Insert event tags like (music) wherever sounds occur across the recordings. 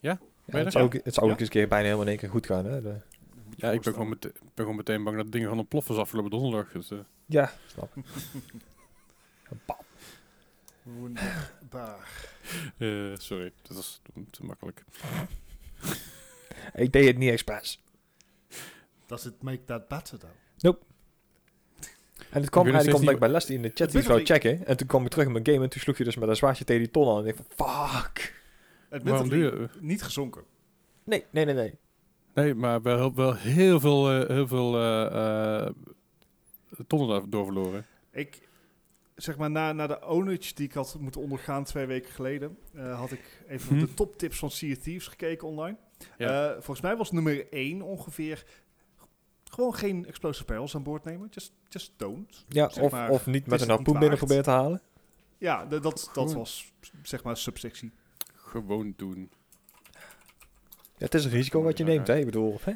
Ja, het, zou ook, het zou ook Ja. eens een keer bijna helemaal in één keer goed gaan. Hè? De- Ja, ik ben gewoon, mete- ben gewoon meteen bang dat dingen gaan ontploffen als afgelopen donderdag. Dus, eh, ja, snap. (laughs) Wonderbaar. eh, sorry, dat was te makkelijk. Ik deed het niet expres. Does it make that better though? En het kwam eigenlijk omdat ik bij Leslie in de chat iets wou checken. En toen kwam ik terug in mijn game en toen sloeg je dus met een zwaardje tegen die ton aan. En ik van, fuck. Admittedly, niet gezonken. Nee, nee, nee, nee. Nee, maar wel, wel heel veel, eh, heel veel eh, eh, tonnen daardoor verloren. Ik, zeg maar, na, na de ownage die ik had moeten ondergaan twee weken geleden, eh, had ik even Hm. de toptips van Sea Thieves gekeken online. Ja. Eh, volgens mij was nummer 1 ongeveer gewoon geen explosive barrels aan boord nemen. Just, just don't. Ja, Zeg of, maar, of niet met een harpoen binnen proberen te halen. Ja, dat, dat Goed. was zeg maar subsectie. Gewoon doen. Ja, het is een risico wat je neemt, hè. Ik bedoel, hè?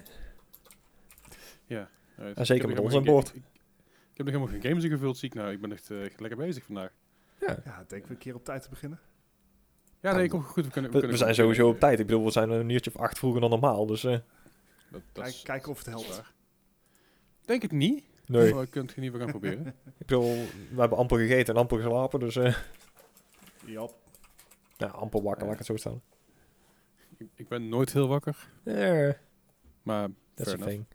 Ja, En zeker met ons aan boord. Ik, ik heb nog helemaal geen games ingevuld, zie ik nou. Ik ben echt, eh, lekker bezig vandaag. Ja. Ja, denken we een keer op tijd te beginnen. Ja, nee, kom goed. We, kunnen, We, kunnen we zijn sowieso op tijd. Ik bedoel, we zijn een uurtje of acht vroeger dan normaal. Dus, eh, Dat, dat Kijk, is- kijken of het helpt. Denk het niet. nee. Maar je kunt het in ieder geval gaan proberen. (laughs) Ik bedoel, we hebben amper gegeten en amper geslapen. Dus, eh Ja, ja, amper wakker, laat ik het zo stellen. ik, ik ben nooit heel wakker. Ja, Maar dat is fair een thing.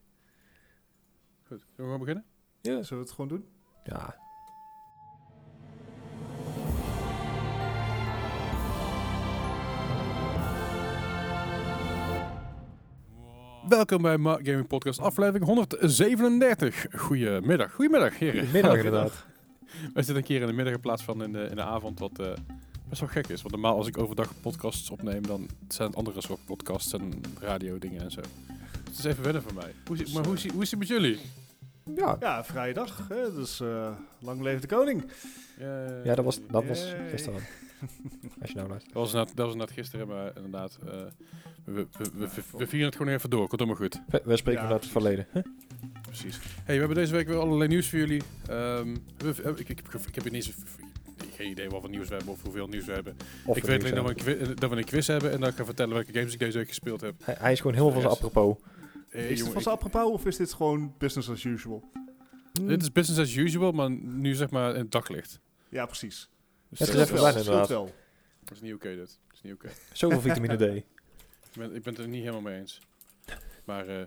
Goed, zullen we gewoon beginnen? Ja. zullen we het gewoon doen? Ja. Welkom bij Ma Gaming Podcast, aflevering 137. Goedemiddag. Goedemiddag, heren. Middag inderdaad. Wij zitten een keer in de middag in plaats van in de, in de avond, wat eh, best wel gek is. Want normaal als ik overdag podcasts opneem, dan zijn het andere soort podcasts en radio dingen en zo. Het is even wennen voor mij. Hoe, is- maar hoe, is- hoe is het met jullie? Ja, Ja, vrijdag. Hè, dus eh, lang leeft de koning. Eh, ja dat was, dat was Yay. gisteren. (laughs) Als je nou luistert. Dat was net, dat was net gisteren, maar inderdaad, eh, we, we, we, we, we vieren het gewoon even door. Komt allemaal goed. We, we spreken Ja, vanuit het verleden. Huh? Precies. Hey, we hebben deze week weer allerlei nieuws voor jullie. Ehm, eh, ik, ik, ik, ik heb niet zo, geen idee wat voor nieuws we hebben of hoeveel nieuws we hebben. Of ik we weet alleen dat we, hebben. een quiz, dat we een quiz hebben en dat ik ga vertellen welke games ik deze week gespeeld heb. Hij, hij is gewoon heel veel van Yes. apropos. Hey, is jongen, van ik- zijn apropos of is dit gewoon business as usual? dit is business as usual, maar nu zeg maar in het daglicht. Ja, precies. Dus Het is even wel- inderdaad. Dat is niet oké dit. Dat is niet oké. Zoveel vitamine D. (laughs) Ik, ben, ik ben het er niet helemaal mee eens. Maar eh,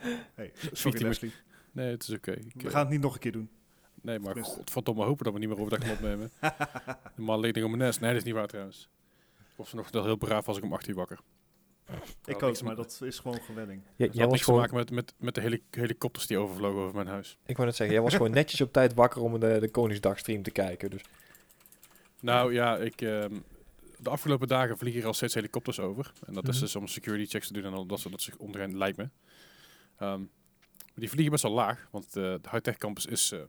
(laughs) Hey, sorry Victim- Leslie. nee, het is oké. Ik, We eh, gaan het niet nog een keer doen. Nee, maar Tenminste. godverdomme hopen dat we niet meer overdag gaan opnemen. (laughs) Normaal leed ik op mijn nest. Nee, dat is niet waar trouwens. Ik was nog wel heel braaf als ik om 8 uur wakker. Ik ook, te maar ma- dat is gewoon gewenning. Jij, Dat had was niks te gewoon, maken met, met, met de heli helikopters die overvlogen over mijn huis. ik wou net zeggen, jij was gewoon netjes op tijd wakker om de, de Koningsdagstream te kijken. Dus Nou ja, ik, ehm, de afgelopen dagen vliegen er al steeds helikopters over. En dat is Mhm. dus om security checks te doen en al dat soort dat zich onderheen lijkt me. Ehm, die vliegen best wel laag, want eh, de high-tech campus is... eh,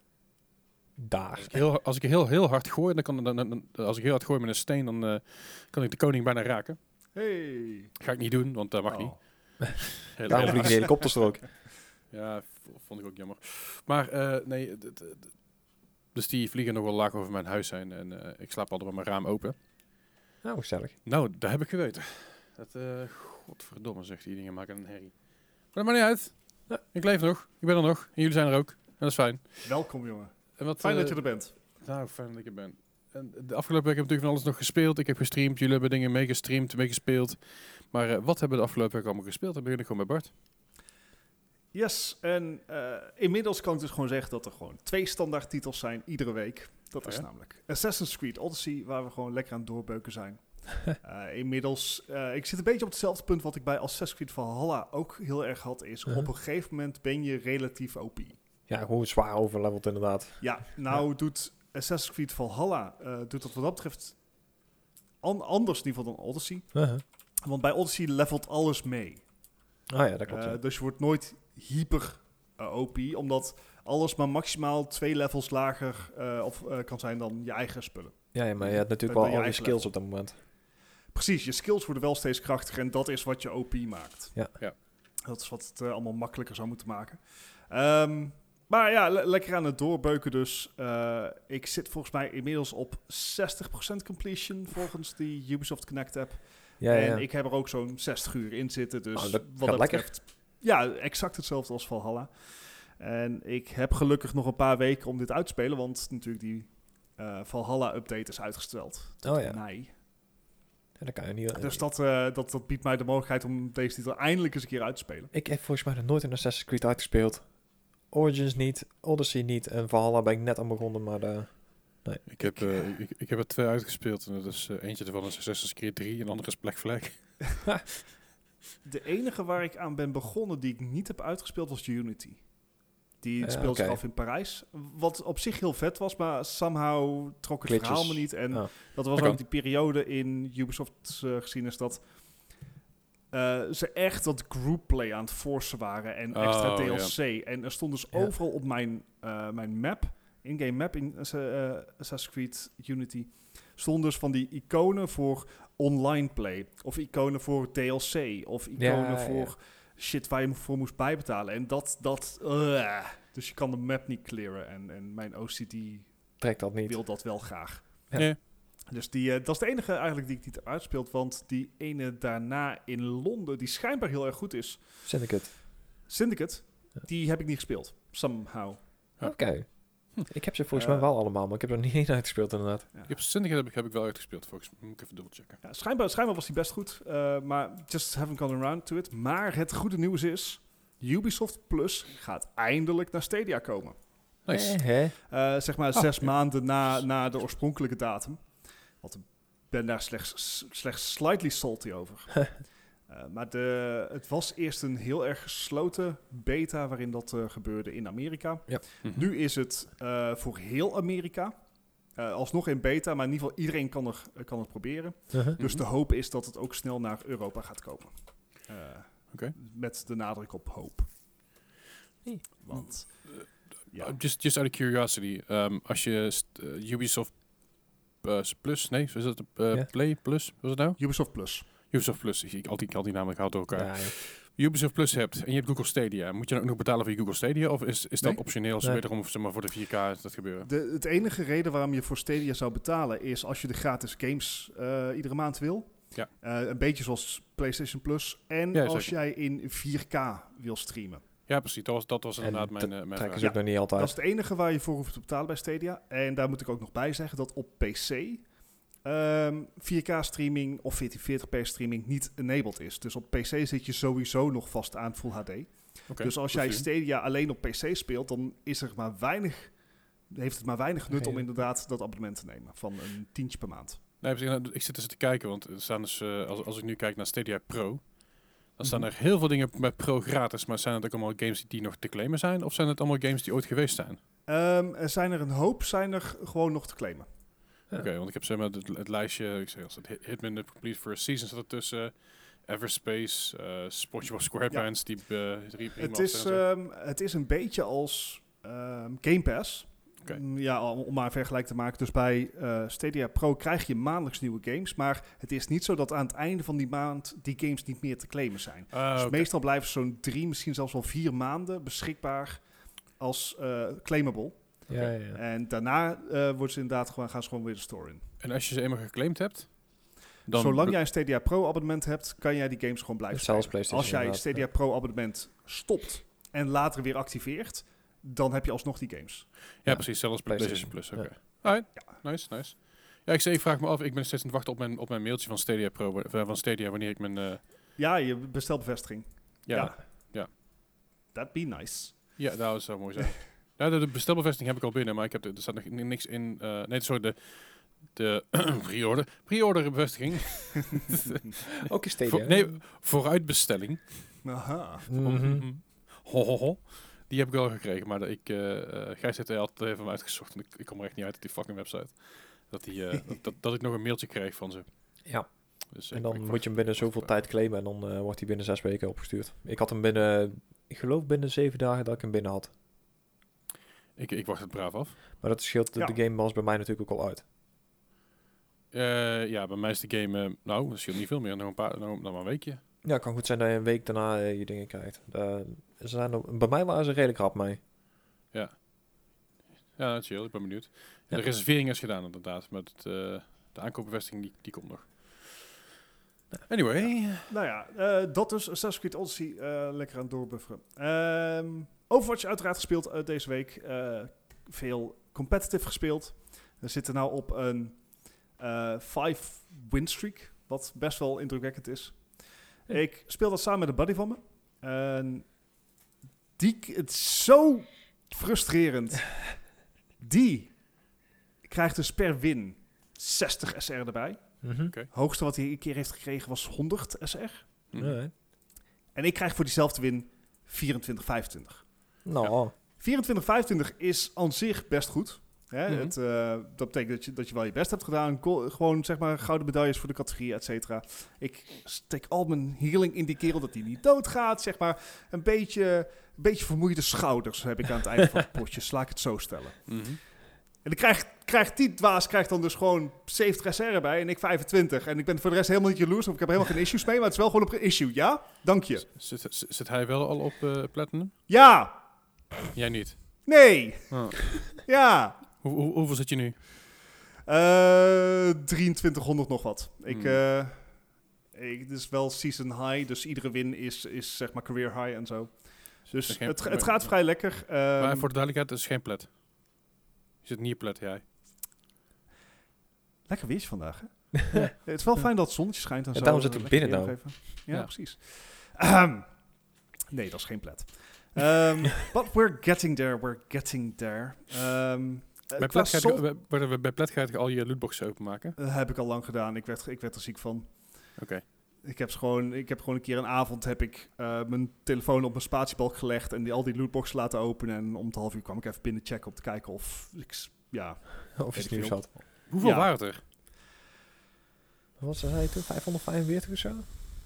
daar. als ik heel, als ik heel, heel hard gooi, dan kan, dan, dan- dan- als ik heel hard gooi met een steen, dan eh, kan ik de koning bijna raken. Hey. Ga ik niet doen, want dat mag Oh. niet. (laughs) Heel Daarom vliegen de helikopters er ook. (laughs) Ja, vond ik ook jammer. Maar eh, nee, dus die vliegen nog wel laag over mijn huis zijn en eh, ik slaap altijd met mijn raam open. Nou, gezellig. Nou, dat heb ik geweten. Dat, eh godverdomme zegt die dingen maken een herrie. Maar dat maakt niet uit. Ja. Ik leef nog, ik ben er nog en jullie zijn er ook. En dat is fijn. Welkom jongen. En wat, Fijn eh, dat je er bent. Nou, fijn dat ik er ben. En de afgelopen week heb ik natuurlijk van alles nog gespeeld. Ik heb gestreamd, jullie hebben dingen meegestreamd, meegespeeld. Maar eh, wat hebben we de afgelopen week allemaal gespeeld? Dan begin ik gewoon bij Bart. Yes, en eh, inmiddels kan ik dus gewoon zeggen dat er gewoon twee standaard titels zijn iedere week. Dat Oh is ja? namelijk Assassin's Creed Odyssey, waar we gewoon lekker aan het doorbeuken zijn. (laughs) Eh, inmiddels, eh, ik zit een beetje op hetzelfde punt wat ik bij Assassin's Creed Valhalla ook heel erg had, is Uh-huh. op een gegeven moment ben je relatief OP. Ja, gewoon zwaar overleveld inderdaad. Ja, nou doet Assassin's Creed Valhalla, eh, doet dat wat dat betreft an- anders in ieder geval dan Odyssey. Uh-huh. Want bij Odyssey levelt alles mee. Ah ja, dat klopt. Eh, ja. dus je wordt nooit hyper eh, OP, omdat alles maar maximaal twee levels lager eh, of, eh, kan zijn dan je eigen spullen. Ja, ja, maar je hebt natuurlijk wel al je eigen skills level. op dat moment. Precies, je skills worden wel steeds krachtiger en dat is wat je OP maakt. Ja. Ja. Dat is wat het allemaal makkelijker zou moeten maken. Ehm, maar ja, le- lekker aan het doorbeuken dus. Eh, ik zit volgens mij inmiddels op 60% completion volgens die Ubisoft Connect app. Ja, en ja. ik heb er ook zo'n 60 uur in zitten. Dus Oh, dat wat dat lekker. betreft, ja, exact hetzelfde als Valhalla. En ik heb gelukkig nog een paar weken om dit uit te spelen, want natuurlijk die eh, Valhalla-update is uitgesteld. Tot Oh ja. mei. Ja, dan kan je niet... Dus dat, eh, dat, dat biedt mij de mogelijkheid om deze titel eindelijk eens een keer uit te spelen. Ik heb volgens mij nog nooit een Assassin's Creed uitgespeeld. Origins niet, Odyssey niet en Valhalla ben ik net aan begonnen, maar eh, Ik heb, eh, ik, ik heb er twee uitgespeeld. En dat is eh, eentje ervan is Assassin's Creed 3 en de andere is Black Flag. (laughs) De enige waar ik aan ben begonnen die ik niet heb uitgespeeld was Unity. Die Eh, speelde zich af in Parijs. Wat op zich heel vet was, maar somehow trok het Glitches. verhaal me niet. En Oh. dat was Dat ook die periode in Ubisoft uh, gezien is dat uh, ze echt dat group play aan het forcen waren en extra Oh, DLC. En er stond dus overal op mijn, uh, mijn map, in-game map in uh, Assassin's Creed Unity, stonden dus van die iconen voor online play. Of iconen voor DLC. Of iconen voor shit waar je voor moest bijbetalen. En dat, dat, uh, dus je kan de map niet clearen. En, en mijn OCD trekt dat niet. wil dat wel graag. Ja. Dus die, uh, dat is de enige eigenlijk die ik niet heb uitspeeld. Want die ene daarna in Londen, die schijnbaar heel erg goed is. Syndicate. Syndicate, Ja. die heb ik niet gespeeld. Somehow. Ja. Oké. Hm. Ik heb ze volgens Eh. mij wel allemaal, maar ik heb er niet (laughs) één uitgespeeld inderdaad. Ja. Ik heb Syndicate heb ik, heb ik wel uitgespeeld. Volgens mij moet ik even dubbelchecken. Ja, schijnbaar, schijnbaar was die best goed. uh, maar just haven't gone around to it. Maar het goede nieuws is... Ubisoft Plus gaat eindelijk naar Stadia komen. Nice. Eh? Uh, zeg maar Ah, zes ja. maanden na, na de oorspronkelijke datum. Want ik ben daar slechts, slechts slightly salty over. Uh, (laughs) maar de, het was eerst een heel erg gesloten beta waarin dat uh, gebeurde in Amerika. Ja. Mhm. Nu is het uh, voor heel Amerika. Uh, alsnog in beta, maar in ieder geval iedereen kan, er, kan het proberen. Uh-huh. Dus de hoop is dat het ook snel naar Europa gaat komen. Uh, Oké. Met de nadruk op hoop. Nee. Want, ja. Uh, just, just out of curiosity. Um, als je st- uh, Ubisoft Plus, nee, is dat uh, Ja. Play Plus, was het nou? Ubisoft Plus. Ubisoft Plus, ik, ik, al, die, al die namen ik haal door elkaar. Ja, ja. Ubisoft Plus hebt en je hebt Google Stadia. Moet je dan ook nog betalen voor je Google Stadia? Of is, is dat Nee. optioneel Nee. wederom zeg maar, voor de 4K is dat gebeuren? De, het enige reden waarom je voor Stadia zou betalen is als je de gratis games uh, iedere maand wil. Ja. Uh, een beetje zoals PlayStation Plus. En Ja, als jij in 4K wil streamen. Ja, precies. Dat was, dat was inderdaad mijn, uh, mijn Trekken vraag. ze ook nog niet altijd. Dat is het enige waar je voor hoeft te betalen bij Stadia. En daar moet ik ook nog bij zeggen dat op PC ehm 4K streaming of 1440p streaming niet enabled is. Dus op PC zit je sowieso nog vast aan Full HD. Dus als jij. Stadia alleen op PC speelt, dan is er maar weinig, heeft het maar weinig nut om inderdaad dat abonnement te nemen van een tientje per maand. Nee, precies. Ik zit dus te kijken, want er staan dus, eh, als, als ik nu kijk naar Stadia Pro, dan staan Mhm. er heel veel dingen met Pro gratis. Maar zijn het ook allemaal games die nog te claimen zijn? Of zijn het allemaal games die ooit geweest zijn? Ehm, er zijn er een hoop, zijn er gewoon nog te claimen. Ja. Oké, want ik heb zeg maar het, het lijstje, ik zeg als het Hit- Hitman The Complete First Season zat ertussen, Everspace, eh SpongeBob SquarePants, die uh, Het is, ehm, het is een beetje als ehm, Game Pass. Mm, Ja, om maar een vergelijk te maken. Dus bij eh, Stadia Pro krijg je maandelijks nieuwe games. Maar het is niet zo dat aan het einde van die maand die games niet meer te claimen zijn. Ah, dus meestal blijven ze zo'n drie, misschien zelfs wel vier maanden beschikbaar als eh, claimable. Ja, ja, ja. En daarna eh worden ze inderdaad gewoon, gaan ze gewoon weer de store in. En als je ze eenmaal geclaimd hebt, dan... Zolang jij een Stadia Pro abonnement hebt, kan jij die games gewoon blijven spelen. als jij inderdaad, Stadia Pro abonnement stopt en later weer activeert, dan heb je alsnog die games. Ja, Ja. precies, zelfs bij PlayStation, PlayStation, Plus. Oké. Alright, nice, nice. Ja, ik, zeg, ik vraag me af, ik ben steeds aan het wachten op mijn, op mijn mailtje van Stadia Pro, wa- van Stadia, wanneer ik mijn... eh, Ja, je bestelbevestiging. ja, Ja. ja. That'd be nice. Ja, dat zou mooi zijn. (laughs) ja, de, de bestelbevestiging heb ik al binnen, maar ik heb de, er staat nog ni- niks in. eh, nee, sorry, de, de (clears throat) pre-order. Pre-order bevestiging. (laughs) Ook in Stadia. Voor- nee, vooruitbestelling. Aha. Mhm. Ho, ho, ho. Die heb ik wel gekregen, maar de- ik, eh uh, Gijs heeft er altijd even uitgezocht en ik, ik kom er echt niet uit op die fucking website. Dat, die, eh, (laughs) dat, dat, ik nog een mailtje kreeg van ze. Ja, Dus, en dan moet je hem binnen zoveel tijd claimen en dan eh, wordt hij binnen zes weken opgestuurd. Ik had hem binnen, ik geloof binnen zeven dagen dat ik hem binnen had. Ik, ik wacht het braaf af. Maar dat scheelt, de, Ja. de game was bij mij natuurlijk ook al uit. Eh, ja, bij mij is de game, nou, dat scheelt niet veel meer, nog een, paar, nog, nog maar een weekje. Ja, het kan goed zijn dat je een week daarna je dingen krijgt. Ze zijn er- bij mij waren ze redelijk rap mee. Ja, chill, ik ben benieuwd. Ja. De reservering is gedaan inderdaad, maar het, eh, de aankoopbevestiging die, die komt nog. Anyway. Nou ja, eh, dat dus. Assassin's Creed Odyssey, eh, lekker aan het doorbufferen. Ehm Overwatch uiteraard gespeeld deze week. Eh, veel competitive gespeeld. We zitten nou op een eh 5 win streak, wat best wel indrukwekkend is. Hm. Ik speel dat samen met een buddy van me. En die, het is zo frustrerend. (laughs) Die krijgt dus per win 60 SR erbij. Mhm. Oké. hoogste wat hij een keer heeft gekregen was 100 SR. Alright. En ik krijg voor diezelfde win 24, 25. Nou, 24, 25 is aan zich best goed. Hè? Mhm. het, eh, dat betekent dat je, dat je wel je best hebt gedaan. Gewoon zeg maar gouden medailles voor de categorie, et cetera. Ik steek al mijn healing in die kerel dat hij niet doodgaat. Zeg maar een beetje, een beetje vermoeide schouders heb ik aan het einde van het potje. Laat ik het zo stellen. Mhm. En dan krijgt, krijgt die dwaas krijgt dan dus gewoon 70 SR erbij en ik 25. En ik ben voor de rest helemaal niet jaloers, want ik heb helemaal geen issues mee. Maar het is wel gewoon op een issue, ja? Dank je. Zit, zit, zit hij wel al op eh, Platinum? Ja! Jij niet. Nee! Oh. Ja! Hoe, hoe- hoeveel zit je nu? Eh 2300 nog wat. Ik, Hmm. eh, ik, het is wel season high, dus iedere win is, is zeg maar career high en zo. Dus Geen- het, het gaat vrij lekker. Ehm, maar voor de duidelijkheid, het is geen plet. Je zit niet op plet, jij. Lekker weertje vandaag, hè? (laughs) het is wel fijn dat het zonnetje schijnt en zo. daarom zit ik binnen weer nou. nog even. Ja, Ja. precies. Ahem. nee, dat is geen plet. Ehm, (laughs) but we're getting there, we're getting there. Ehm, Bij je, bij, bij- bij plet ga je al je lootboxen openmaken. Eh, heb ik al lang gedaan. Ik werd, ik werd er ziek van. Oké. Ik heb, gewoon, ik heb gewoon een keer een avond heb ik eh, mijn telefoon op mijn spatiebalk gelegd en die, al die lootboxen laten openen. En om het half uur kwam ik even binnen checken om te kijken of ik, ja, of je ik nieuws had. Hoeveel Ja. waren er? Wat zei hij toen? 545 of zo?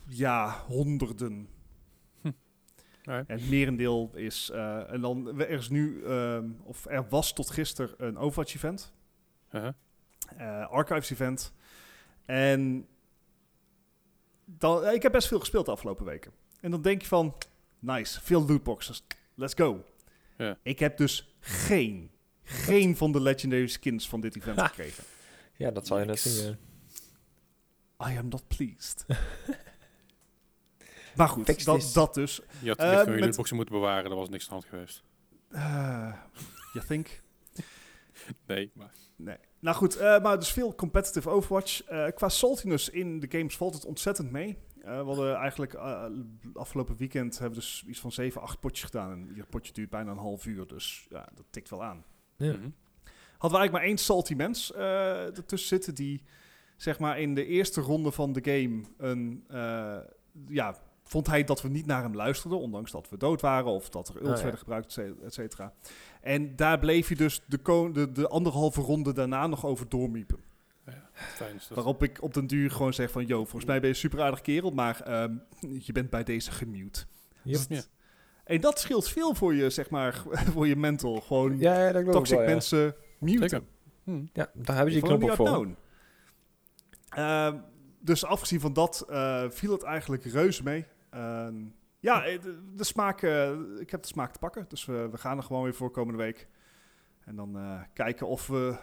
ja, honderden. En het merendeel is, eh, en dan, er is nu, ehm, of er was tot gisteren een Overwatch event. Uh-huh. eh, Archives event. En dan, ik heb best veel gespeeld de afgelopen weken. En dan denk je van, nice, veel lootboxes, let's go. Ja. Ik heb dus geen, geen van de legendary skins van dit event gekregen. Ja, dat zal je net zien. eh. I am not pleased. (laughs) maar goed, dat, dat dus. Je had je met- moeten bewaren, er was niks aan hand geweest. Uh, you think? Nee, maar... Nee. Nou goed, eh, maar dus veel competitive Overwatch. Eh, qua saltiness in de games valt het ontzettend mee. Eh, we hadden eigenlijk afgelopen weekend hebben we dus iets van 7, 8 potjes gedaan. En ieder potje duurt bijna een half uur, dus ja, dat tikt wel aan. Ja. Mhm. Hadden we eigenlijk maar één salty mens eh ertussen zitten die zeg maar in de eerste ronde van de game een, eh, ja, vond hij dat we niet naar hem luisterden, ondanks dat we dood waren of dat er ults Ah, ja. werden gebruikt, et cetera. En daar bleef hij dus de, de, de anderhalve ronde daarna nog over doormiepen. Fijn dat. Waarop ik op den duur gewoon zeg van, yo, volgens mij ben je een super aardig kerel, maar ehm, je bent bij deze gemute. Yep. Ja. En dat scheelt veel voor je, zeg maar, (laughs) voor je mental. Gewoon Ja, ja, dat toxic wel, ja. mensen muten. Hm. Ja, daar hebben ze die Follow knop voor. Ehm, dus afgezien van dat eh, viel het eigenlijk reuze mee. Ehm, ja, eh, de, de smaak, eh, ik heb de smaak te pakken. Dus we, we gaan er gewoon weer voor komende week. En dan eh, kijken of we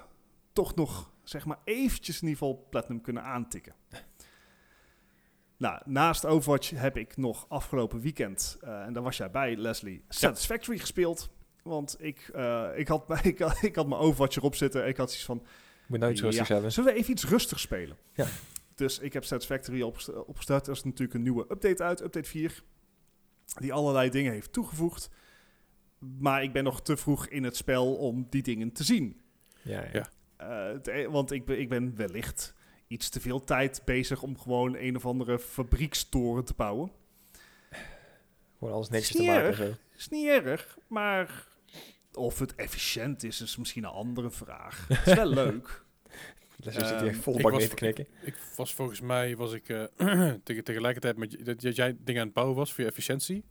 toch nog, zeg maar, eventjes in ieder geval Platinum kunnen aantikken. (laughs) Nou, naast Overwatch heb ik nog afgelopen weekend, en daar was jij bij, Leslie, Satisfactory gespeeld. Want ik, ik, had, (laughs) ik, had, ik had mijn Overwatch erop zitten en ik had zoiets van, Moet nou iets Ja. rustigs hebben. Zullen we even iets rustig spelen? Ja. Dus ik heb Satisfactory opgest- opgestart. Er is natuurlijk een nieuwe update uit, update 4. Die allerlei dingen heeft toegevoegd. Maar ik ben nog te vroeg in het spel om die dingen te zien. Ja, ja. Eh, het e- want ik ben, ik ben wellicht iets te veel tijd bezig om gewoon een of andere fabriekstoren te bouwen. Gewoon alles netjes te maken. en Zo. Is niet erg, maar of het efficiënt is, is misschien een andere vraag. Het is wel (laughs) leuk. Dus zit hier Ehm, bak mee te knikken. Ik was volgens mij, was ik eh, (clears throat) tegen, tegelijkertijd met je- dat, jij dingen aan het bouwen was voor je efficiëntie.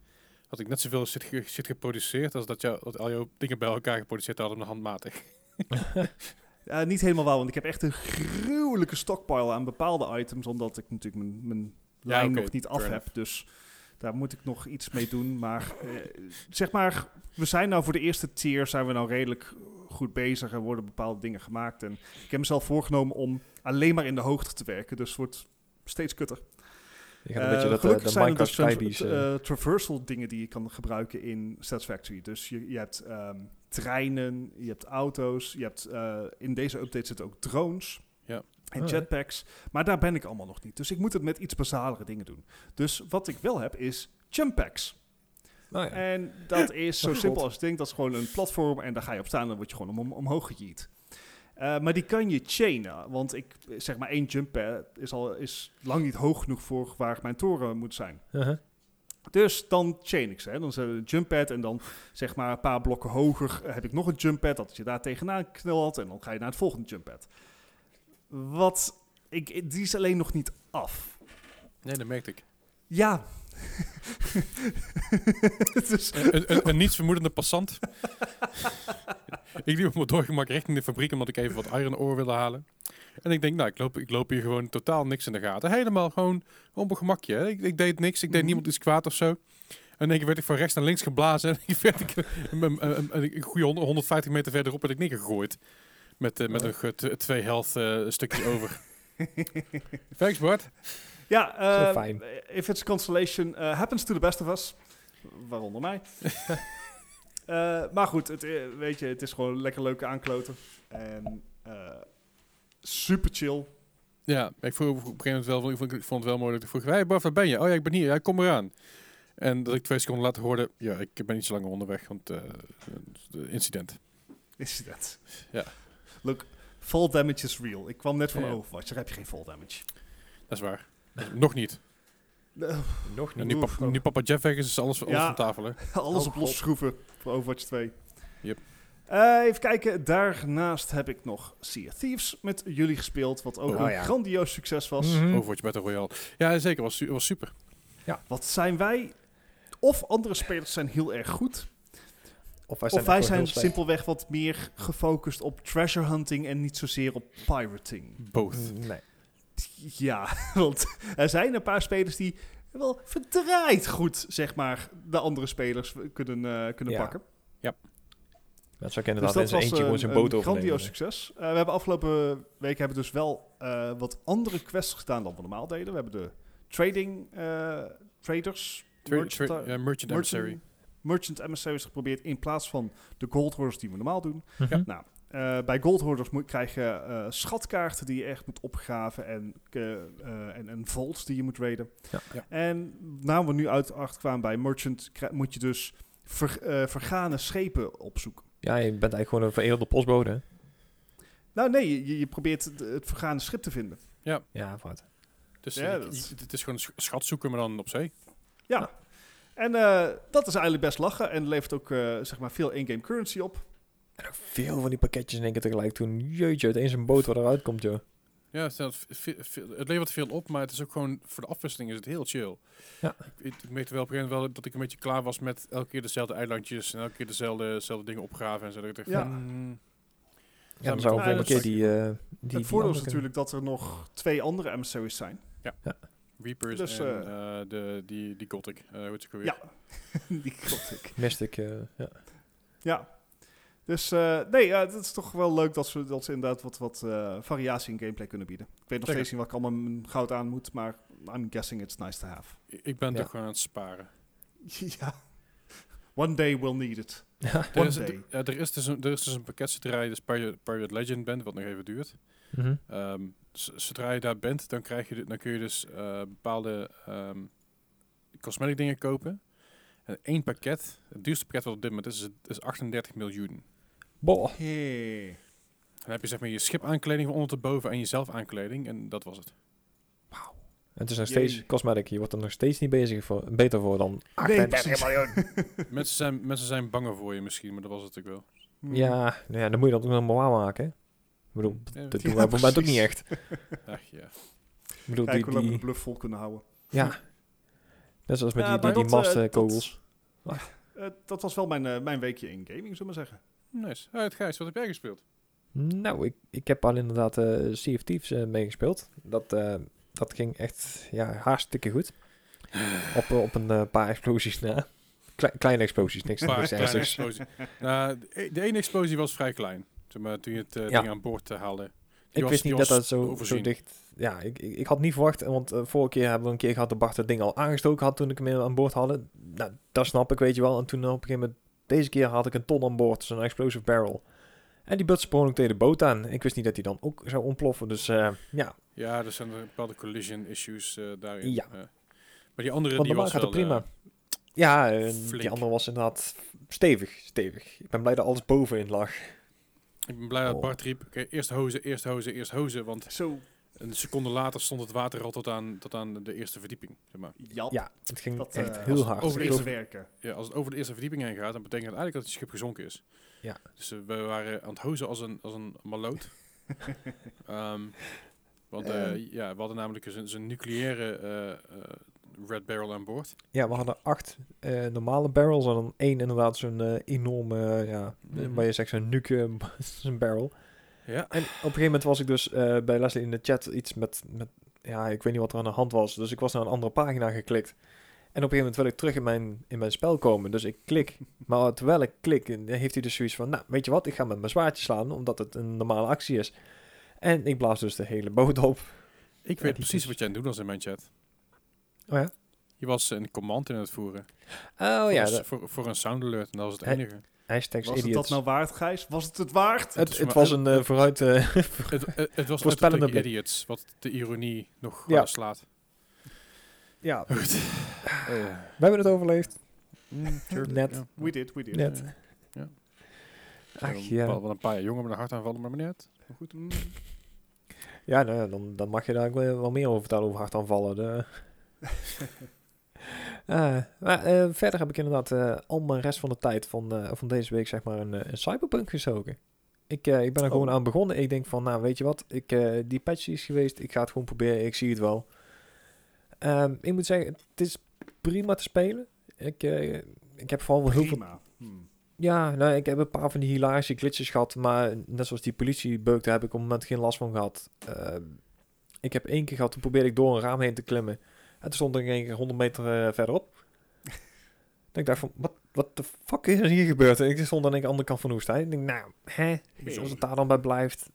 Had ik net zoveel shit, ge- shit geproduceerd als dat, jou, dat al jouw dingen bij elkaar geproduceerd hadden handmatig. (laughs) Niet helemaal wel, want ik heb echt een gruwelijke stockpile aan bepaalde items, omdat ik natuurlijk mijn, mijn Ja, lijn nog niet af heb. Dus daar moet ik nog iets mee doen. Maar eh, zeg maar, we zijn nou voor de eerste tier zijn we nou redelijk goed bezig. Er worden bepaalde dingen gemaakt. En ik heb mezelf voorgenomen om alleen maar in de hoogte te werken. Dus het wordt steeds kutter. Een Eh, beetje dat, eh, gelukkig de zijn er dus tra- eh, traversal dingen die je kan gebruiken in Satisfactory. Dus je, je hebt ehm, treinen, je hebt auto's, je hebt eh, in deze update zitten ook drones. Ja. En Oh, jetpacks. Maar daar ben ik allemaal nog niet. Dus ik moet het met iets basalere dingen doen. Dus wat ik wel heb is jump packs. Nou ja. En dat is zo Oh, simpel God. als het ding. Dat is gewoon een platform en daar ga je op staan en dan word je gewoon om, omhoog gejiet. Eh, maar die kan je chainen. Want ik zeg maar één jump pad is, al, is lang niet hoog genoeg voor waar mijn toren moet zijn. Uh-huh. Dus dan chain ik ze. Hè. Dan zet ik een jump pad en dan zeg maar een paar blokken hoger eh, heb ik nog een jump pad. Dat je daar tegenaan knalt en dan ga je naar het volgende jump pad. Wat, ik, die is alleen nog niet af. Nee, dat merkte ik. Ja. Is- (laughs) Een, een, een, een nietsvermoedende passant. ik liep op mijn doorgemak richting de fabriek omdat ik even wat iron ore wilde halen. En ik denk, nou, ik loop, ik loop hier gewoon totaal niks in de gaten. Helemaal gewoon op mijn gemakje. hè. Ik, ik deed niks, ik deed Mhm. niemand iets kwaad of zo. En keer werd ik van rechts naar links geblazen. En (laughs) ik werd ik, een, een, een, een goede 100 150 meter verderop werd ik neergegooid. Met, eh, met een twee health eh, stukjes over. (laughs) Thanks, Bart. Ja, eh, fijn. if it's a constellation, eh, happens to the best of us. Waaronder mij. (laughs) Eh, maar goed, het, eh, weet je, het is gewoon lekker leuke aankloten. En eh, super chill. Ja, ik vroeg op een gegeven moment wel, ik vond, ik vond het wel mooi dat ik vroeg, hey Bart, waar ben je? Oh ja, ik ben hier, ja, kom eraan. En dat ik twee seconden later hoorde, ja, ik ben niet zo lang onderweg, want eh, de incident. Is dat? Ja. Look, fall damage is real. Ik kwam net van Ja. Overwatch, daar heb je geen fall damage. Dat is waar. Nog niet. Nog niet. nu, Oef. nu papa Jeff weg is, is alles, alles Ja. van tafel, hè? (laughs) Alles Oh, op los schroeven voor Overwatch 2. Yep. Eh, even kijken, daarnaast heb ik nog Sea of Thieves met jullie gespeeld, wat ook Oh, een ja. grandioos succes was. Mhm. Overwatch Battle Royale. Ja, zeker, was, was super. Wat zijn wij, of andere spelers zijn heel erg goed, Of wij of wij zijn simpelweg wat meer gefocust op treasure hunting en niet zozeer op pirating. Both. Mm, Nee. Ja, (laughs) want er zijn een paar spelers die wel verdraaid goed, zeg maar, de andere spelers kunnen, eh, kunnen Ja. pakken. Dat zou ik Dus inderdaad in dat was eentje een, zijn een boot overnemen. grandioos succes. Eh, we hebben afgelopen week hebben dus wel eh, wat andere quests gedaan dan we normaal deden. We hebben de trading eh, traders, Tra- merchant, tra- ja, merchant emissary. merchant, merchant emissaries geprobeerd in plaats van de gold hoarders die we normaal doen. Mhm. Nou, eh, bij gold hoarders moet, krijg je eh, schatkaarten die je echt moet opgraven en, eh, eh, en, en vaults die je moet raiden. Ja. Ja. En nou we nu uit achter kwamen bij merchant, moet je dus ver, eh, vergane schepen opzoeken. Ja, je bent eigenlijk gewoon een veredelde postbode. hè? Nou nee, je, je probeert het, het vergane schip te vinden. Ja, wat. Dus Ja, dat je- is- het is gewoon sch- schat zoeken, maar dan op zee. Ja. En eh, dat is eigenlijk best lachen en levert ook eh, zeg maar veel in-game currency op. En ook veel van die pakketjes in één keer tegelijk toen. Jeetje, het eens een boot wat eruit komt, joh. Ja, het, het levert veel op, maar het is ook gewoon voor de afwisseling is het heel chill. Ja. Ik, ik, ik merkte wel op een gegeven moment wel dat ik een beetje klaar was met elke keer dezelfde eilandjes en elke keer dezelfde, dezelfde dingen opgraven en zo. Dat ik dacht Ja. van, mm, Ja, dan zou Ja, een keer die... eh die het voordeel is natuurlijk dat er nog twee andere emissaries zijn. Reapers Dus, en eh, eh, de, die, die Gothic. eh hoe heet ze ook weer? Ja. (laughs) die kunnen- Mystic, ja. Ja. Dus eh, nee, ja, het is toch wel leuk dat ze, dat ze inderdaad wat, wat eh, variatie in gameplay kunnen bieden. Ik weet nog Zeker. steeds niet wat ik allemaal mijn goud aan moet, maar I'm guessing it's nice to have. Ik- ben Ja. toch gewoon aan het sparen. (laughs) ja. One day we'll need it. (laughs) ja. Er One is, day. er, er is dus een, er is dus een pakket zodra je dus Pirate, Pirate Legend bent, wat nog even duurt. Mhm. Ehm, zodra je daar bent, dan, krijg je, dan kun je dus eh, bepaalde ehm cosmetic dingen kopen. En één pakket, het duurste pakket wat op dit moment is, is- is 38 miljoen. Boah. Hey. Dan heb je zeg maar je schipaankleding van onder tot boven en jezelf aankleding en dat was het. En het is nog Jee. steeds cosmetic. Je wordt er nog steeds niet bezig voor, beter voor dan Nee, 38 precies. miljoen. (laughs) mensen, zijn, mensen zijn banger voor je misschien, maar dat was het ook wel. Hmm. Ja, nou ja, dan moet je dat ook nog maar waarmaken. hè. Ik bedoel, Ja, dat Ja, doen wij op het moment ook niet echt. (laughs) Ach, ja. Ik bedoel, Kijk die, hoe lang we die, de bluff vol kunnen houden. ja. Net zoals met Ja, die, die, die dat, eh, mastkogels. Eh, dat was wel mijn, eh, mijn weekje in gaming, zullen we maar zeggen. Nice. Uit Gijs, wat heb jij gespeeld? Nou, ik, ik heb al inderdaad eh Sea of Thieves eh, meegespeeld. Dat, eh, dat ging echt ja, hartstikke goed. (sighs) Op, op een paar explosies na. Klei- kleine explosies, niks, paar niks ernstigs. (laughs) Nou, de, de ene explosie was vrij klein. Zeg maar, toen je het Ja. ding aan boord haalde. ik wist niet dat dat zo, zo dicht... Ja, ik, ik, ik had niet verwacht, want vorige keer hebben we een keer gehad dat Bart het ding al aangestoken had toen ik hem aan boord hadden. Nou, dat snap ik, weet je wel. En toen op een gegeven moment, deze keer had ik een ton aan boord, zo'n explosive barrel. En die butste per tegen de boot aan. Ik wist niet dat die dan ook zou ontploffen, dus eh, ja. Ja, er zijn bepaalde collision issues eh, daarin. Ja. eh. maar die andere Want die was gaat wel... prima. Ja, en die andere was inderdaad stevig, stevig. Ik ben blij dat alles bovenin lag. ik ben blij dat Oh. Bart riep, oké, eerst hozen, eerst hozen, eerst hozen. Want Zo, een seconde later stond het water al tot aan, tot aan de eerste verdieping. Zeg maar. Jap. Ja, het ging Dat, echt eh, heel als- hard. Over Ik eerst geloof- werken. Ja, als het over de eerste verdieping heen gaat, dan betekent het eigenlijk dat het schip gezonken is. Ja. Dus eh, we waren aan het hozen als een, als een maloot. (laughs) Ehm, want eh, Ehm. ja, we hadden namelijk een, een nucleaire eh, eh, Red Barrel aan boord. Ja, we hadden acht eh, normale barrels en dan één inderdaad zo'n enorme, ja, Mhm. waar je zegt zo'n nuke, (laughs) zo'n barrel. Ja. En op een gegeven moment was ik dus eh, bij Leslie in de chat iets met, met, ja, ik weet niet wat er aan de hand was. Dus ik was naar een andere pagina geklikt. En op een gegeven moment wil ik terug in mijn, in mijn spel komen. Dus ik klik. Maar terwijl ik klik, eh, heeft hij dus zoiets van, nou, weet je wat, ik ga met mijn zwaardje slaan, omdat het een normale actie is. En ik blaas dus de hele boot op. Ik weet precies is- wat jij aan het doen was in mijn chat. Oh ja? Je was een command in het voeren. Oh voor, ja, een, voor, voor een sound alert. En dat was het enige. Hashtags Was het dat nou waard, Gijs? Was het het waard? Het, het was een eh, vooruit... eh, (laughs) Het, was Voorspellende blik. idiots. Wat de ironie nog Ja. (laughs) eh, slaat. ja, Goed. we hebben het overleefd. Mm, sure, Net. We did, we did. Net. Ja. Ach ja. Wel, wel een paar jaar jonger met een hartaanvallen, maar. Maar goed. Mm, Ja, nou, dan, dan mag je daar ook wel, wel meer over vertellen over hartaanvallen. De... (laughs) Eh, maar eh, verder heb ik inderdaad eh, al mijn rest van de tijd van, van deze week zeg maar een, een cyberpunk gezogen. Ik, ik ben er Oh. gewoon aan begonnen. Ik denk van, nou weet je wat, ik, die patch is geweest, ik ga het gewoon proberen, ik zie het wel. Ehm, ik moet zeggen, het is prima te spelen. Ik, ik heb vooral wel heel veel. Hmm. ja, nou, ik heb een paar van die hilarische glitches gehad, maar net zoals die politiebeuk, daar heb ik op het moment geen last van gehad. Eh, ik heb één keer gehad, toen probeerde ik door een raam heen te klimmen. En toen stond ik in één keer 100 meter eh, verderop. (laughs) En ik dacht van, wat, wat de fuck is er hier gebeurd? En ik stond aan de andere kant van de woestijn. Ik denk, nou, hè? Dus als het daar dan bij blijft,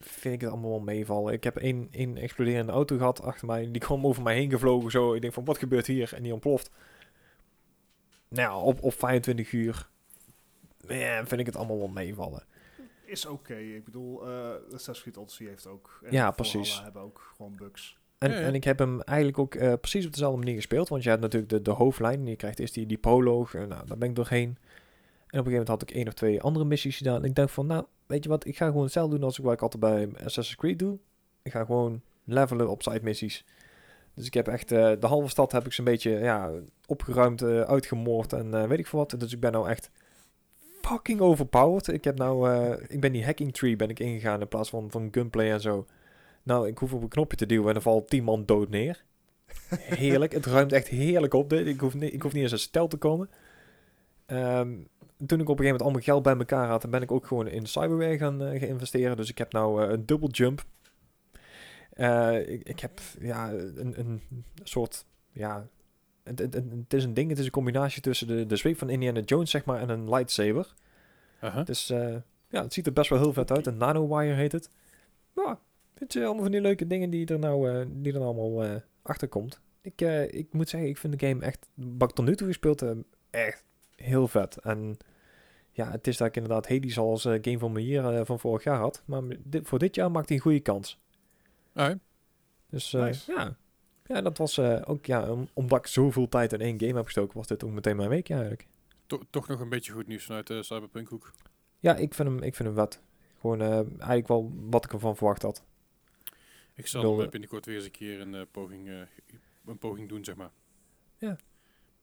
vind ik het allemaal wel meevallen. Ik heb één, één exploderende auto gehad achter mij. Die kwam over mij heen gevlogen zo. Ik denk van, wat gebeurt hier? En die ontploft. Nou, op, op 25 uur ja, vind ik het allemaal wel meevallen. Is oké. Ik bedoel, eh Assassin's Creed Odyssey heeft ook... en Ja, precies. hebben ook gewoon bugs. En, Ja, ja. en ik heb hem eigenlijk ook eh, precies op dezelfde manier gespeeld. Want je hebt natuurlijk de, de hoofdlijn. En je krijgt eerst die, die proloog. En nou, daar ben ik doorheen. En op een gegeven moment had ik één of twee andere missies gedaan. En ik dacht van, nou, weet je wat? Ik ga gewoon hetzelfde doen als ik wat ik altijd bij Assassin's Creed doe. Ik ga gewoon levelen op side missies. Dus ik heb echt eh, de halve stad heb ik zo'n beetje ja, opgeruimd, eh, uitgemoord en weet ik veel wat. Dus ik ben nou echt fucking overpowered. Ik heb nou, ik ben die hacking tree ben ik ingegaan in plaats van, van gunplay en zo. Nou, ik hoef op een knopje te duwen en dan valt 10 man dood neer. Heerlijk. Het ruimt echt heerlijk op. Ik, hoef niet, ik hoef niet eens een stel te komen. Ehm, toen ik op een gegeven moment al mijn geld bij elkaar had, dan ben ik ook gewoon in cyberware gaan, eh, gaan investeren. Dus ik heb nou eh, een double jump. Eh, ik, ik heb ja, een, een soort, ja, het, het, is een ding. Het is een combinatie tussen de, de zweep van Indiana Jones, zeg maar, en een lightsaber. Dus eh, ja, het ziet er best wel heel vet uit. Een nanowire heet het. Ja, vind je allemaal van die leuke dingen die er nou, eh, die er allemaal eh achter komt. Ik, eh, ik moet zeggen, ik vind de game echt, wat ik tot nu toe gespeeld heb, echt heel vet. En ja, het is dat ik inderdaad Hades als game van year eh, van vorig jaar had. Maar dit, voor dit jaar maakt hij een goede kans. Dus Nice. ja. ja, dat was ook, ja, om- omdat ik zoveel tijd in één game heb gestoken, was dit ook meteen mijn week eigenlijk. To- toch nog een beetje goed nieuws vanuit de Cyberpunk hoek. Ja, ik vind hem, ik vind hem vet. Gewoon eigenlijk wel wat ik ervan verwacht had. Ik zal hem, eh, binnenkort weer eens een keer een, eh, poging, eh, een poging doen, zeg maar. Ja.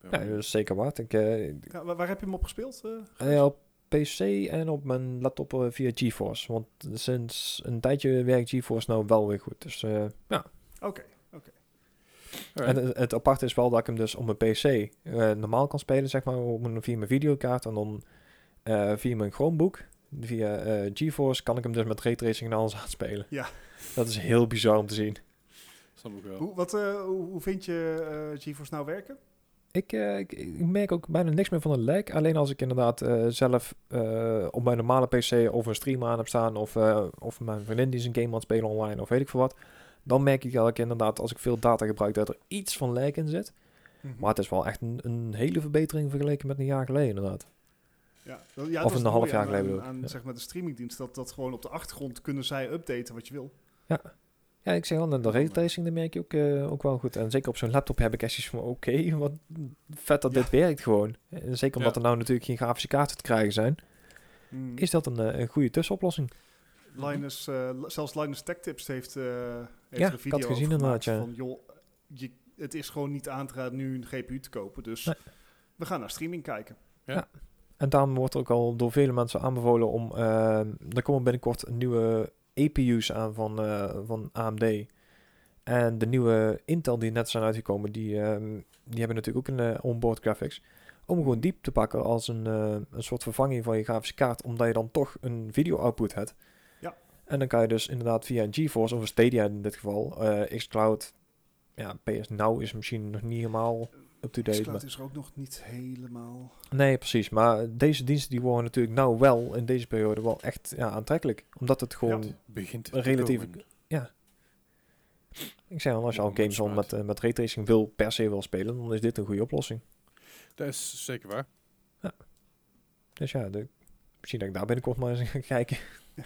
Ben Ja, dat is zeker waard. Ik, eh, Ja, waar, waar heb je hem op gespeeld? eh? eh, op PC en op mijn laptop eh, via GeForce. Want sinds een tijdje werkt GeForce nou wel weer goed. Dus eh, ja. Oké. En Alright. het, het aparte is wel dat ik hem dus op mijn PC eh, normaal kan spelen, zeg maar, op mijn, via mijn videokaart. En dan eh, via mijn Chromebook, via eh, GeForce, kan ik hem dus met raytracing en alles (laughs) aanspelen. Ja. Dat is heel bizar om te zien. Snap ik wel. Hoe, wat, eh, hoe, vind je eh GeForce nou werken? Ik, eh, ik, ik merk ook bijna niks meer van een lag. Alleen als ik inderdaad eh, zelf eh, op mijn normale PC of een stream aan heb staan. Of, eh, of mijn vriendin die zijn game aan het spelen online of weet ik veel wat. Dan merk ik dat ik inderdaad als ik veel data gebruik dat er iets van lag in zit. Mhm. Maar het is wel echt een, een hele verbetering vergeleken met een jaar geleden inderdaad. Ja, dat- ja, dat Of een half jaar geleden aan, ja. zeg maar de streamingdienst. Dat, dat gewoon op de achtergrond kunnen zij updaten wat je wil. Ja, ik zeg al, de raytracing dat merk je ook, eh, ook wel goed. En zeker op zo'n laptop heb ik echt zoiets van, oké, (laughs) wat vet dat Ja. dit werkt gewoon. En zeker omdat Ja. er nou natuurlijk geen grafische kaarten te krijgen zijn, Mm. is dat een, eh, een goede tussenoplossing. Linus, eh, zelfs Linus Tech Tips heeft, heeft Ja, ik had gezien inderdaad, ja. van, joh, je, het is gewoon niet aan te raden nu een GPU te kopen. Dus Nee. we gaan naar streaming kijken. En daarom wordt er ook al door vele mensen aanbevolen om... eh, er komen binnenkort nieuwe APU's aan van, eh, van AMD. En de nieuwe Intel die net zijn uitgekomen, die, ehm, die hebben natuurlijk ook een eh, onboard graphics. Om gewoon diep te pakken als een, eh, een soort vervanging van je grafische kaart, omdat je dan toch een video output hebt. Ja. En dan kan je dus inderdaad via een GeForce of een Stadia in dit geval, eh xCloud, ja, PS Now is misschien nog niet helemaal up-to-date. Is er ook nog niet helemaal... Nee, precies. Maar deze diensten die worden natuurlijk nou wel in deze periode wel echt ja, aantrekkelijk. Omdat het gewoon Ja. Begint te relatief... komen. Ik zeg al, als je al Ja, games smart. met, eh, met raytracing wil, per se wil spelen, dan is dit een goede oplossing. Dat is zeker waar. Dus ja, de, misschien dat ik daar binnenkort maar eens (laughs) ga kijken. (laughs)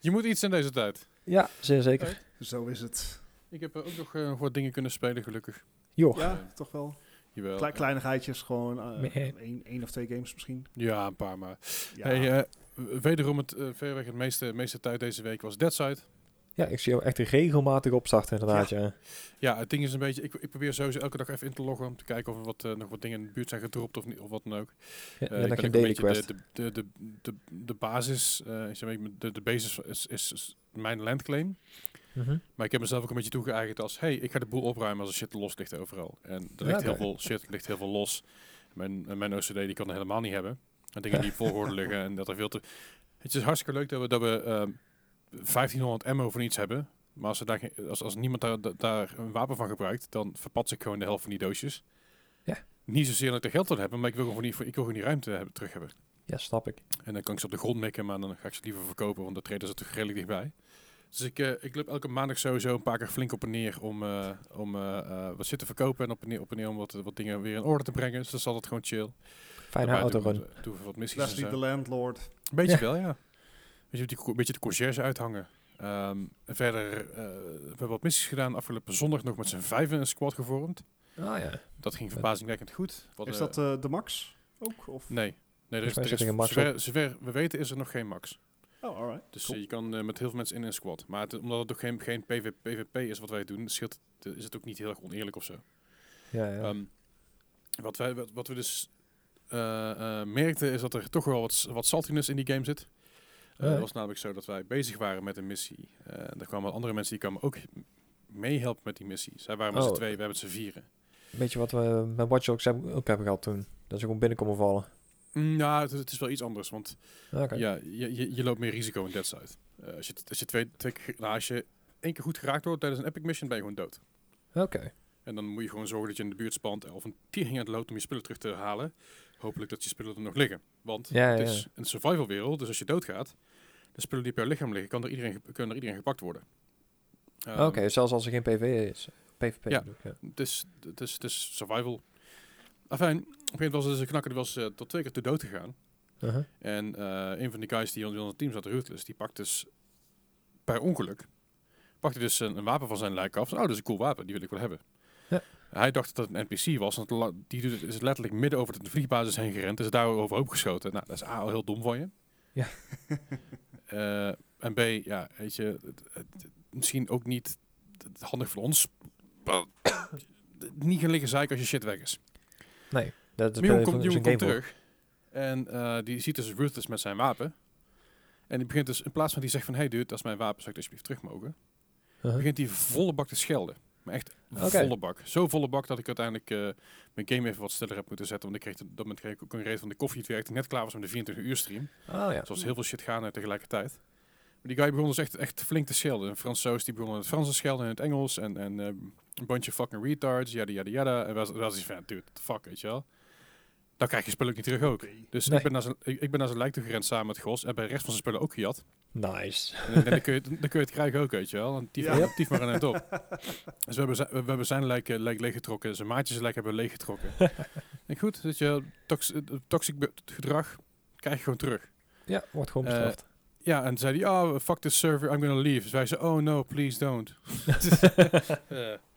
Je moet iets in deze tijd. Ja, zeer zeker. Zo is het. Ik heb eh, ook nog eh, wat dingen kunnen spelen, gelukkig. Joh, Ja, toch wel. Jawel. Kleinigheidjes, gewoon eh, één, één of twee games misschien. Ja, een paar maar. Ja, Hey, eh, wederom het uh, verreweg het meeste, meeste tijd deze week was Deadside. ja, ik zie jou echt regelmatig opstarten inderdaad, ja. Ja, het ding is een beetje, ik, ik probeer sowieso elke dag even in te loggen om te kijken of er wat, nog wat dingen in de buurt zijn gedropt of, niet, of wat dan ook. ja en ik dan ook een daily beetje quest. De, de, de, de, de, de basis, eh, ik zeg maar, de, de basis is, is, is mijn landclaim. Mhm. Maar ik heb mezelf ook een beetje toegeëigend als, hey, ik ga de boel opruimen als er shit los ligt overal. En er ligt Ja, heel veel shit, ligt heel veel los. Mijn, en mijn OCD die kan er helemaal niet hebben. En dingen die (laughs) volgorde liggen en dat er veel te... Het is hartstikke leuk dat we, dat we ehm, 1500 ammo van iets hebben. Maar als, er daar als, als niemand daar, da- daar een wapen van gebruikt, dan verpats ik gewoon de helft van die doosjes. Ja. Niet zozeer dat ik er geld wil hebben, maar ik wil gewoon niet, ik wil gewoon die ruimte hebben, terug hebben. Ja, snap ik. En dan kan ik ze op de grond mikken, maar dan ga ik ze liever verkopen, want de trader zit toch redelijk dichtbij. Dus ik, eh, ik loop elke maandag sowieso een paar keer flink op en neer om, eh, om eh, eh, wat shit te verkopen en op en neer, op en neer om wat, wat dingen weer in orde te brengen. Dus dat is altijd gewoon chill. Fijne Daarbij autorun. doen we- doen we wat missies Leslie the Landlord. Een beetje Ja. wel, ja. Weet je, die, een beetje de conciërge uithangen. Ehm, en verder, eh, we hebben wat missies gedaan. Afgelopen zondag nog met z'n vijven een squad gevormd. Ah ja. Dat ging verbazingwekkend goed. Wat, Is dat de max ook? Of? Nee. Nee, er is, er is, er geen max zover, zover we weten is er nog geen max. Oh, alright. Dus Cool. eh, je kan eh, met heel veel mensen in een squad. Maar het- omdat het ook geen, geen PV, PvP is wat wij doen, scheelt, het- is het ook niet heel erg oneerlijk of zo. Ja, ja. Ehm, wat, wij, wat, wat we dus eh, eh, merkten is dat er toch wel wat, wat saltiness in die game zit. Eh, Ja. Het was namelijk zo dat wij bezig waren met een missie. Eh er kwamen andere mensen die kwamen ook meehelpen met die missie. Zij waren met Oh. z'n twee, we hebben het z'n vieren. Weet je wat we met Watch Dogs hebben- ook hebben gehad toen? Dat ze gewoon binnenkomen vallen. Mm, nou, het, het is wel iets anders, want ja, je, je, je loopt meer risico in Deadside. Uh, als, je, als, je twee, nou, als je één keer goed geraakt wordt tijdens een epic mission, ben je gewoon dood. Oké. En dan moet je gewoon zorgen dat je in de buurt spant of een tering aan het loopt om je spullen terug te halen. Hopelijk dat je spullen er nog liggen. Want Ja, het ja, is een survival wereld, dus als je doodgaat, de spullen die per lichaam liggen, kan er iedereen, kunnen er iedereen gepakt worden. Ehm, Oké, zelfs als er geen PV is. PvP Ja. is, het is, het is survival. Enfin, op een gegeven moment was er dus een knakker die was eh, tot twee keer te dood gegaan. Uh-huh. En eh, een van die guys die in ons team zat, Ruthless, die pakt dus per ongeluk, pakte dus een, een wapen van zijn lijk af. Van, oh, dat is een cool wapen, die wil ik wel hebben. Ja. Hij dacht dat het een NPC was, want die is letterlijk midden over de vliegbasis heen gerend, is daar overhoop geschoten. Nou, dat is A, al heel dom van je. Ja. (laughs) Eh, en B, ja, weet je, het- het- misschien ook niet het handig voor ons. (coughs) niet gaan liggen zeiken als je shit weg is. Nee, dat is Die komt, die terug. En eh, die ziet dus Ruthless met zijn wapen. En die begint dus, in plaats van die zegt van... Hey dude, dat is mijn wapen, zou ik alsjeblieft terug mogen? Uh-huh. Begint hij volle bak te schelden. Maar echt volle bak. Zo volle bak dat ik uiteindelijk eh, mijn game even wat stiller heb moeten zetten. Want ik kreeg op dat moment kreeg ik ook een reden van de koffie. Het werkte net klaar was met de 24 uur stream. Ah ja. Zoals heel veel shit gaan eh, tegelijkertijd. Maar die guy begon dus echt, echt flink te schelden. Een Fransoos die begon in het Frans te schelden en in het Engels. En, en eh, Een bunch of fucking retards, yada yada yada. En was was iets van, dude, what the fuck, weet je wel. Dan krijg je spul ook niet terug ook. Dus Nee. ik, ben naar zijn, ik, ik ben naar zijn lijk toe gerend samen met Gos. En bij de rest van zijn spullen ook gejat. Nice. En, en dan, kun je, het- dan kun je het krijgen ook, weet je wel. En tief, Ja. maar, tief maar een eind op. Dus we hebben, zijn- we hebben zijn lijk, eh, lijk leeggetrokken. Zijn maatjes lijk hebben we leeggetrokken. (laughs) en goed, weet je, tox, eh, toxic gedrag krijg je gewoon terug. Ja, wordt gewoon Eh, bestraft. Ja, en zei hij, oh, fuck this server, I'm gonna leave. Dus wij zeiden, oh no, please don't. (laughs) (laughs)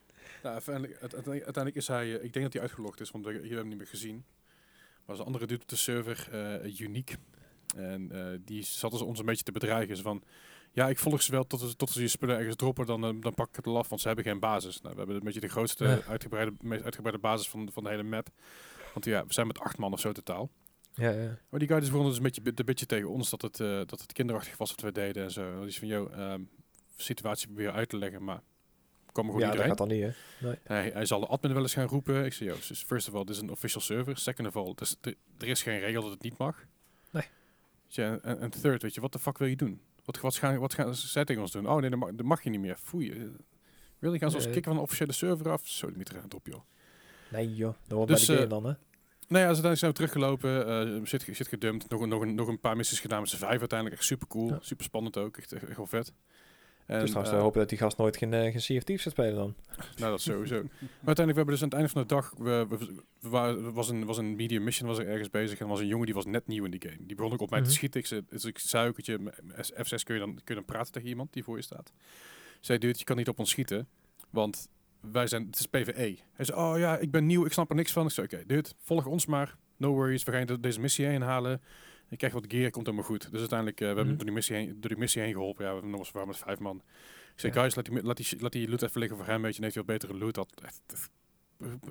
nou, uiteindelijk, uite- uiteindelijk, uiteindelijk is hij, eh, ik denk dat hij uitgelogd is, want we, hebt hem niet meer gezien. Maar zijn andere dude op de server, eh uniek. En eh, die zat dus ons een beetje te bedreigen. Van, ja, ik volg ze wel tot, ze- tot ze je spullen ergens droppen, dan, eh, dan pak ik het al af, want ze hebben geen basis. Nou, we hebben een beetje de grootste, Ja. uitgebreide, meest uitgebreide basis van, van de hele map. Want ja, we zijn met acht man of zo totaal. Ja, ja. Maar die guy dus dus een beetje, een beetje tegen ons dat het, eh, dat het kinderachtig was wat we deden en zo. Die is van, joh, ehm, situatie proberen uit te leggen, maar kwam er gewoon ja, niet dat gaat dan niet, hè? Nee. Hij, hij zal de admin wel eens gaan roepen. Ik zei, joh, dus first of all, dit is een official server. Second of all, dus er, is geen regel dat het niet mag. Nee. En, en third, weet je, wat de fuck wil je doen? Wat, wat, gaan, wat gaan zij tegen ons doen? Oh nee, dat mag, dat mag je niet meer. Foei. Wil je gaan ze ons kicken van de officiële server af? Zo, meter aan het op, joh. Nee, joh. Dat hoort Dus, bij de eh, game dan, hè? Nou ja, ze zijn zo teruggelopen, eh shit, ge- shit gedumpt, nog, een- nog, een, nog een paar missies gedaan met z'n vijf uiteindelijk. Echt super cool, Ja. super spannend ook, echt, echt, echt wel vet. En, dus trouwens te hopen dat die gast nooit geen, eh geen Sea of Thieves gaat spelen dan. (laughs) nou, dat sowieso. maar uiteindelijk, we hebben dus aan het einde van de dag, we, we, we waren- was, een, was een medium mission, was er ergens bezig. En was een jongen die was net nieuw in die game. Die begon ook op mij Mhm. te schieten. Ik zei, dus ik zei ook, weet je, met F6 kun je, dan, kun je dan praten tegen iemand die voor je staat. Zei, dude, je kan niet op ons schieten, want wij zijn, het is PvE. Hij zei, oh ja, ik ben nieuw, ik snap er niks van. Ik zei, oké, dude, volg ons maar. No worries, we gaan deze missie heen halen. Je krijgt wat gear, komt helemaal goed. Dus uiteindelijk, eh, we hebben Mhm. door die, missie heen, door die missie heen geholpen. Ja, we hebben nog eens waar met vijf man. Ik zei, Ja. guys, laat die, laat, die, laat die loot even liggen voor hem, weet je. Heeft hij wat betere loot. Dat echt,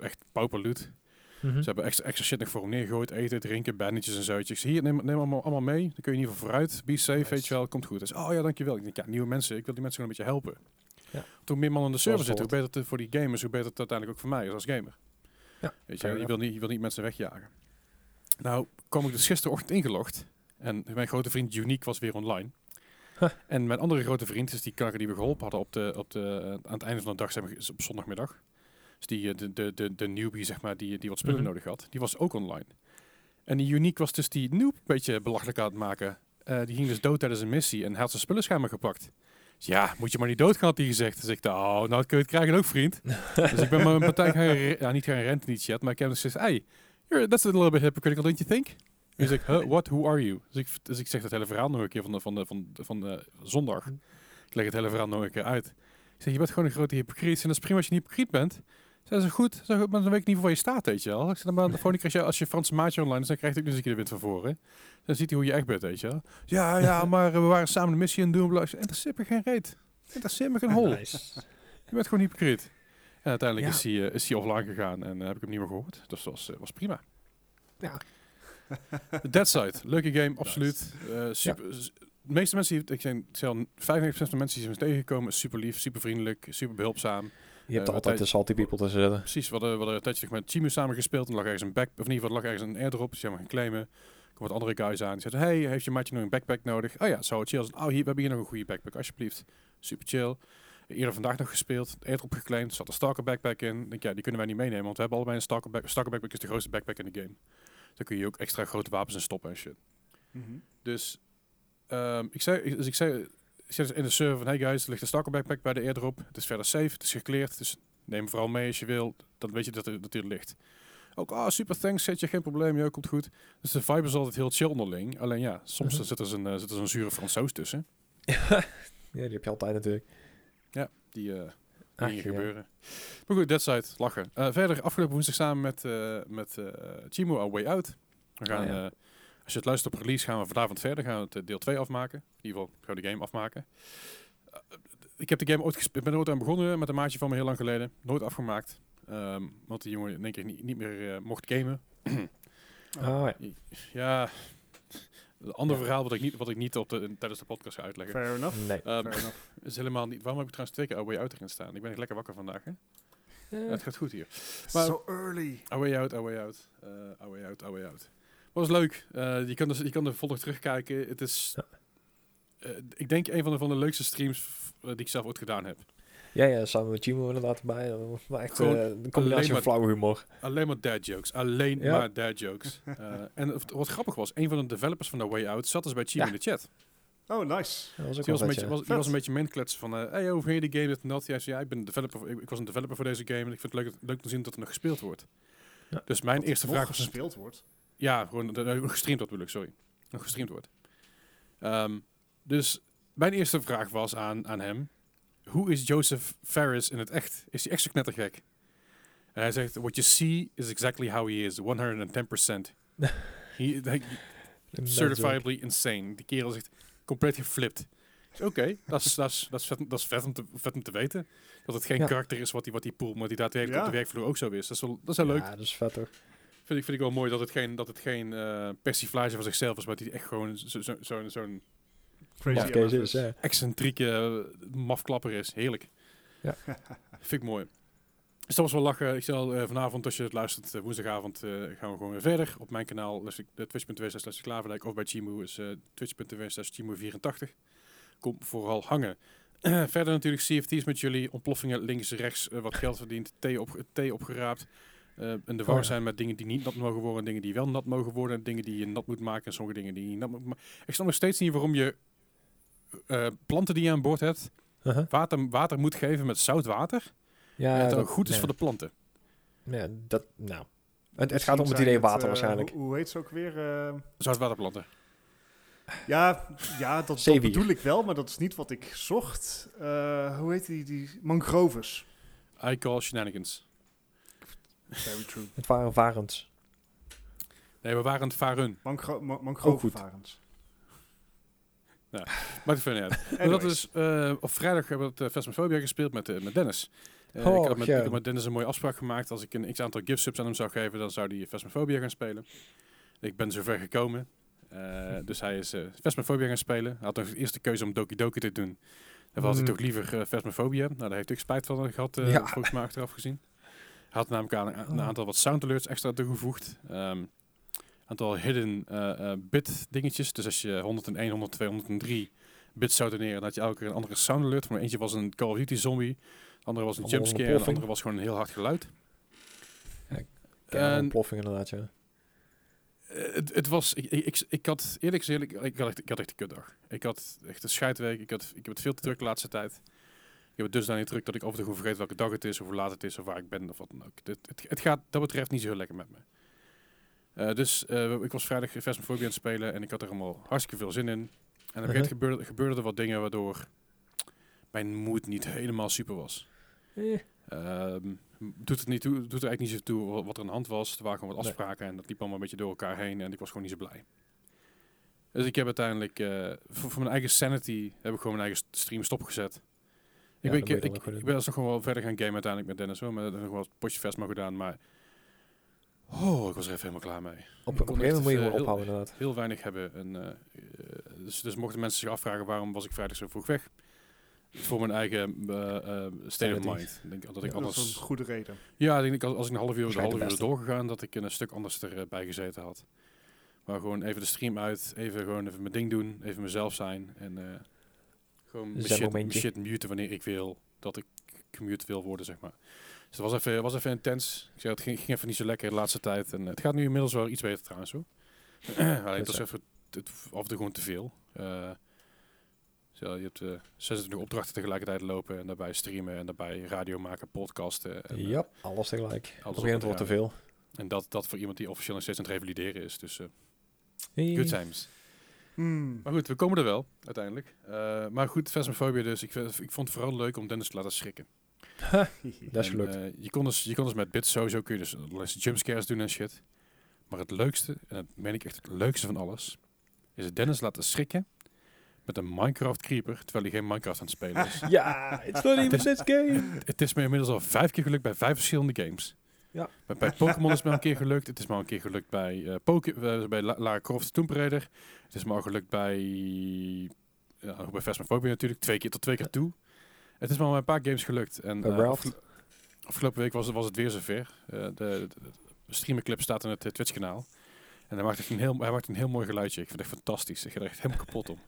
echt, pauper loot. Mhm. Ze hebben extra, extra shit nog voor hem neergegooid. Eten, drinken, bandetjes en zo. Ik zeg, hier, neem, neem allemaal, allemaal mee. Dan kun je in ieder geval vooruit. Be safe, Nice. weet je wel. Komt goed. Zei, oh ja, dankjewel. Ik denk, ja, nieuwe mensen. Ik wil die mensen gewoon een beetje helpen. Ja. Toen meer man aan de server zitten, hoe beter het voor die gamers, hoe beter het uiteindelijk ook voor mij is als gamer. Ja, Weet je, je wil, niet, je wil niet mensen wegjagen. Nou, kwam ik dus gisterochtend ingelogd. En mijn grote vriend Unique was weer online. Huh. En mijn andere grote vriend, dus die kanker die we geholpen hadden op de, op de, aan het einde van de dag, maar, is op zondagmiddag. Dus die, eh, de, de, de, de newbie, zeg maar, die, die wat spullen Mhm. nodig had, die was ook online. En die Unique was dus die noob een beetje belachelijk aan het maken. Eh, die ging dus dood tijdens een missie en hij had zijn spullen schijnbaar gepakt. Dus ja, moet je maar niet doodgaan, had hij gezegd. Dus ik dacht, oh, nou kun je het krijgen ook, vriend. (laughs) dus ik ben maar een partij gaan, ja, niet gaan renten, niet chat, maar ik heb dus gezegd, hey, you're, that's a little bit hypocritical, don't you think? Dus ik, huh, (laughs) what, who are you? Dus ik, dus ik zeg het hele verhaal nog een keer van de, van de, van de, van de zondag. Ik leg het hele verhaal nog een keer uit. Ik zeg, je bent gewoon een grote hypocriet. En dat is prima als je een hypocriet bent. Zeg ze goed, zeg, maar dan weet ik niet voor waar je staat, weet je wel. Ik zeg, dan maar de volgende keer als je, Franse maatje online is, dan krijg nog eens een keer de wind van voren. Dan ziet hij hoe je echt bent, weet je wel. Ja, (laughs) ja, maar eh, we waren samen de missie aan het doen. Ik zeg, Interesseert me geen reet. Interesseert me geen hol. Je bent gewoon hypocriet. En uiteindelijk Ja. is hij, eh, is hij offline gegaan en eh, heb ik hem niet meer gehoord. Dus dat was, eh, was prima. Ja. (laughs) Dead Side, leuke game, absoluut. Eh, super, De meeste mensen, die, ik zei al, 95% van de mensen die zijn tegengekomen, super lief, super vriendelijk, super behulpzaam. Je hebt altijd wat de salty people tussen zitten. Precies, we hadden, we hadden een tijdje met Chimu samen gespeeld. En lag ergens een back, of in ieder geval er lag ergens een airdrop. Dus die hebben gaan claimen. Er komen wat andere guys aan. Die zeiden, hey, heeft je maatje nog een backpack nodig? Oh ja, zo chill. Oh, hier, we hebben hier nog een goede backpack, alsjeblieft. Super chill. Eerder vandaag nog gespeeld, airdrop geclaimd. Er zat een Stalker backpack in. Ik denk, ja, die kunnen wij niet meenemen, want we hebben allebei een Stalker backpack. Stalker backpack is de grootste backpack in de game. Dan kun je ook extra grote wapens in stoppen en shit. Mhm. Dus ehm, ik zei, dus ik zei, dus in de server van, hey guys, er ligt een Stalker backpack bij de airdrop. Het is verder safe, het is gecleared, dus neem vooral mee als je wil. Dan weet je dat er, dat hij er ligt. Ook, ah, super thanks, zet je geen probleem, joh, komt goed. Dus de vibe is altijd heel chill onderling. Alleen ja, soms Mhm. zit er zo'n eh, zit er zo'n zure Fransoos tussen. (laughs) ja, die heb je altijd natuurlijk. Die eh Ach, dingen ja. gebeuren. Maar goed, Dead Side, lachen. Eh, verder, afgelopen woensdag samen met, eh met eh Chimo A Way Out. We gaan, Ah, ja. eh, als je het luistert op release, gaan we vanavond verder. Gaan we het deel 2 afmaken. In ieder geval, gaan we de game afmaken. Ik heb de game ooit gespeeld. Ik ben er ooit aan begonnen met een maatje van me heel lang geleden. Nooit afgemaakt. Ehm, want die jongen in één keer niet, niet meer eh, mocht gamen. Oh ja. Ja, een ander Ja. verhaal wat ik niet, wat ik niet op de, tijdens de podcast ga uitleggen. Fair enough. Nee. Ehm, Fair enough. (laughs) is helemaal niet. Waarom heb ik trouwens twee keer A Way Out erin staan? Ik ben echt lekker wakker vandaag. Hè? Ja, het gaat goed hier. maar- so early. A Way Out, A Way Out, eh A Way Out, A Way Out. Was leuk. Eh, je, kan dus, je kan er volop terugkijken. Het is, eh, ik denk, een van de, van de leukste streams die ik zelf ooit gedaan heb. Ja, ja, samen met Chimo inderdaad erbij. Dat Gewoon eh, een combinatie alleen van flauwe humor. Alleen maar dad jokes. Alleen Ja. maar dad jokes. (laughs) Eh, en wat grappig was, een van de developers van The Way Out zat dus bij Chimo Ja. in de chat. Oh, nice. Dat was ook Die wel was, een beetje, was, was een beetje menkletsen van, eh hey, hoe vind je die game, dit en dat? Hij zei, ja, ik ben een developer, ik, ik was een developer voor deze game en ik vind het leuk, leuk te zien dat er nog gespeeld wordt. Ja. Dus mijn Dat eerste vraag was, gespeeld wordt. ja, gewoon gestreamd wordt bedoel ik, sorry. Nog gestreamd wordt. Ehm, dus mijn eerste vraag was aan, aan hem, hoe is Joseph Ferris in het echt? Is hij echt zo knettergek? En hij zegt, what you see is exactly how he is, 110%. (laughs) he, Een certifiably insane. Die kerel zegt compleet geflipt. Oké, (laughs) dat is dat is- dat is vet, dat is vet, om te, vet om te weten. Dat het geen Ja. karakter is wat die, wat die pool, maar die daadwerkelijk Ja. op de werkvloer ook zo is. Dat is wel, dat is wel leuk. Ja, dat is vet hoor. Vind ik, vind ik wel mooi dat het geen, dat het geen eh persiflage van zichzelf is, maar die echt gewoon zo'n zo, zo, zo'n Crazy is, ja. excentrieke eh, mafklapper is. Heerlijk. Ja. (laughs) Vind ik mooi. Dus dat was wel lachen. Ik zal eh, vanavond, als je het luistert, eh, woensdagavond, eh, gaan we gewoon weer verder. Op mijn kanaal, dus ik- twitch.tv slash Klaverdijk, of bij Chimu is eh twitch.tv slash Chimu84. Kom vooral hangen. (clears throat) verder natuurlijk CFT's met jullie, ontploffingen links, rechts, wat geld verdiend, thee, op, thee opgeraapt. Eh en de war Oh ja. zijn met dingen die niet nat mogen worden, dingen die wel nat mogen worden, en dingen die je nat moet maken en sommige dingen die je nat moet maken. Ik snap nog steeds niet waarom je eh, planten die je aan boord hebt, Uh-huh. water, water moet geven met zout water. Ja, dat- ook goed is voor de planten. Ja, dat, nou. Het, het gaat om het idee water eh, waarschijnlijk. Hoe, hoe heet ze ook weer? eh, Zoutwaterplanten. ja, ja dat, bedoel ik wel, maar dat is niet wat ik zocht. Eh, hoe heet die? die mangroves. I call shenanigans. Very true. Het waren varens. Nee, we waren het varen. Mangro ma Ook mangrovenvarens. Maar het uit. (laughs) Maar dat is, eh, op vrijdag hebben we het uh, Phasmophobia gespeeld met, eh, met Dennis. Eh, Oh, ik, had met, ja. ik had met Dennis een mooie afspraak gemaakt. Als ik een x-aantal gift subs aan hem zou geven, dan zou hij Phasmophobia gaan spelen. Ik ben zover gekomen. Eh, (laughs) dus hij is uh, gaan spelen. Hij had nog de eerste keuze om Doki Doki te doen. Dan was hij Mm. toch liever uh. Nou, daar heeft hij ook spijt van gehad, eh, Ja. volgens mij achteraf gezien. Hij had namelijk aan, een Oh. aantal wat sound alerts extra toegevoegd. Een aantal hidden eh, eh, bit dingetjes. Dus als je 101, 102, 103 bits zou doneren, dan had je elke keer een andere sound alert. Maar eentje was een Call of Duty zombie. De andere was een jumpscare. En de andere was gewoon een heel hard geluid. Ja, En- ontploffing inderdaad, ja. Eh, het, het was, ik, ik, ik, had eerlijk gezegd, ik, had echt, ik had echt een kutdag. Ik had echt een scheidweek. Ik, had, ik heb het veel te druk de laatste tijd. Ik heb het dus dan niet druk dat ik af en toe vergeet welke dag het is, of hoe laat het is, of waar ik ben, of wat dan ook. Het, het, het gaat dat betreft niet zo heel lekker met me. Eh, dus eh, ik was vrijdag Phasmophobia aan het spelen en ik had er allemaal hartstikke veel zin in. En op een gegeven moment Uh-huh. gebeurde, gebeurden er wat dingen waardoor mijn moed niet helemaal super was. Eh, Ehm, doet, het niet toe, doet er eigenlijk niet zo toe wa- wat er aan de hand was. Er waren gewoon wat afspraken en dat liep allemaal een beetje door elkaar heen en ik was gewoon niet zo blij. Dus ik heb uiteindelijk, eh, voor, voor mijn eigen sanity, heb ik gewoon mijn eigen st- stream stopgezet. Ik, Ja, ben, ik, ik, ik doen. ben nog gewoon wel verder gaan gamen uiteindelijk met Dennis hoor, maar nog wel een potje Vesma gedaan, maar oh, ik was er even helemaal klaar mee. Op, een gegeven moment moet je gewoon ophouden inderdaad. Heel weinig hebben. En, eh, dus, dus mochten mensen zich afvragen waarom was ik vrijdag zo vroeg weg, voor mijn eigen eh, eh, state of mind. Ik denk dat ik dat is anders... een goede reden. Ja, ik denk als, als ik een half uur, een half uur doorgegaan, dat ik een stuk anders erbij gezeten had. Maar gewoon even de stream uit, even gewoon even mijn ding doen, even mezelf zijn en eh, gewoon mijn shit, mijn shit muten wanneer ik wil dat ik gemute wil worden, zeg maar. Dus het was even, was even intens. Ik zei, het ging, ging even niet zo lekker de laatste tijd. En eh, het gaat nu inmiddels wel iets beter trouwens hoor. (clears throat) Alleen het was even het, af en toe gewoon te veel. Eh, zo, je hebt eh 26 opdrachten tegelijkertijd lopen en daarbij streamen en daarbij radio maken, podcasten. En, Ja, alles tegelijk. Op een moment het wordt te veel. en dat, dat voor iemand die officieel nog steeds aan het revalideren is. Dus eh Hey. good times. Hmm. Maar goed, we komen er wel, uiteindelijk. Eh, maar goed, Phasmophobia dus. Ik, ik vond het vooral leuk om Dennis te laten schrikken. Ha, (laughs) dat is En, gelukt. eh, je, kon dus, je kon dus met bits sowieso kun je dus allerlei jumpscares doen en shit. Maar het leukste, en dat meen ik echt het leukste van alles, is het Dennis laten schrikken met een Minecraft creeper, terwijl hij geen Minecraft aan het spelen is. (laughs) ja, it's not even this game. het is me inmiddels al vijf keer gelukt bij vijf verschillende games. Ja. Bij, bij Pokémon is het me al een keer gelukt. Het is me al een keer gelukt bij, eh Poké- eh, bij La- Lara Croft Tomb Raider. Het is me al gelukt bij, ja, bij Phasmophobia natuurlijk, twee keer tot twee keer toe. Het is bij een paar games gelukt. En, eh, afgelo- afgelopen week was, was het weer zover. Eh de, de, de streamerclip staat in het eh, Twitch kanaal. En hij maakt, echt een heel, hij maakt een heel mooi geluidje. Ik vind het echt fantastisch. Ik ga er echt helemaal kapot om.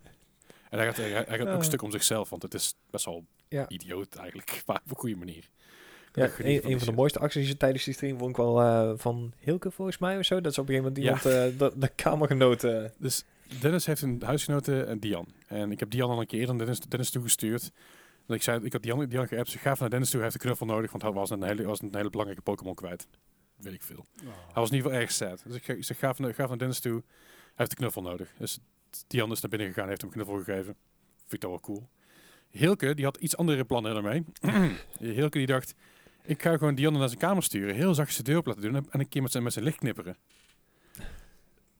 En hij gaat, hij, hij gaat ook een stuk om zichzelf, want het is best wel Ja. idioot eigenlijk, (laughs) maar op een goede manier. Ja, een, van die de mooiste acties tijdens die stream vond ik wel van Hilke volgens mij of zo. Dat is op een gegeven moment Ja. iemand de, de kamergenoten... Dus Dennis heeft een huisgenote, en Dian. En ik heb Dian al een keer aan Dennis, Dennis toegestuurd. Ik zei, ik had Dian geappt, ze ga even naar Dennis toe, hij heeft een knuffel nodig, want hij was een hele, was een hele belangrijke Pokémon kwijt. Weet ik veel. Hij was in ieder geval erg sad. Dus ik, zeg, ga even, naar- Dennis toe, hij heeft een knuffel nodig. Dus Dian is naar binnen gegaan, heeft hem knuffel gegeven. Vind ik dat wel cool. Hilke, die had iets andere plannen ermee. (clears throat) (clears throat) Hilke die dacht, ik ga gewoon Dian naar zijn kamer sturen, heel zachtjes de deur op laten doen en een keer met zijn, met zijn licht knipperen.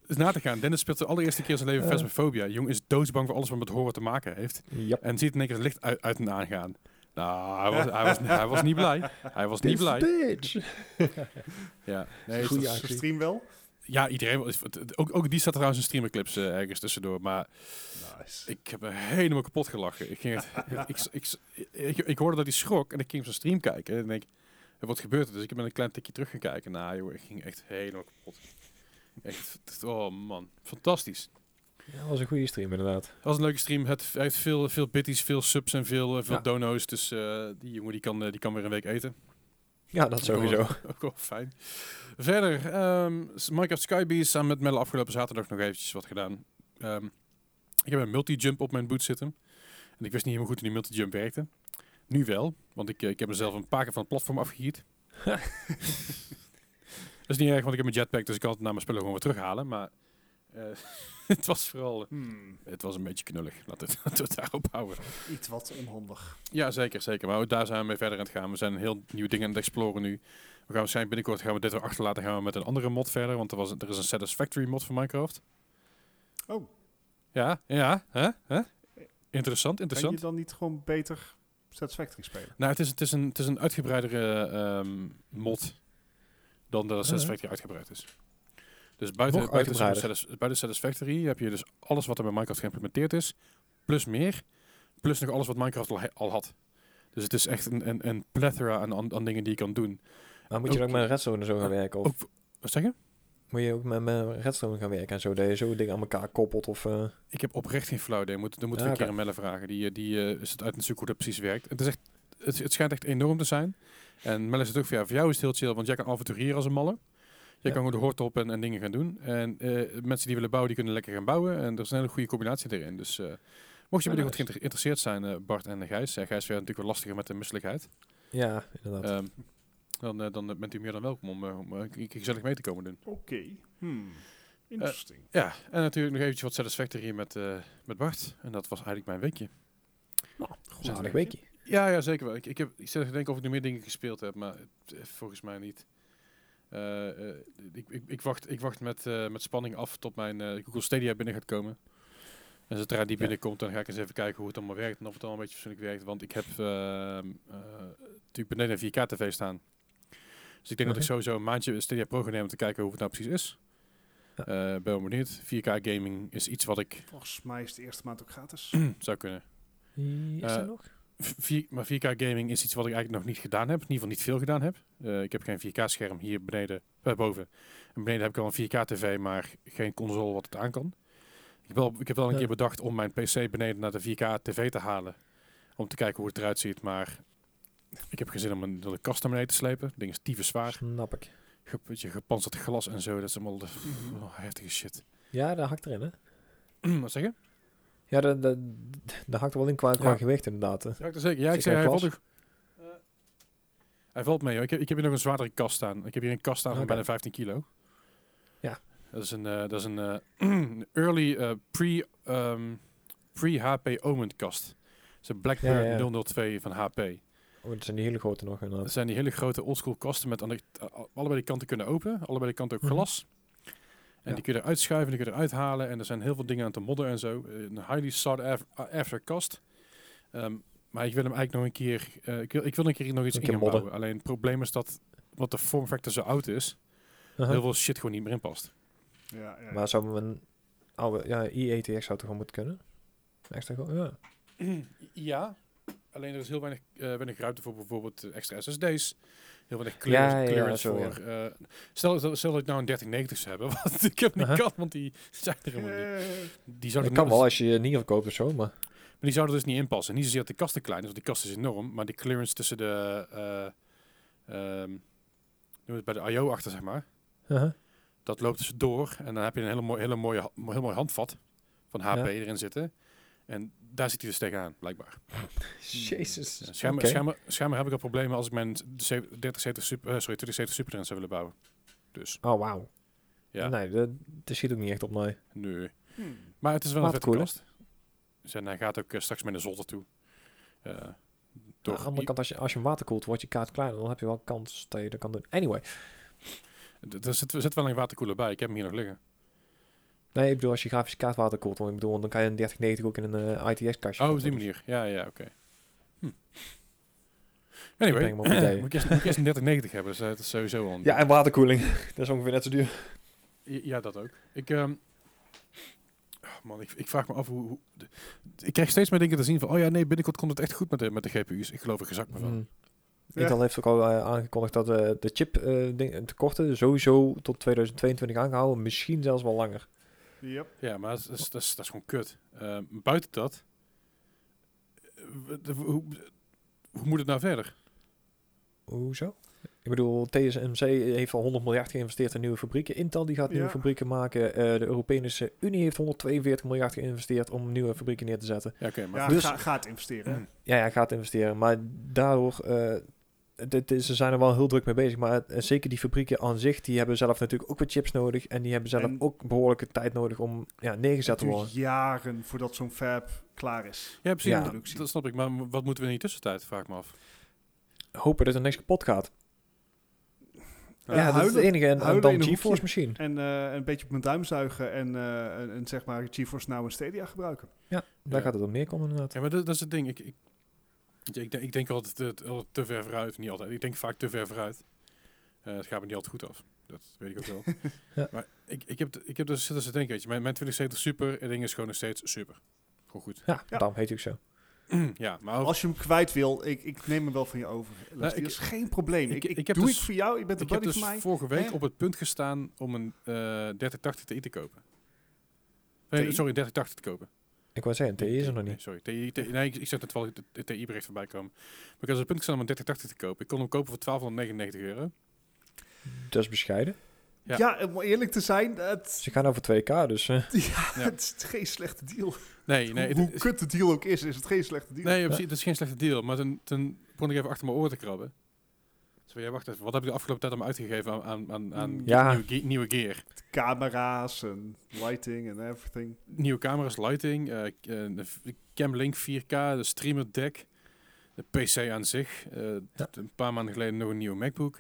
Dus na te gaan, Dennis speelt de allereerste keer in zijn leven. Phasmophobia. Jong is doodsbang voor alles wat met horror te maken heeft. Ja. En ziet in één keer het licht uit, uit en aangaan. Nou, hij was, hij, was, hij was niet blij. Hij was niet blij. bitch. (laughs) Ja, nee, Goeie stream wel? ja iedereen. Ook, ook die staat trouwens in streamerclips eh, ergens tussendoor. Maar Nice. ik heb helemaal kapot gelachen. Ik, ging het, (laughs) ik, ik, ik, ik hoorde dat hij schrok en ik ging op zijn stream kijken. En ik denk, wat gebeurt er? Dus ik ben een klein tikje terug gaan kijken. Nou joh, ik ging echt helemaal kapot. Echt, oh man, fantastisch. Ja, dat was een goede stream inderdaad. Het was een leuke stream. Het, hij heeft veel, veel bitties, veel subs en veel, eh, veel Ja. dono's. Dus eh, die jongen die kan, eh, die kan weer een week eten. Ja, dat sowieso. Ook wel, (laughs) ook wel fijn. Verder, s- Minecraft Skybeast samen met Melle afgelopen zaterdag nog eventjes wat gedaan. Ehm, ik heb een multi-jump op mijn boot zitten. En ik wist niet helemaal goed hoe die multi-jump werkte. Nu wel, want ik, ik heb mezelf een paar keer van het platform afgegiet. (laughs) (laughs) Dat is niet erg, want ik heb mijn jetpack, dus ik kan het naar mijn spullen gewoon weer terughalen. Maar eh, (laughs) het was vooral... Hmm, het was een beetje knullig. (laughs) Laten we het, daarop houden. iets wat onhandig. Ja, zeker, zeker. Maar ook daar zijn we mee verder aan het gaan. We zijn heel nieuwe dingen aan het exploren nu. We gaan waarschijnlijk binnenkort gaan we dit weer achterlaten. Gaan we met een andere mod verder. Want er, was, er is een Satisfactory mod voor Minecraft. Oh, Ja, ja, hè? hè? Interessant, kan interessant. je dan niet gewoon beter Satisfactory spelen? Nou, het is, het is, een, het is een uitgebreidere ehm, mod dan dat Satisfactory uitgebreid is. Dus buiten, buiten. Satis- buiten Satisfactory heb je dus alles wat er bij Minecraft geïmplementeerd is, plus meer, plus nog alles wat Minecraft al, had. Dus het is echt een, een, een plethora aan, aan, aan dingen die je kan doen. Maar moet je Ook- ook met redstone en zo gaan werken? Of Ook, wat zeg je? moet je ook met, met redstone gaan werken en zo? Dat je zo dingen aan elkaar koppelt of... eh, Ik heb oprecht geen flauw idee. Moet, dan moeten we een keer aan Melle vragen. Die, eh, die eh, is het uit zoeken hoe dat precies werkt. Het, is echt, het, het schijnt echt enorm te zijn. En Melle zegt ook van ja, voor jou is het heel chill, want jij kan avonturieren als een malle. Je Ja. kan gewoon de hoort op en, en dingen gaan doen. En eh, mensen die willen bouwen, die kunnen lekker gaan bouwen. En er is een hele goede combinatie erin. Dus eh, mocht je Ja, binnenkort nice. geïnter- geïnteresseerd zijn, eh, Bart en Gijs. Ja, Gijs werd natuurlijk wel lastiger met de misselijkheid. ja, inderdaad. Ehm, dan, dan bent u meer dan welkom om, om een gezellig mee te komen doen. Oké. Hmm. Interesting. Ja, en natuurlijk nog eventjes wat Satisfactory met, eh, met Bart. En dat was eigenlijk mijn weekje. Goed Zalig weekje. weekje. Ja, ja, zeker wel. Ik, ik, heb, ik zit te denken of ik nu meer dingen gespeeld heb, maar eh, volgens mij niet. Eh, eh, ik, ik, ik wacht, ik wacht met, met spanning af tot mijn Google Stadia binnen gaat komen. En zodra die binnenkomt, dan ga ik eens even kijken hoe het allemaal werkt en of het allemaal een beetje fatsoenlijk werkt. Want ik heb ehm, eh, natuurlijk beneden een 4K-tv staan. Dus ik denk dat ik Mhm. sowieso een maandje Stadia Pro ga nemen om te kijken hoe het nou precies is. Ja. Ben wel benieuwd. 4K gaming is iets wat ik Volgens mij is de eerste maand ook gratis. (clears throat) zou kunnen. Is er nog? V- vier- maar 4K gaming is iets wat ik eigenlijk nog niet gedaan heb. In ieder geval niet veel gedaan heb. Eh, ik heb geen 4K scherm hier beneden, eh, boven. En beneden heb ik al een 4K tv, maar geen console wat het aan kan. Ik heb wel, ik heb wel een Ja. keer bedacht om mijn PC beneden naar de 4K tv te halen. Om te kijken hoe het eruit ziet. Maar ik heb geen zin om een, de kast naar beneden te slepen. Het ding is tyfus zwaar. Snap ik. Ge, weet je, gepanzerd glas en zo. Dat is allemaal de, oh, heftige shit. Ja, dat hakt erin, hè? (clears throat) wat zeg je? Ja, dat, dat, dat hakt er wel in qua, qua Ja. gewicht inderdaad. hè. Ja, zeker. Ja, ik zei, hij valt, ook- Eh, hij valt mee. Hoor. Ik, heb, ik heb hier nog een zwaardere kast staan. Ik heb hier een kast staan van bijna 15 kilo. Ja. Dat is een, eh, dat is een eh, (clears throat) early pre, ehm, pre-HP Omen kast. Het is een Blackbird Ja, ja. 002 van HP. Oh, dat zijn die hele grote nog Dat inderdaad. zijn die hele grote oldschool kasten met aan de, allebei de kanten kunnen open. Allebei de kanten ook Mhm. glas. En Ja. die kun je eruit schuiven, die kun je eruit halen. En er zijn heel veel dingen aan te modden en zo. Een highly sought af- after kast. Ehm, maar ik wil hem eigenlijk nog een keer... eh, ik, wil, ik wil een keer nog iets Een in bouwen. Alleen het probleem is dat... Wat de form factor zo oud is... Aha. Heel veel shit gewoon niet meer in past. Ja, ja. Maar zou een oude ja, IETX zou toch wel moeten kunnen? Extra gewoon, ja. (clears throat) Ja. Alleen er is heel weinig, eh, weinig ruimte voor bijvoorbeeld extra SSD's. Heel weinig clearance, Ja, ja, clearance ja. voor. eh, stel, stel, stel dat ik nou een 3090 zou hebben, (laughs) wat ik heb niet kan, want die zijn er helemaal niet. Die zouden Dat kan wel als je je niet verkoopt of zo, maar... Maar die zouden dus niet inpassen. Niet zozeer dat de kast te klein is, want die kast is enorm. Maar die clearance tussen de... eh ehm, noem het bij de I.O. achter, zeg maar. Uh-huh. Dat loopt dus door. En dan heb je een hele, mooi, hele mooie, heel mooi handvat van HP Ja. erin zitten. En daar zit hij dus tegenaan, blijkbaar. (laughs) Jezus. Schijnbaar, Oké. schijnbaar, schijnbaar heb ik al problemen als ik mijn 3070 super, eh, sorry, 2070 Super zou willen bouwen. Dus, Oh, wauw. ja. Nee, dat, dat schiet ook niet echt op, nee. Nee. hmm. Maar het is wel een vette Waterkoeler. kast. Dus en hij gaat ook eh, straks met een zolder toe. Eh, Aan door de andere kant, als je, als je hem water koelt, wordt je kaart kleiner. Dan heb je wel kans dat je dat kan doen. Anyway. Er zit, er zit wel een waterkoeler bij. Ik heb hem hier nog liggen. Nee, ik bedoel, als je grafische kaart water koelt. Want ik bedoel, dan kan je een 3090 ook in een eh, ITX-kastje. Oh, op die manier. Ja, ja, oké. Hm. Ik Anyway, op ideeën. (clears throat) moet, ik eerst, moet ik eerst een 3090 hebben. Dus, eh, dat is sowieso Ja, en waterkoeling. (laughs) dat is ongeveer net zo duur. Ja, dat ook. Ik, ehm, oh man, ik, ik vraag me af hoe, hoe- de- Ik krijg steeds meer dingen te zien van... Oh ja, nee, binnenkort komt het echt goed met de, met de GPU's. Ik geloof er gezakt me van. Ja. Intel heeft ook al eh, aangekondigd dat eh, de chip eh, ding, tekorten sowieso tot 2022 aangehouden. Misschien zelfs wel langer. Yep. Ja, maar dat is, dat is, dat is, dat is gewoon kut. Ehm, buiten dat... hoe, hoe moet het nou verder? Hoezo? Ik bedoel, TSMC heeft al 100 miljard geïnvesteerd in nieuwe fabrieken. Intel die gaat nieuwe Ja. fabrieken maken. Eh, de Europese Unie heeft 142 miljard geïnvesteerd om nieuwe fabrieken neer te zetten. Ja, oké, maar... Ja, Dus- ga, gaat investeren. Ja, ja, gaat investeren. Maar daardoor, eh, dit ze zijn er wel heel druk mee bezig. Maar het- eh, zeker die fabrieken aan zich, die hebben zelf natuurlijk ook wat chips nodig. En die hebben zelf En- ook behoorlijke tijd nodig om ja, neergezet te worden. jaren voordat zo'n fab klaar is. Ja, precies. Ja. dat- Dat snap ik. Maar wat moeten we in die tussentijd? Vraag ik me af. Hopen dat er niks kapot gaat. Ja, Ja, dat is het enige. En, en dan GeForce misschien. En eh, een beetje op mijn duim zuigen en, eh, en, en zeg maar GeForce Now en Stadia gebruiken. Ja, daar Ja. gaat het op neerkomen inderdaad. Ja, maar dat, dat is het ding. Ik, ik, denk, ik denk altijd te, te, te ver vooruit. Niet altijd. Ik denk vaak te ver vooruit. Eh, het gaat me niet altijd goed af. Dat weet ik ook wel. (laughs) Ja. Maar ik, ik, heb, ik heb dus zitten te denken. Weet je, mijn, mijn 2070 Super het ding is gewoon nog steeds super. Gewoon goed. Ja, Ja. daarom heet ook zo. (clears throat) ja, maar ook- Als je hem kwijt wil, ik, ik neem hem wel van je over. Nou, dat ik- is geen probleem. ik- Ik, ik, ik heb doe dus- het voor jou, je bent ik heb buddy dus van mij. vorige week Hè? op het punt gestaan om een eh 3080 Ti te kopen. Nee, TI? sorry, 3080 te kopen. Ik wou zeggen, TI is er nog Nee, niet. sorry, TI, TI nee, ik, ik zag net wel het TI-bericht voorbij komen. Maar ik op het punt gestaan om een 3080 te kopen. Ik kon hem kopen voor 1299 euro. Dat is bescheiden. Ja. Ja, om eerlijk te zijn, het, Ze gaan over 2K, dus... eh, ja, (laughs) het is geen slechte deal. Nee, nee, Hoe, hoe kut de deal ook is, is het geen slechte deal. Nee, ja, precies, het is geen slechte deal. Maar toen, toen begon ik even achter mijn oren te krabben. Zo, ja, wacht even. Wat heb ik de afgelopen tijd allemaal uitgegeven aan, aan, aan, aan Ja. nieuwe, ge- nieuwe gear? Camera's en lighting en everything. Nieuwe camera's, lighting, eh, eh, de Camlink 4K, de streamer deck, de PC aan zich. eh, Ja. Een paar maanden geleden nog een nieuwe MacBook.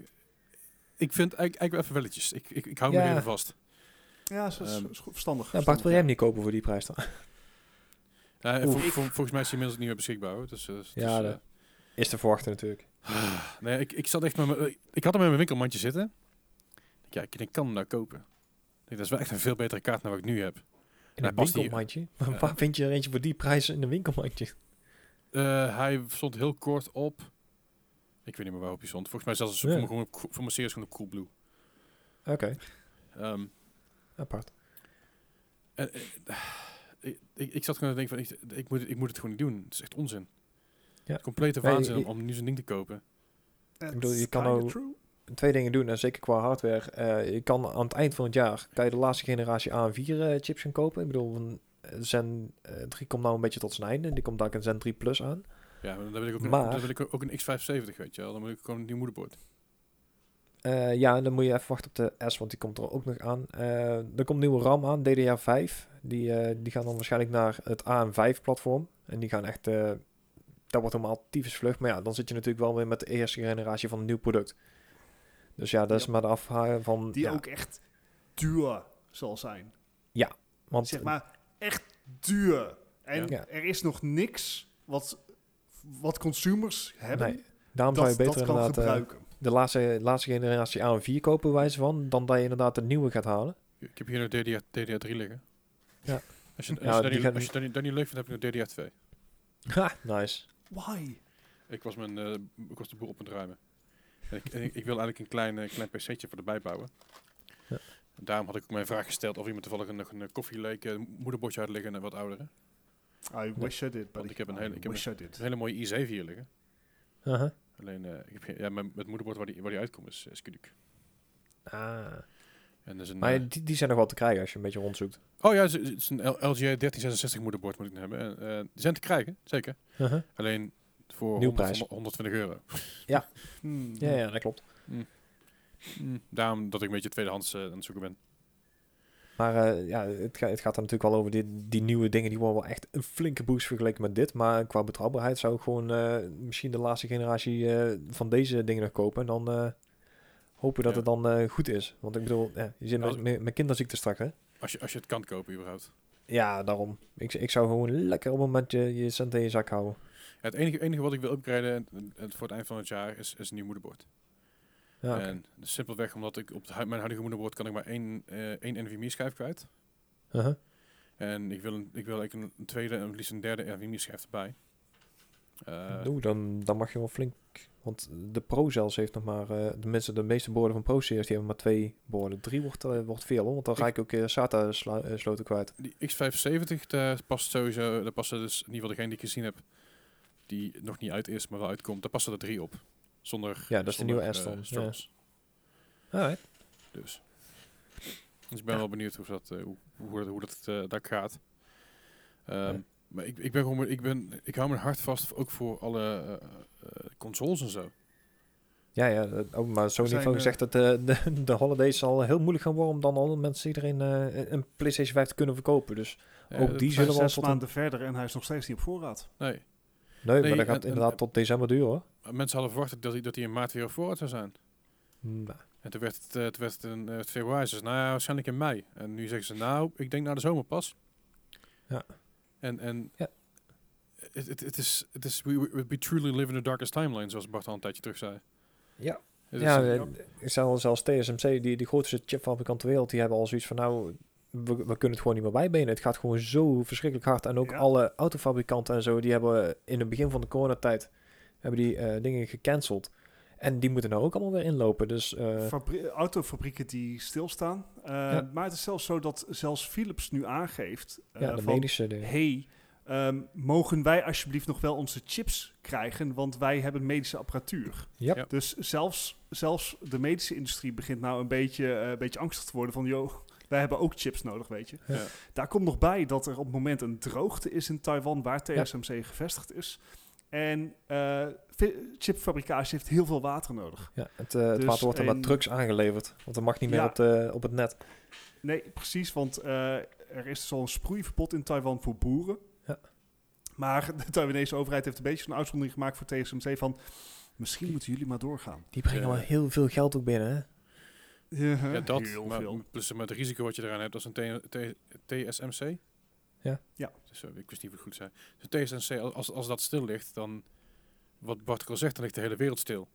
Ik vind eigenlijk, eigenlijk wel even welletjes. Ik, ik, ik hou me Ja. even vast. Ja, dat is, Ehm, is goed verstandig. nou, Bart, wil jij hem niet kopen voor die prijs dan? Ja, vol- vol- volgens mij is hij inmiddels niet meer beschikbaar. Hoor. Dus, dus, Ja, Is te verwachten natuurlijk. Nee, ik, ik zat echt met mijn, ik had hem in mijn winkelmandje zitten. Ja, ik, ik kan hem nou kopen. Ik denk, dat is wel echt een veel betere kaart dan wat ik nu heb. In Nou, een winkelmandje? Ja. Waar vind je er eentje voor die prijs in een winkelmandje? Eh, hij stond heel kort op. Ik weet niet meer waarop hij stond. Volgens mij zelfs Ja. voor, mijn, gewoon voor mijn series gewoon op Coolblue. Oké, Ehm apart. en, eh, ik, ik, zat gewoon te denken van, ik, ik, moet, ik moet het gewoon niet doen. Het is echt onzin. Ja. Complete waanzin om, nu zo'n ding te kopen. Ik bedoel, je kan nou- Twee dingen doen, en zeker qua hardware. Eh, je kan aan het eind van het jaar kan je de laatste generatie A4 eh, chips gaan kopen. Ik bedoel, een eh, Zen eh, 3 komt nou een beetje tot zijn einde. Die komt daar een Zen 3 Plus aan. Ja, maar dan wil ik ook, een, dan wil ik ook een X570, weet je wel. Dan moet ik gewoon een nieuw moederbord. Eh, ja, en dan moet je even wachten op de S, want die komt er ook nog aan. Eh, er komt nieuwe RAM aan, DDR5. Die, eh, die gaan dan waarschijnlijk naar het AM5-platform. En die gaan echt... dat wordt tyfus vlug. Maar ja, dan zit je natuurlijk wel weer met de eerste generatie van een nieuw product. Dus ja, dat is Ja. maar de afhaken van... Die ja, ook echt duur zal zijn. want, Zeg maar, echt duur. En Ja. er is nog niks wat, wat consumers hebben Nee, daarom zou je dat, beter dat kan inderdaad eh, gebruiken. de laatste, laatste generatie AM4 kopen, wijze van, dan dat je inderdaad de nieuwe gaat halen. Ik heb hier nog DDR, DDR3 liggen. Ja. Als je, als, Ja, je, dat die niet, gaan- als je dat niet, dat niet leuk vindt, heb ik nog DDR2. Ha, nice. Why? Ik was, mijn, eh, ik was de boel op het ruimen. En ik, en ik, ik wil eigenlijk een klein, eh, klein pc'tje voor erbij bouwen. Ja. En daarom had ik ook mijn vraag gesteld of iemand toevallig een, nog een koffieleek eh, moederbordje had liggen en een wat oudere. I wish I did, but ik heb een hele- ik heb. Een hele mooie i7 hier liggen. Alleen, eh, ik heb geen, ja, mijn, het moederbord waar die, waar die uitkomt is, is Kuduk. Ah. En is een, Maar eh, die, die zijn nog wel te krijgen als je een beetje rondzoekt. oh ja, het is, een LG 1366 moederbord moet ik hebben. En, eh, die zijn te krijgen, zeker. Uh-huh. Alleen voor Nieuw 100, prijs. 120 euro. (laughs) Hmm. Ja, ja, dat klopt. Mm, daarom dat ik een beetje tweedehands eh, aan het zoeken ben. Maar ja, het, ga- het gaat dan natuurlijk wel over die, die nieuwe dingen. Die worden wel echt een flinke boost vergeleken met dit. Maar qua betrouwbaarheid zou ik gewoon misschien de laatste generatie van deze dingen nog kopen. En dan hopen dat Ja. het dan eh, goed is. Want ik bedoel, ja, je zit Als- met, met, met kinderziekte straks, hè? Als je, als je het kan kopen überhaupt. Ja, daarom. Ik, ik zou gewoon lekker op een moment je, je cent in je zak houden. Ja, het enige, enige wat ik wil upgraden en, en- en voor het eind van het jaar is, is een nieuw moederbord. Ja. En simpelweg omdat ik op mijn huidige moederbord kan ik maar één, eh één NVMe schijf kwijt. Uh-huh. En ik wil, een, ik wil eigenlijk een, tweede en liefst een derde NVMe schijf erbij. Oeh, dan, dan mag je wel flink... Want de Pro zelfs heeft nog maar... eh de, mensen, de meeste borden van Pro-series die hebben maar twee borden. Drie wordt, eh, wordt veel, hoor. Want dan Ik- ga ik ook uh, SATA-sloten kwijt. die X570, daar past sowieso, daar passen dus in ieder geval degene die ik gezien heb, die nog niet uit is, maar wel uitkomt, daar passen er drie op. Zonder Ja, dat is de nieuwe Aston, ja. Alright. Dus. dus ik ben Ja. wel benieuwd hoe dat, hoe, hoe, dat- hoe dat, dat gaat. Ehm, Ja. Maar ik, ik ben gewoon, ik ben, ik hou mijn hart vast ook voor alle eh, eh, consoles en zo. Ja, ja. Oh, maar Sony zijn, heeft ook eh, gezegd dat de, de, de holidays zal heel moeilijk gaan worden om dan alle mensen iedereen eh, een PlayStation 5 te kunnen verkopen. Dus Ja, ook die zullen wel tot maanden verder en hij is nog steeds niet op voorraad. Nee, Nee, Nee, maar dat gaat en- en- inderdaad tot december duren hoor. Mensen hadden verwacht dat hij, dat hij in maart weer op voorraad zou zijn. Nou, En toen werd het, eh, toen werd het in eh, februari. Ze nou ja, waarschijnlijk in mei. En nu zeggen ze, nou, ik denk naar de zomer pas. Ja. En, en Ja. het, het, het is, het is we, we, we truly live in the darkest timeline, zoals Bart al een tijdje terug zei. Ja. Ja, eh, ik zal zelfs TSMC, die, die grootste chipfabrikant ter wereld, die hebben al zoiets van nou, we, we kunnen het gewoon niet meer bijbenen. Het gaat gewoon zo verschrikkelijk hard. En ook Ja. alle autofabrikanten en zo, die hebben in het begin van de coronatijd hebben die eh, dingen gecanceld. En die moeten nou ook allemaal weer inlopen. Dus eh, Fabri- autofabrieken die stilstaan. Eh, Ja. Maar het is zelfs zo dat zelfs Philips nu aangeeft... eh, ja, de van, medische hey, ehm, mogen wij alsjeblieft nog wel onze chips krijgen? Want wij hebben medische apparatuur. Ja. Ja. Dus zelfs, zelfs de medische industrie begint nou een beetje, eh, een beetje angstig te worden van... joh, (laughs) wij hebben ook chips nodig, weet je. Ja. Daar komt nog bij dat er op het moment een droogte is in Taiwan... waar Ja. TSMC gevestigd is. En eh, chipfabricage heeft heel veel water nodig. Ja, het, eh, het Dus water wordt dan met trucks aangeleverd. Want dat mag niet meer Ja. op, de, op het net. Nee, precies, want eh, er is dus al een sproeiverbod in Taiwan voor boeren. Ja. Maar de Taiwanese overheid heeft een beetje een uitzondering gemaakt voor TSMC van... misschien moeten jullie maar doorgaan. Die brengen Ja. wel heel veel geld ook binnen, hè? ja, dat, Heel maar veel. plus met het risico wat je eraan hebt als een TSMC. Ja. Ja. Dus, eh, ik wist niet of het goed zei. Dus TSMC, als, als dat stil ligt, dan, wat Bart al zegt, dan ligt de hele wereld stil.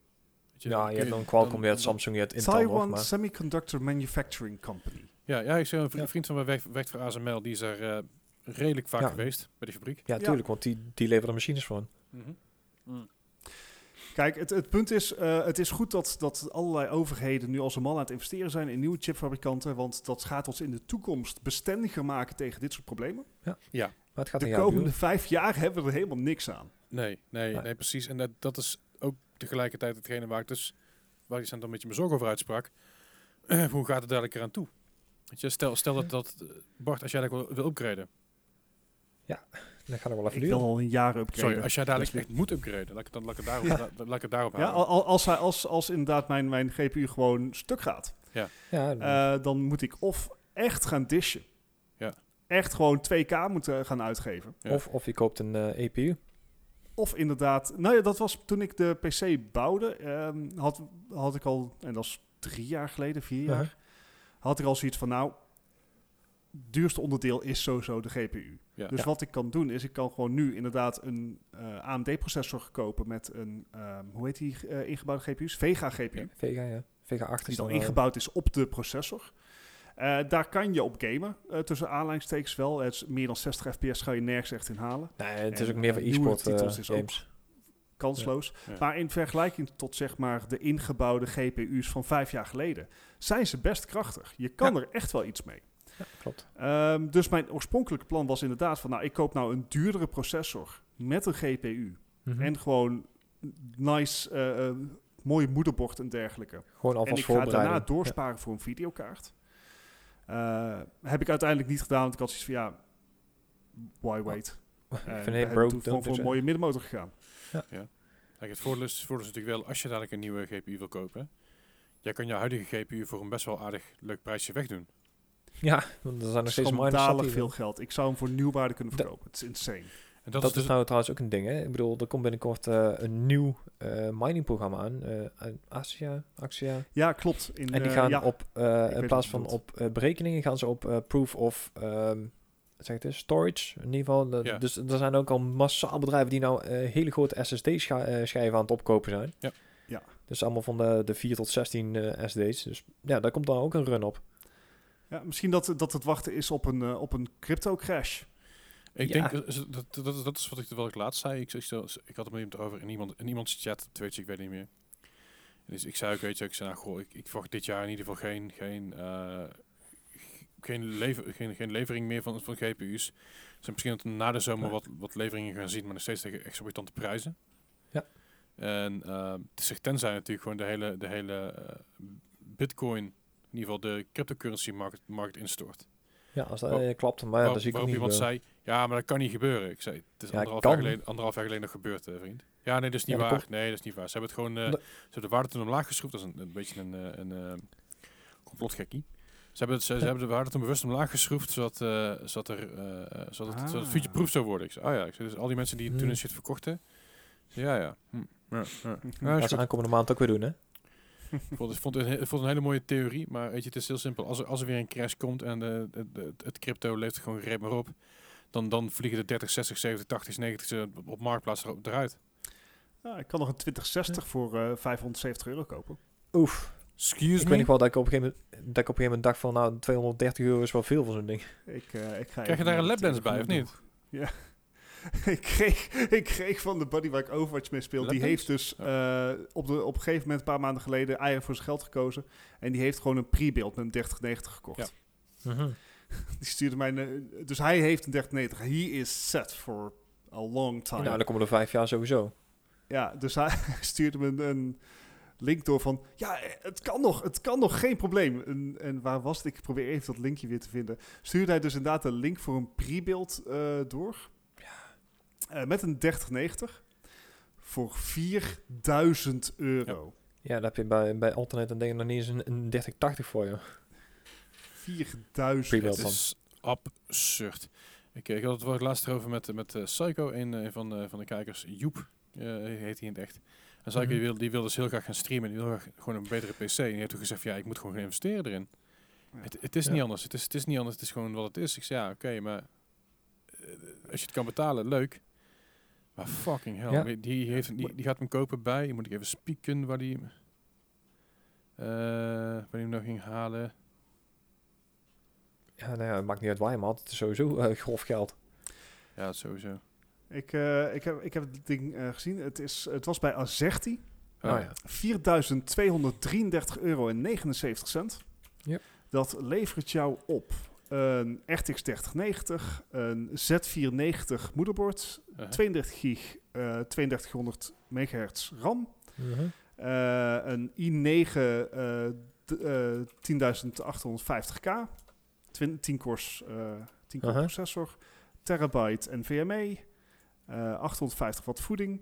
Weet Ja, dan je hebt dan Qualcomm, je hebt Samsung, je hebt Intel nog, Taiwan maar... Semiconductor Manufacturing Company. Ja, ja ik zeg, een vri- Ja. vriend van mij werkt, werkt voor ASML, die is er eh, redelijk vaak Ja. geweest bij die fabriek. Ja, Ja. tuurlijk, want die, die leveren machines voor. Mhm. Kijk, het, het punt is, eh, het is goed dat, dat allerlei overheden nu als een man aan het investeren zijn in nieuwe chipfabrikanten, want dat gaat ons in de toekomst bestendiger maken tegen dit soort problemen. Ja, Maar het gaat De komende vijf jaar hebben we er helemaal niks aan. Nee, nee, Nee. nee, precies. En dat, dat is ook tegelijkertijd hetgene waar ik dus, waar ik dan een beetje mijn zorg over uitsprak. (clears throat) Hoe gaat het dadelijk eraan toe? Weet je, stel, stel dat, dat eh, Bart, als jij dat wil, wil upgraden. Dat gaat nog wel even Ik wil al een jaar upgraden. Sorry, als jij dadelijk echt moet upgraden, laat ik het, dan, laat ik het daarop, Ja. la- laat ik het daarop Ja, houden. als, hij, als, als inderdaad mijn, mijn GPU gewoon stuk gaat, Ja, eh, dan moet ik of echt gaan dishen. Ja. Echt gewoon 2K moeten gaan uitgeven. Ja. of, of je koopt een eh, EPU. Of inderdaad, nou ja, dat was toen ik de PC bouwde, ehm, had, had ik al, en dat is drie jaar geleden, vier jaar, had ik al zoiets van, nou, het duurste onderdeel is sowieso de GPU. Ja. Dus Ja. wat ik kan doen, is ik kan gewoon nu inderdaad een eh, AMD-processor kopen met een, ehm, hoe heet die eh, ingebouwde GPU's? Vega GPU. Ja. Vega, ja. Vega 8 Die is dan dan... ingebouwd is op de processor. Eh, daar kan je op gamen, eh, tussen aanleidingstekens wel. Het is meer dan 60 fps ga je nergens echt in halen. Nee, het is En, ook meer voor e-sport eh, titels is ook- games. kansloos. Ja. Maar in vergelijking tot zeg maar de ingebouwde GPU's van vijf jaar geleden, zijn ze best krachtig. Je kan er echt wel iets mee. Ja, klopt. Ehm, dus mijn oorspronkelijke plan was inderdaad van, nou, ik koop nou een duurdere processor met een GPU. Mhm. En gewoon nice, eh, eh, mooie moederbord en dergelijke. Gewoon En alvast ik ga daarna doorsparen voor een videokaart. Eh, heb ik uiteindelijk niet gedaan, want ik had zoiets van, ja, why wait? (laughs) Ja. En Ik hey, bro, toen gewoon voor een mooie middenmotor gegaan. Kijk, het voordeel is, het voordeel is natuurlijk wel, als je dadelijk een nieuwe GPU wil kopen, jij kan je huidige GPU voor een best wel aardig leuk prijsje wegdoen. Ja, want er zijn nog steeds miners veel geld. Ik zou hem voor nieuwwaarde kunnen verkopen. Het is insane. En Dat, dat, is dus, nou trouwens ook een ding, hè. Ik bedoel, er komt binnenkort eh, een nieuw eh miningprogramma aan. uit Asia, Axia. Ja, klopt. In, En die gaan ja, op, in plaats van op berekeningen, gaan ze op proof of, wat zeg het, storage, in ieder geval. De- Ja. Dus er zijn ook al massaal bedrijven die nou hele grote SSD-schijven aan het opkopen zijn. Ja. Ja. Dus allemaal van de, de 4 tot 16 eh, SD's. Dus ja, daar komt dan ook een run op. ja, misschien dat, dat het wachten is op een, op een crypto crash. Ik Ja. denk, dat, dat, dat, is wat ik, wat ik laatst zei. Ik, ik, ik had het met iemand erover in, iemand, in iemands chat, weet je, ik weet niet meer. Dus ik zei ook, weet je, ik zei, nou, goh, ik, ik verwacht dit jaar in ieder geval geen, geen, eh, geen, lever, geen, geen levering meer van, van GPU's. Dus misschien dat na de zomer wat, wat leveringen gaan zien, maar nog steeds tegen exorbitante prijzen. Ja. En is tenzij natuurlijk gewoon de hele, de hele eh, bitcoin, in ieder geval de cryptocurrency markt, markt instort. Ja, als dat klopt, maar ja, dat zie ik niet iemand zei, ja, maar dat kan niet gebeuren. Ik zei, het is Ja, anderhalf, jaar geleden, anderhalf jaar geleden nog gebeurd, eh, vriend. Ja, nee, dat is niet Ja, waar. komt- Nee, dat is niet waar. Ze hebben het gewoon, eh, Dat- ze hebben de waarde toen omlaag geschroefd. Dat is een, een beetje een, eh, een eh, complotgekkie. Ze hebben, het, ze, ze hebben de waarde toen bewust omlaag geschroefd, zodat, eh, zodat, er, eh, eh, zodat, het, zodat het Ah. future-proof zou worden. Ik zei, oh ja, ik zei, dus al die mensen die toen Hmm. een shit verkochten. zei, Ja, ja. Hm, ja, ja. Dat ze aankomende maand ook weer doen, hè? Ik vond, vond het, ik vond het een hele mooie theorie, maar weet je, het is heel simpel. Als er, als er weer een crash komt en de, de, de- het crypto leeft gewoon greep maar op, dan, dan vliegen de 30, 60, 70, 80, 90 eh, op- marktplaats er- eruit. Ja, ik kan nog een 2060 voor eh 570 euro kopen. Oef. Excuse Ik weet nog wel dat ik op een gegeven moment, dat ik op een gegeven moment dacht van, nou, 230 euro is wel veel voor zo'n ding. Ik, eh, ik ga Krijg je daar een lapdance eh, bij, of niet? Ja. (laughs) ik, kreeg, ik kreeg van de buddy waar ik Overwatch mee speel, die heeft dus eh, op, de, op een gegeven moment, een paar maanden geleden, eieren voor zijn geld gekozen. En die heeft gewoon een pre-build met een 3090 gekocht. Ja. Mhm. (laughs) Die stuurde mij, een- dus hij heeft een 3090. He is set for a long time. Nou, dan komen er vijf jaar sowieso. Ja, dus hij (laughs) stuurde me een, een link door van... Ja, eh, het kan nog, het kan nog, geen probleem. En, en waar was het? Ik probeer even dat linkje weer te vinden. Stuurde hij dus inderdaad een link voor een pre-build eh, door. Eh, met een 3090 voor 4000 euro. Ja, dan heb je bij, bij Alternate dan denk ik nog niet eens een, een 3080 voor je. 4000 Pre-build. Het is absurd. Ik, eh, ik had het woord laatst erover met, met eh, Psycho, een, eh, van, de van de kijkers. Joep eh, heet hij in het echt. En Psycho Mhm. die, wil, die wil dus heel graag gaan streamen. Die wil graag gewoon een betere PC. En die heeft toen gezegd, ja, ik moet gewoon gaan investeren erin. Ja. Het, het is Ja. niet anders. Het is, het is niet anders. Het is gewoon wat het is. Ik zei, ja, oké, maar als je het kan betalen, leuk. Maar fucking hell. Ja. Die, die, heeft, die, die gaat hem kopen bij, moet ik even spieken waar die, eh waar die hem nog ging halen. Ja, nou ja, het maakt niet uit waar je hem had. Het is sowieso eh, grof geld. Ja, sowieso. Ik, eh, ik, heb, ik heb het ding eh, gezien. Het, is, het was bij Azerti. Oh, Nou ja. 4.233 euro en 79 cent. Yep. Dat levert jou op een RTX 3090, een Z490 moederbord, Uh-huh. 32 gig, eh 3200 megahertz RAM, Mhm. eh, een i9 eh, d- eh, 10850K, 10 10 cores, eh 10 core Aha. processor, terabyte NVMe, eh 850 watt voeding.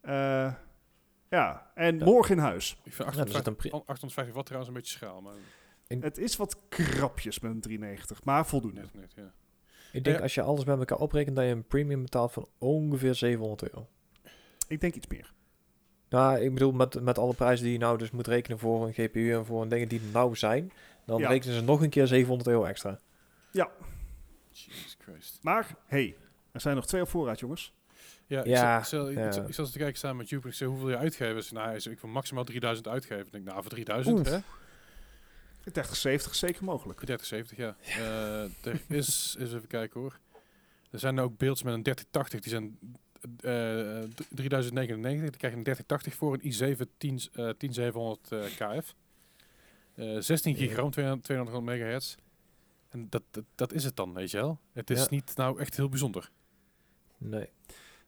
Eh, ja, en Ja. morgen in huis. Ik vind Ja, er zit 850, een pri- 850 watt trouwens een beetje schaal, maar Het is wat krapjes met een 390, maar voldoende. net, net, ja. Ik denk Ja. als je alles bij elkaar oprekent, dat je een premium betaalt van ongeveer 700 euro. Ik denk iets meer. Nou, ik bedoel, met, met alle prijzen die je nou dus moet rekenen voor een GPU en voor een dingen die er nou zijn, dan Ja. rekenen ze nog een keer 700 euro extra. Jesus Christ. Maar, hey, er zijn nog twee op voorraad, jongens. Ja, ik, Ja, zat- ik, ik, ja. zat- ik zat te kijken samen met Jupe. Ik zei, hoeveel je uitgeven? Ze, nou, hij zei, ik wil maximaal 3000 uitgeven. Ik denk, nou, voor 3000, Oef. hè? 3070 is zeker mogelijk. Voor 3070, ja. Eh, er is, eens even kijken hoor. Er zijn ook beelds met een 3080, die zijn eh, eh, 3099. Dan krijg je een 3080 voor een i7 10, eh, 10700 eh, KF. Eh 16 Ja. gigram, 200 200 megahertz. En dat, dat, dat is het dan, weet je wel. Het is Ja. niet nou echt heel bijzonder. Nee.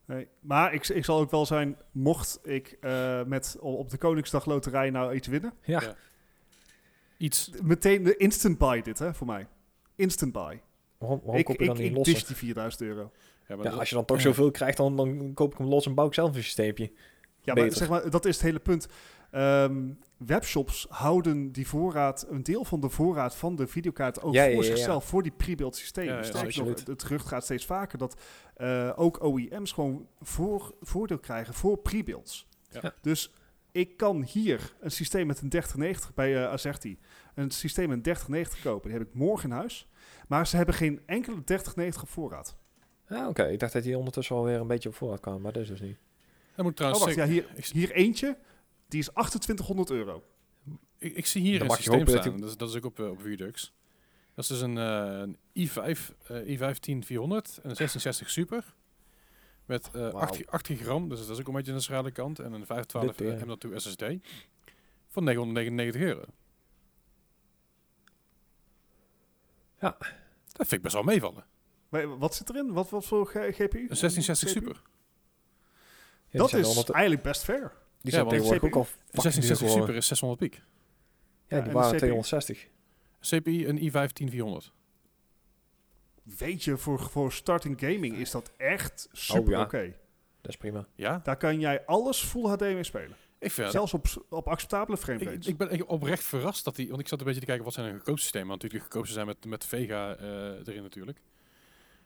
Nee, maar ik, ik zal ook wel zijn, mocht ik eh, met op de Koningsdag Loterij nou iets winnen. Ja. Ja. Iets. Meteen de instant buy dit, hè, voor mij. Instant buy. Waarom, waarom ik koop je ik, dan niet ik losse? dish die 4000 euro. Ja, maar Ja, als je dan toch zoveel krijgt, dan, dan koop ik hem los en bouw ik zelf een systeempje. Ja, maar, Beter. zeg maar dat is het hele punt. Ehm, webshops houden die voorraad, een deel van de voorraad van de videokaart ook Ja, voor ja, ja. zichzelf, voor die pre-built systemen. Sterker nog, absoluut. het, het gerucht gaat steeds vaker dat eh, ook OEM's gewoon voor, voordeel krijgen voor pre-builds. Dus ik kan hier een systeem met een 3090 bij eh Azerti, een systeem met een 3090 kopen. Die heb ik morgen in huis. Maar ze hebben geen enkele 3090 op voorraad. Ah, oké. Ik dacht dat hij ondertussen alweer een beetje op voorraad kwam, maar dat is dus niet. Dat moet Oh, trouwens wacht, ja, hier, hier eentje, die is 2800 euro. ik, ik zie hier Dan een systeem dat staan. Dat is, dat is ook op, eh, op Redux. Dat is dus een, eh, een i5, eh i5 400 en een 1660 Super. Met eh Wauw. 8, 8 gram, dus dat is ook een beetje een schrale kant. En een 512 Dit, eh, ja. M.2 SSD. Van 999 euro. Ja. Dat vind ik best wel meevallen. Wa- Wat zit erin? Wat, wat voor GPU? Een 1660 CPU? Super. Ja, dat is eigenlijk best fair. Die zijn want tegenwoordig ook al Een fucking 1660 duur Super is 600 piek. Ja, Ja, die en waren de CPU? 260. CPI een i5 10400. Weet je, voor, voor starting gaming is dat echt super ja. oké. Dat is prima. Ja? Daar kan jij alles full HD mee spelen. Ik vind Zelfs op, op acceptabele frame Ik, rates. ik ben echt oprecht verrast dat die, want ik zat een beetje te kijken wat zijn een goedkoopste systemen. Want natuurlijk goedkoopste zijn met, met Vega eh, erin natuurlijk.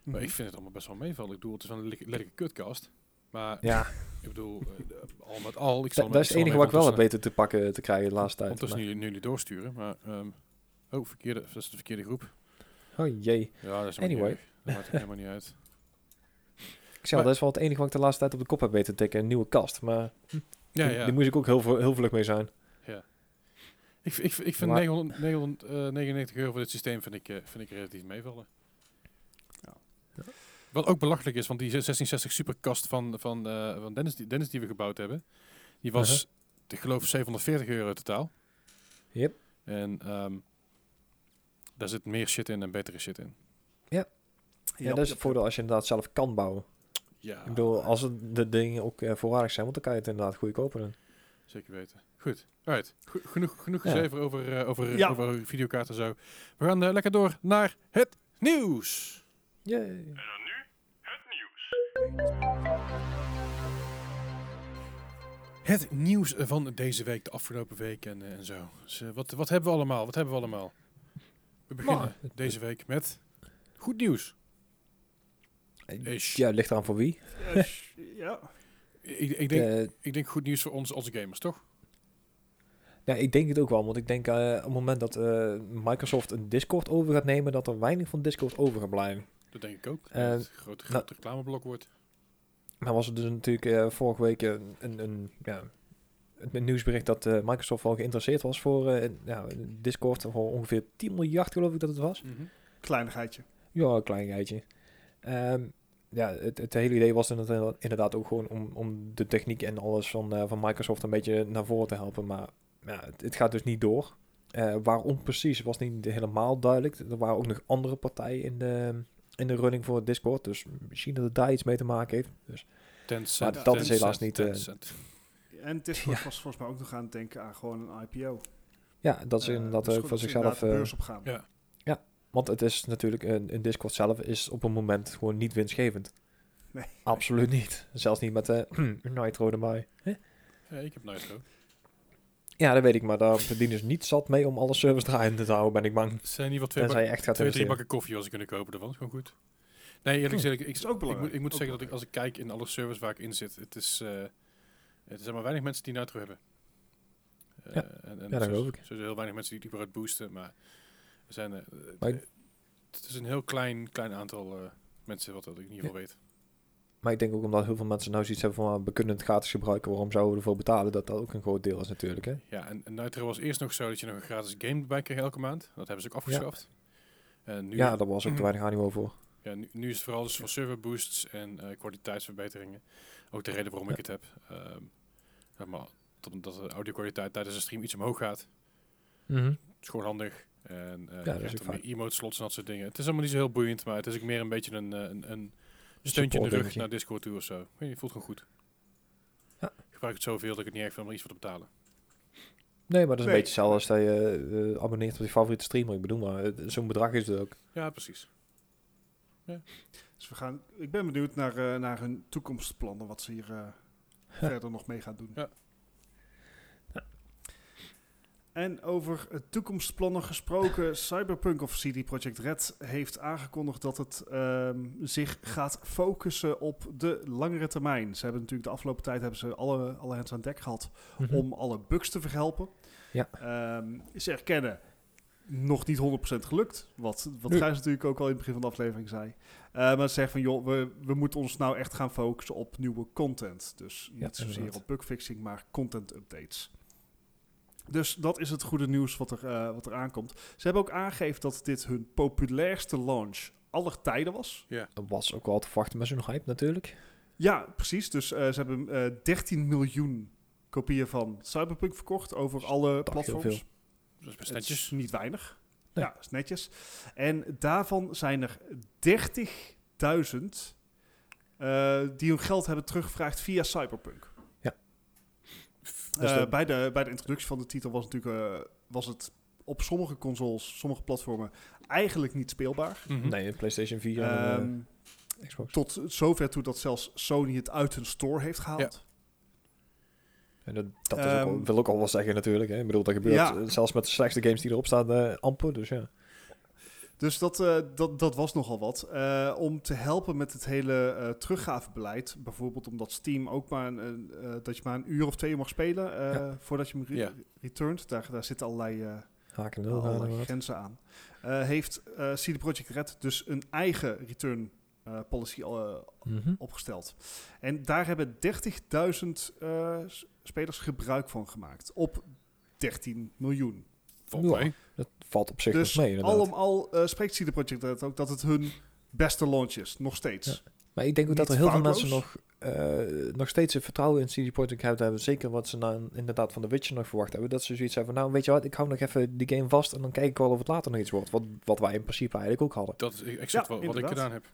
Maar Mhm. ik vind het allemaal best wel meevallen. Ik bedoel, het is wel een lelijke kutcast. Maar Ja, ik bedoel, eh, al met al. Ik zal dat, is het enige wat ik wel heb weten te pakken te krijgen de laatste tijd. Ondertussen nu, nu niet doorsturen. Maar, ehm, oh, verkeerde, dat is de verkeerde groep. Oh jee. Ja, dat is Anyway. niet. Dat maakt helemaal niet uit. (laughs) Ik zeg dat is wel het enige wat ik de laatste tijd op de kop heb weten te tikken. Een nieuwe kast. Maar Ja, die, ja. die moest ik ook heel, veel- heel vlug mee zijn. Ik, ik, ik vind Maar- 900, 999 euro voor dit systeem vind ik, eh, vind ik relatief meevallen. Ja. Ja. Wat ook belachelijk is, want die 1660 superkast van, van, eh, van Dennis, die, Dennis die we gebouwd hebben, die was, Uh-huh. ik geloof, 740 euro totaal. Yep. En ehm, daar zit meer shit in en betere shit in. Ja, dat is het voordeel als je inderdaad zelf kan bouwen. Ja, Ik bedoel, als het de dingen ook eh, voorwaardig zijn, want dan kan je het inderdaad goedkoper doen. zeker weten. Goed, right. Go- genoeg genoeg Ja. gezeven over, eh, over, Ja. over videokaarten en zo. We gaan lekker door naar het nieuws. Yay. Het nieuws van deze week, de afgelopen week en, eh, en zo. Dus, eh, wat, wat hebben we allemaal? Wat hebben we allemaal? We beginnen Nou, deze week met goed nieuws. Ish. Ja, het ligt eraan voor wie. Ja. Ik, ik, denk, Eh, ik denk goed nieuws voor ons als gamers, toch? ja, ik denk het ook wel, want ik denk eh, op het moment dat eh, Microsoft een Discord over gaat nemen, dat er weinig van Discord over gaat blijven. Dat denk ik ook. Eh, dat het een groot, groot reclameblok wordt. Maar was er dus natuurlijk eh, vorige week een, een, ja, een nieuwsbericht dat eh, Microsoft wel geïnteresseerd was voor ja, Discord voor ongeveer 10 miljard geloof ik dat het was. Kleinigheidje. Ja, een kleinigheidje. Ehm, ja, het, het hele idee was inderdaad, ook gewoon om, om de techniek en alles van, van Microsoft een beetje naar voren te helpen. Maar ja, het, het gaat dus niet door. Waarom precies was niet helemaal duidelijk. Er waren ook nog andere partijen in de, in de running voor Discord. Dus misschien dat het daar iets mee te maken heeft. Dus Tencent, Maar dat is helaas niet, eh. En Discord (laughs) Ja. was volgens mij ook nog aan het denken aan gewoon een IPO. ja, dat is Eh, inderdaad dus ook voor zichzelf... de eh, beurs op gaan. Ja. Want het is natuurlijk, een, een Discord zelf is op een moment gewoon niet winstgevend. Nee. Absoluut niet. Zelfs niet met de (clears throat) Nitro erbij. Hè? Ja, ik heb Nitro. Ja, dat weet ik, maar daar verdienen ze niet zat mee om alle servers draaiende te houden, ben ik bang. Zijn in ieder geval twee, bak- je echt gaat twee drie bakken koffie als ik kunnen kopen ervan. Dat is gewoon goed. Nee, eerlijk Hm. gezegd, ik, ik, ook moet, ik moet Ook zeggen dat ik als ik kijk in alle servers waar ik in zit, het is, eh, het zijn maar weinig mensen die Nitro hebben. Eh, Ja. en, en Ja, dat zo- geloof ik. Zo zijn heel weinig mensen die het überhaupt boosten, maar er zijn, eh, Maar eh, het is een heel klein, klein aantal eh, mensen wat dat ik in ieder geval weet. Maar ik denk ook omdat heel veel mensen nou zoiets hebben van, ah, we kunnen het gratis gebruiken, waarom zouden we ervoor betalen? Dat dat ook een groot deel is natuurlijk, hè? Ja, en, en Nitro was eerst nog zo dat je nog een gratis game erbij kreeg elke maand. Dat hebben ze ook afgeschaft. En nu, Ja, daar was ook te weinig animo voor. Ja, nu, nu is het vooral dus voor server boosts en eh, kwaliteitsverbeteringen. Ook de reden waarom Ja. ik het heb. Ehm, zeg maar, dat, dat de audio kwaliteit tijdens de stream iets omhoog gaat. Het is gewoon handig. En je ook er meer emote slots en dat soort dingen. Het is allemaal niet zo heel boeiend, maar het is ook meer een beetje een, eh, een, een steuntje in de rug naar Discord toe of zo. Het voelt gewoon goed. Ja. Ik gebruik het zoveel dat ik het niet echt veel om er iets voor te betalen. Nee, maar dat is een beetje hetzelfde als dat je eh, abonneert op je favoriete streamer. Ik bedoel maar, eh, zo'n bedrag is het ook. Ja, precies. Dus we gaan, ik ben benieuwd naar, eh, naar hun toekomstplannen, wat ze hier eh, verder nog mee gaan doen. Ja. En over toekomstplannen gesproken, Cyberpunk of CD Projekt Red heeft aangekondigd dat het ehm, zich gaat focussen op de langere termijn. Ze hebben natuurlijk de afgelopen tijd hebben ze alle, alle hands aan dek gehad Mhm. om alle bugs te verhelpen. Ja. Ehm, ze erkennen, nog niet 100% gelukt. Wat, wat Nee. Gijs natuurlijk ook al in het begin van de aflevering zei. Eh, maar ze zeggen van, joh, we, we moeten ons nou echt gaan focussen op nieuwe content. Dus niet Ja, zozeer inderdaad. op bugfixing, maar content updates. Dus dat is het goede nieuws wat er, eh, wat er aankomt. Ze hebben ook aangegeven dat dit hun populairste launch aller tijden was. Dat was ook wel te verwachten met zo'n hype natuurlijk. Ja, precies. Dus eh, ze hebben eh 13 miljoen kopieën van Cyberpunk verkocht over alle heel platforms. veel. Dat is best is netjes. niet weinig. Nee. Ja, is netjes. En daarvan zijn er 30.000 eh, die hun geld hebben teruggevraagd via Cyberpunk. Dus Eh, de- bij, de, bij de introductie van de titel was, natuurlijk, eh, was het op sommige consoles, sommige platformen eigenlijk niet speelbaar. Mhm. Nee, de PlayStation 4 en Ehm, eh, Xbox. tot zover toe dat zelfs Sony het uit hun store heeft gehaald. En dat, dat is ook Ehm, al, wil ook al wel zeggen natuurlijk. Hè. Ik bedoel, dat gebeurt Ja. zelfs met de slechtste games die erop staan eh, amper. Dus ja. Dus dat, eh, dat, dat was nogal wat. Eh, om te helpen met het hele eh teruggavebeleid. Bijvoorbeeld omdat Steam ook maar een, eh, dat je maar een uur of twee mag spelen eh, Ja. voordat je hem re- Ja. returnt. Daar, daar zitten allerlei, eh, Haken allerlei grenzen aan. Eh, heeft eh CD Projekt Red dus een eigen return eh, policy Mhm. opgesteld. En daar hebben 30.000 eh, s- spelers gebruik van gemaakt. Op 13 miljoen. Valt Ja. Dat valt op zich Dus nog mee inderdaad. allemaal eh spreekt CD Projekt Red ook dat het hun beste launch is. Nog steeds. Ja. Maar ik denk ook dat er heel veel mensen nog, eh, nog steeds het vertrouwen in CD Projekt Red hebben. Zeker wat ze nou inderdaad van The Witcher nog verwacht hebben. Dat ze zoiets hebben van, nou weet je wat, ik hou nog even die game vast en dan kijk ik wel of het later nog iets wordt. Wat, wat wij in principe eigenlijk ook hadden. Dat is exact Ja, wat, wat ik gedaan heb.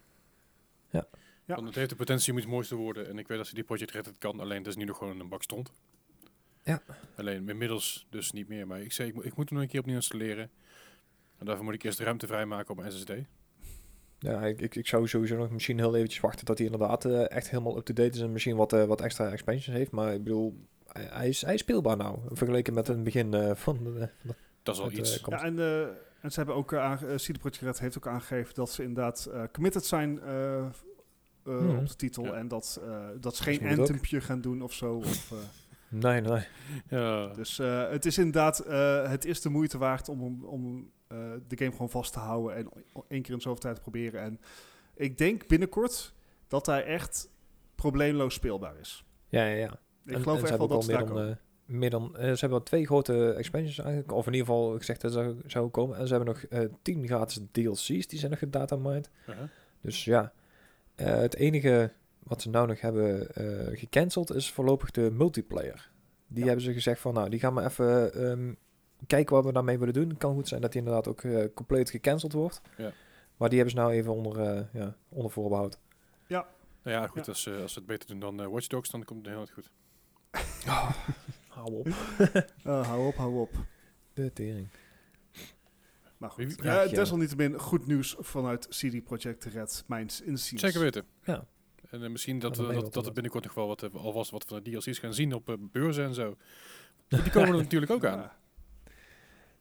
Ja. Ja. Want het heeft de potentie om iets moois te worden. En ik weet dat ze die Project Red het kan. Alleen het is nu nog gewoon een bak stond. Ja. Alleen inmiddels dus niet meer. Maar ik zei, ik, moet- ik moet hem nog een keer opnieuw installeren. En daarvoor moet ik eerst ruimte vrijmaken op mijn SSD. Ja, ik, ik, ik zou sowieso nog misschien heel eventjes wachten tot hij inderdaad eh, echt helemaal up-to-date is. En misschien wat, eh, wat extra expansions heeft. Maar ik bedoel, hij, hij is, hij is speelbaar nou. Vergeleken met het begin eh, van de... van de- Dat is al iets. Ja, en, eh, en ze hebben ook uh, CD Projekt Red heeft ook aangegeven dat ze inderdaad eh, committed zijn Mhm. op de titel. Ja. En dat, eh, dat ze Dat geen anthempje gaan doen of zo. Of, eh, Nee, nee. Ja. dus eh, het is inderdaad, eh, het is de moeite waard om, om, om eh, de game gewoon vast te houden. En één keer in zoveel tijd te proberen. En ik denk binnenkort dat hij echt probleemloos speelbaar is. Ja, ja, ja. Ik En- geloof en echt wel dat ze daar komen. meer dan, ze hebben al twee grote expansions eigenlijk, of in ieder geval gezegd dat ze zou komen. En ze hebben nog eh 10 gratis DLC's, die zijn nog gedatamined. Uh-huh. Dus ja, eh, het enige wat ze nou nog hebben eh, gecanceld is voorlopig de multiplayer. Die Ja. hebben ze gezegd van, nou, die gaan we even ehm, kijken wat we daarmee willen doen. Het kan goed zijn dat die inderdaad ook eh, compleet gecanceld wordt. Ja. Maar die hebben ze nou even onder, eh, ja, onder voorbehoud. Nou ja, goed. Ja. Als, eh, als ze het beter doen dan Watch Dogs, dan komt het heel goed. (laughs) Hou op. (laughs) Hou op, hou op. De tering. Maar goed, ja, ja. desalniettemin goed nieuws vanuit CD Projekt Red, mijns inziens. Zeker weten. Ja. En eh, misschien dat, we dat, dat er binnenkort nog wel wat, eh, alvast wat van de DLC's gaan zien op eh, beurzen en zo. Want (laughs) Die komen er natuurlijk ook aan.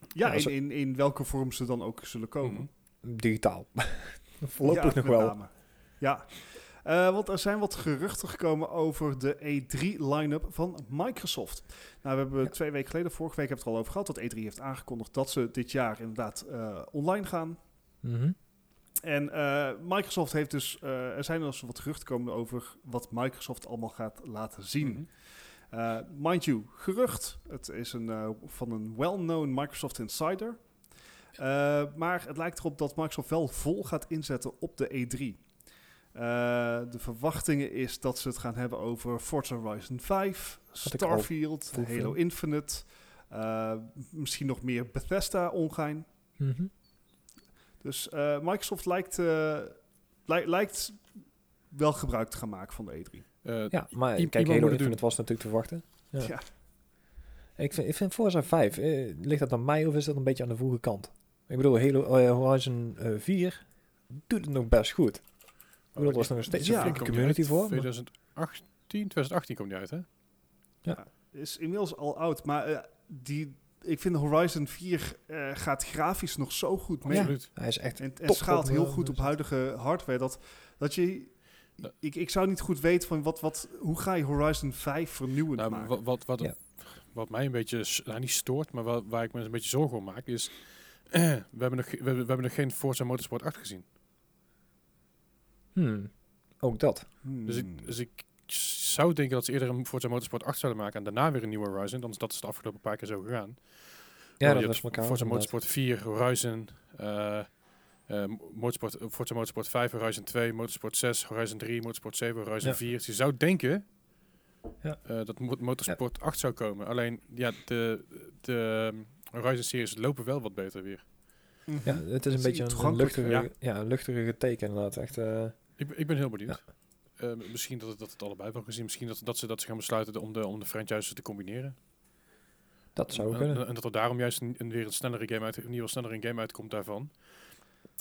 Ja, in, in, in welke vorm ze dan ook zullen komen. Mhm. Digitaal. (laughs) Voorlopig Ja, nog wel. name. Ja, Eh, want er zijn wat geruchten gekomen over de E3-line-up van Microsoft. Nou, we hebben Ja. twee weken geleden, vorige week hebben we het er al over gehad, dat E3 heeft aangekondigd dat ze dit jaar inderdaad eh, online gaan. Mhm. En eh, Microsoft heeft dus, eh, er zijn dus wat geruchten gekomen over wat Microsoft allemaal gaat laten zien. Eh, mind you, gerucht. Het is een, van een well-known Microsoft insider. Maar het lijkt erop dat Microsoft wel vol gaat inzetten op de E3. Eh, de verwachtingen is dat ze het gaan hebben over Forza Horizon 5, Wat ik al Starfield, Halo. Infinite, misschien nog meer Bethesda ongein. Mhm. Dus eh, Microsoft lijkt, eh, li- lijkt wel gebruik te gaan maken van de E E3. Eh, Ja, maar kijk, iemand Halo het Infinite was natuurlijk te verwachten. Ja. Ja. Ik, vind, ik vind Forza 5, eh, ligt dat aan mij of is dat een beetje aan de vroege kant? Ik bedoel, Halo eh, Horizon eh, 4 doet het nog best goed. Ik bedoel, er is nog steeds Ja. een flinke community uit voor. maar- 2018, 2018 komt die uit, hè? Is inmiddels al oud, maar eh, die, ik vind Horizon 4 eh, gaat grafisch nog zo goed mee. Ja. Hij is echt En, en top schaalt heel goed op dus- huidige hardware. Dat, dat je, ik, ik zou niet goed weten van wat, wat, hoe ga je Horizon 5 vernieuwend Nou, maken. wat, wat, wat, Ja. wat mij een beetje, nou niet stoort, maar waar, waar ik me een beetje zorgen om maak, is... (clears throat) we, hebben nog, we, hebben- we hebben nog geen Forza Motorsport 8 gezien. Hmm, ook dat. Dus, Hmm. ik, dus ik zou denken dat ze eerder een Forza Motorsport 8 zouden maken en daarna weer een nieuwe Horizon. Dan is dat is de afgelopen paar keer zo gegaan. Ja, dat je was elkaar. Forza inderdaad. Motorsport 4, Horizon, eh, eh, Motorsport, eh, Forza Motorsport 5, Horizon 2, Motorsport 6, Horizon 3, Motorsport 7, Horizon Ja. 4. Dus je zou denken Ja. eh, dat Mo- Motorsport 8 zou komen. Alleen, ja, de, de ehm, Horizon series lopen wel wat beter weer. Ja, het is een is beetje een, luchtige, ja. een luchtige teken inderdaad. Echt, eh, Ik, ben- ik ben heel benieuwd. Eh, misschien dat het, dat het allebei wel gezien. Misschien dat, dat, ze, dat ze gaan besluiten om de, om de franchises te combineren. dat zou En- kunnen. En, en dat er daarom juist een, een weer een snellere game uit, in ieder geval sneller een game uitkomt daarvan.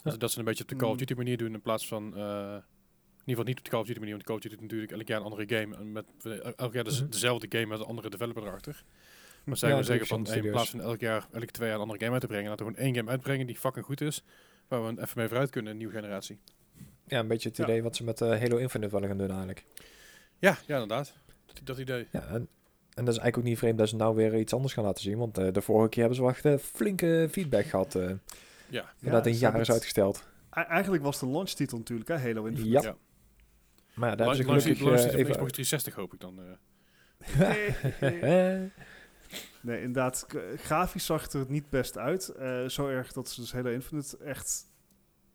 Dat, ze- dat ze een beetje op de Call of Mm. Duty manier doen in plaats van... eh, in ieder geval niet op de Call of Duty manier, want Call of Duty doet natuurlijk elk jaar een andere game. En met, eh, elk jaar dus dezelfde game met een andere developer erachter. Maar Ja, zij willen drie zeggen van, hey, in plaats van elk jaar, elke twee jaar een andere game uit te brengen, laten we gewoon één game uitbrengen die fucking goed is. Waar we even mee vooruit kunnen, een nieuwe generatie. Ja, een beetje het Ja. idee wat ze met eh, Halo Infinite willen gaan doen eigenlijk. Ja, ja inderdaad. Dat, dat idee. Ja, en, en dat is eigenlijk ook niet vreemd dat ze nou weer iets anders gaan laten zien. Want eh, de vorige keer hebben ze wel echt eh, flinke feedback gehad. eh Ja. dat een jaar is uitgesteld. Eigenlijk was de launchtitel natuurlijk, hè, Halo Infinite. Ja. Ja. Maar ja, daar hebben ze gelukkig launch even... Xbox 360 hoop ik dan. eh. (laughs) Nee, inderdaad. Grafisch zag het er niet best uit. Eh, zo erg dat ze dus Halo Infinite echt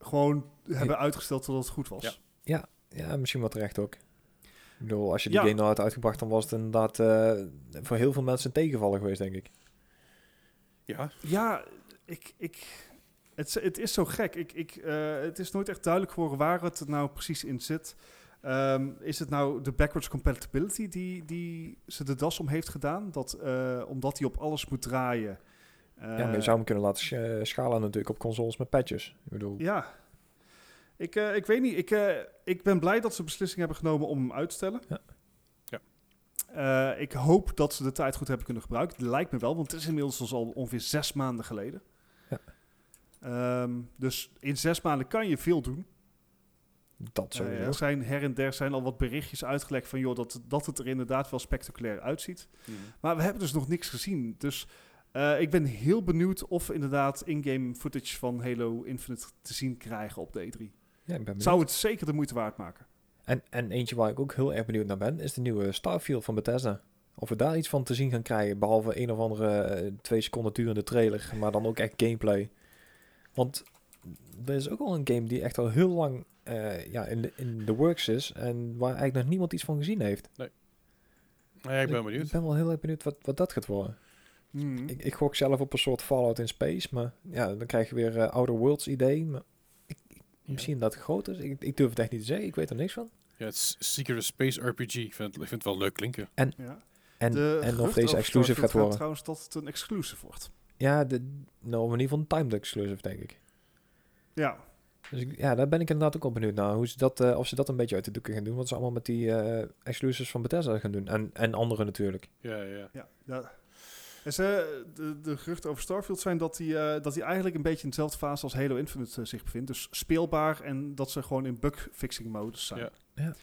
gewoon hebben uitgesteld totdat het goed was. Ja. ja, misschien wat terecht ook. Ik bedoel, als je die Ja. game nou had uitgebracht, dan was het inderdaad eh, voor heel veel mensen een tegenvaller geweest, denk ik. ja, Ja, ik, ik, het, is- het is zo gek. Ik, ik, eh, het is nooit echt duidelijk geworden waar het nou precies in zit. Ehm, is het nou de backwards compatibility die, die ze de das om heeft gedaan? Dat, eh, omdat hij op alles moet draaien. Ja, maar je Eh, zou hem kunnen laten sch- eh, schalen natuurlijk op consoles met patches. Ik bedoel, Ja. Ik, eh, ik weet niet. Ik, eh, ik ben blij dat ze beslissing hebben genomen om hem uit te stellen. Ja. Ja. Eh, ik hoop dat ze de tijd goed hebben kunnen gebruiken. Het lijkt me wel, want het is inmiddels dus al ongeveer zes maanden geleden. Ja. Ehm, dus in zes maanden kan je veel doen. dat sowieso. er zijn her en der zijn al wat berichtjes uitgelekt van joh, dat, dat het er inderdaad wel spectaculair uitziet. Maar we hebben dus nog niks gezien. Dus eh, ik ben heel benieuwd of we inderdaad in-game footage van Halo Infinite te zien krijgen op de E3. ja, ik ben benieuwd. Zou het zeker de moeite waard maken? En, en eentje waar ik ook heel erg benieuwd naar ben, is de nieuwe Starfield van Bethesda. Of we daar iets van te zien gaan krijgen, behalve een of andere eh, twee seconden durende trailer, maar dan ook echt gameplay. Want er is ook al een game die echt al heel lang eh, ja, in, de, in de works is en waar eigenlijk nog niemand iets van gezien heeft. Ja, ik ben Ik benieuwd. ben wel heel erg benieuwd wat, wat dat gaat worden. Hmm. Ik, ik gok zelf op een soort Fallout in Space, maar ja, dan krijg je weer eh, Outer Worlds idee. Maar ik, ik- Ja. misschien dat het groot is. Ik, ik durf het echt niet te zeggen, ik weet er niks van. Ja, het is Secret Space RPG. Ik vind, het, ik vind het wel leuk klinken. Ja. En, De en of deze exclusive gaat worden. trouwens dat het een exclusive wordt. Ja, de, nou, in ieder geval een timed exclusive, denk ik. Ja, Dus ik, ja, daar ben ik inderdaad ook wel benieuwd naar. Hoe ze dat, eh, of ze dat een beetje uit de doeken gaan doen. Wat ze allemaal met die eh, exclusives van Bethesda gaan doen. En, en andere natuurlijk. Ja, ja. ja. ja. En ze, de, de geruchten over Starfield zijn dat hij eh, dat hij eigenlijk een beetje in dezelfde fase als Halo Infinite eh, zich bevindt. Dus speelbaar en dat ze gewoon in bug-fixing modus zijn. Ja. Ja.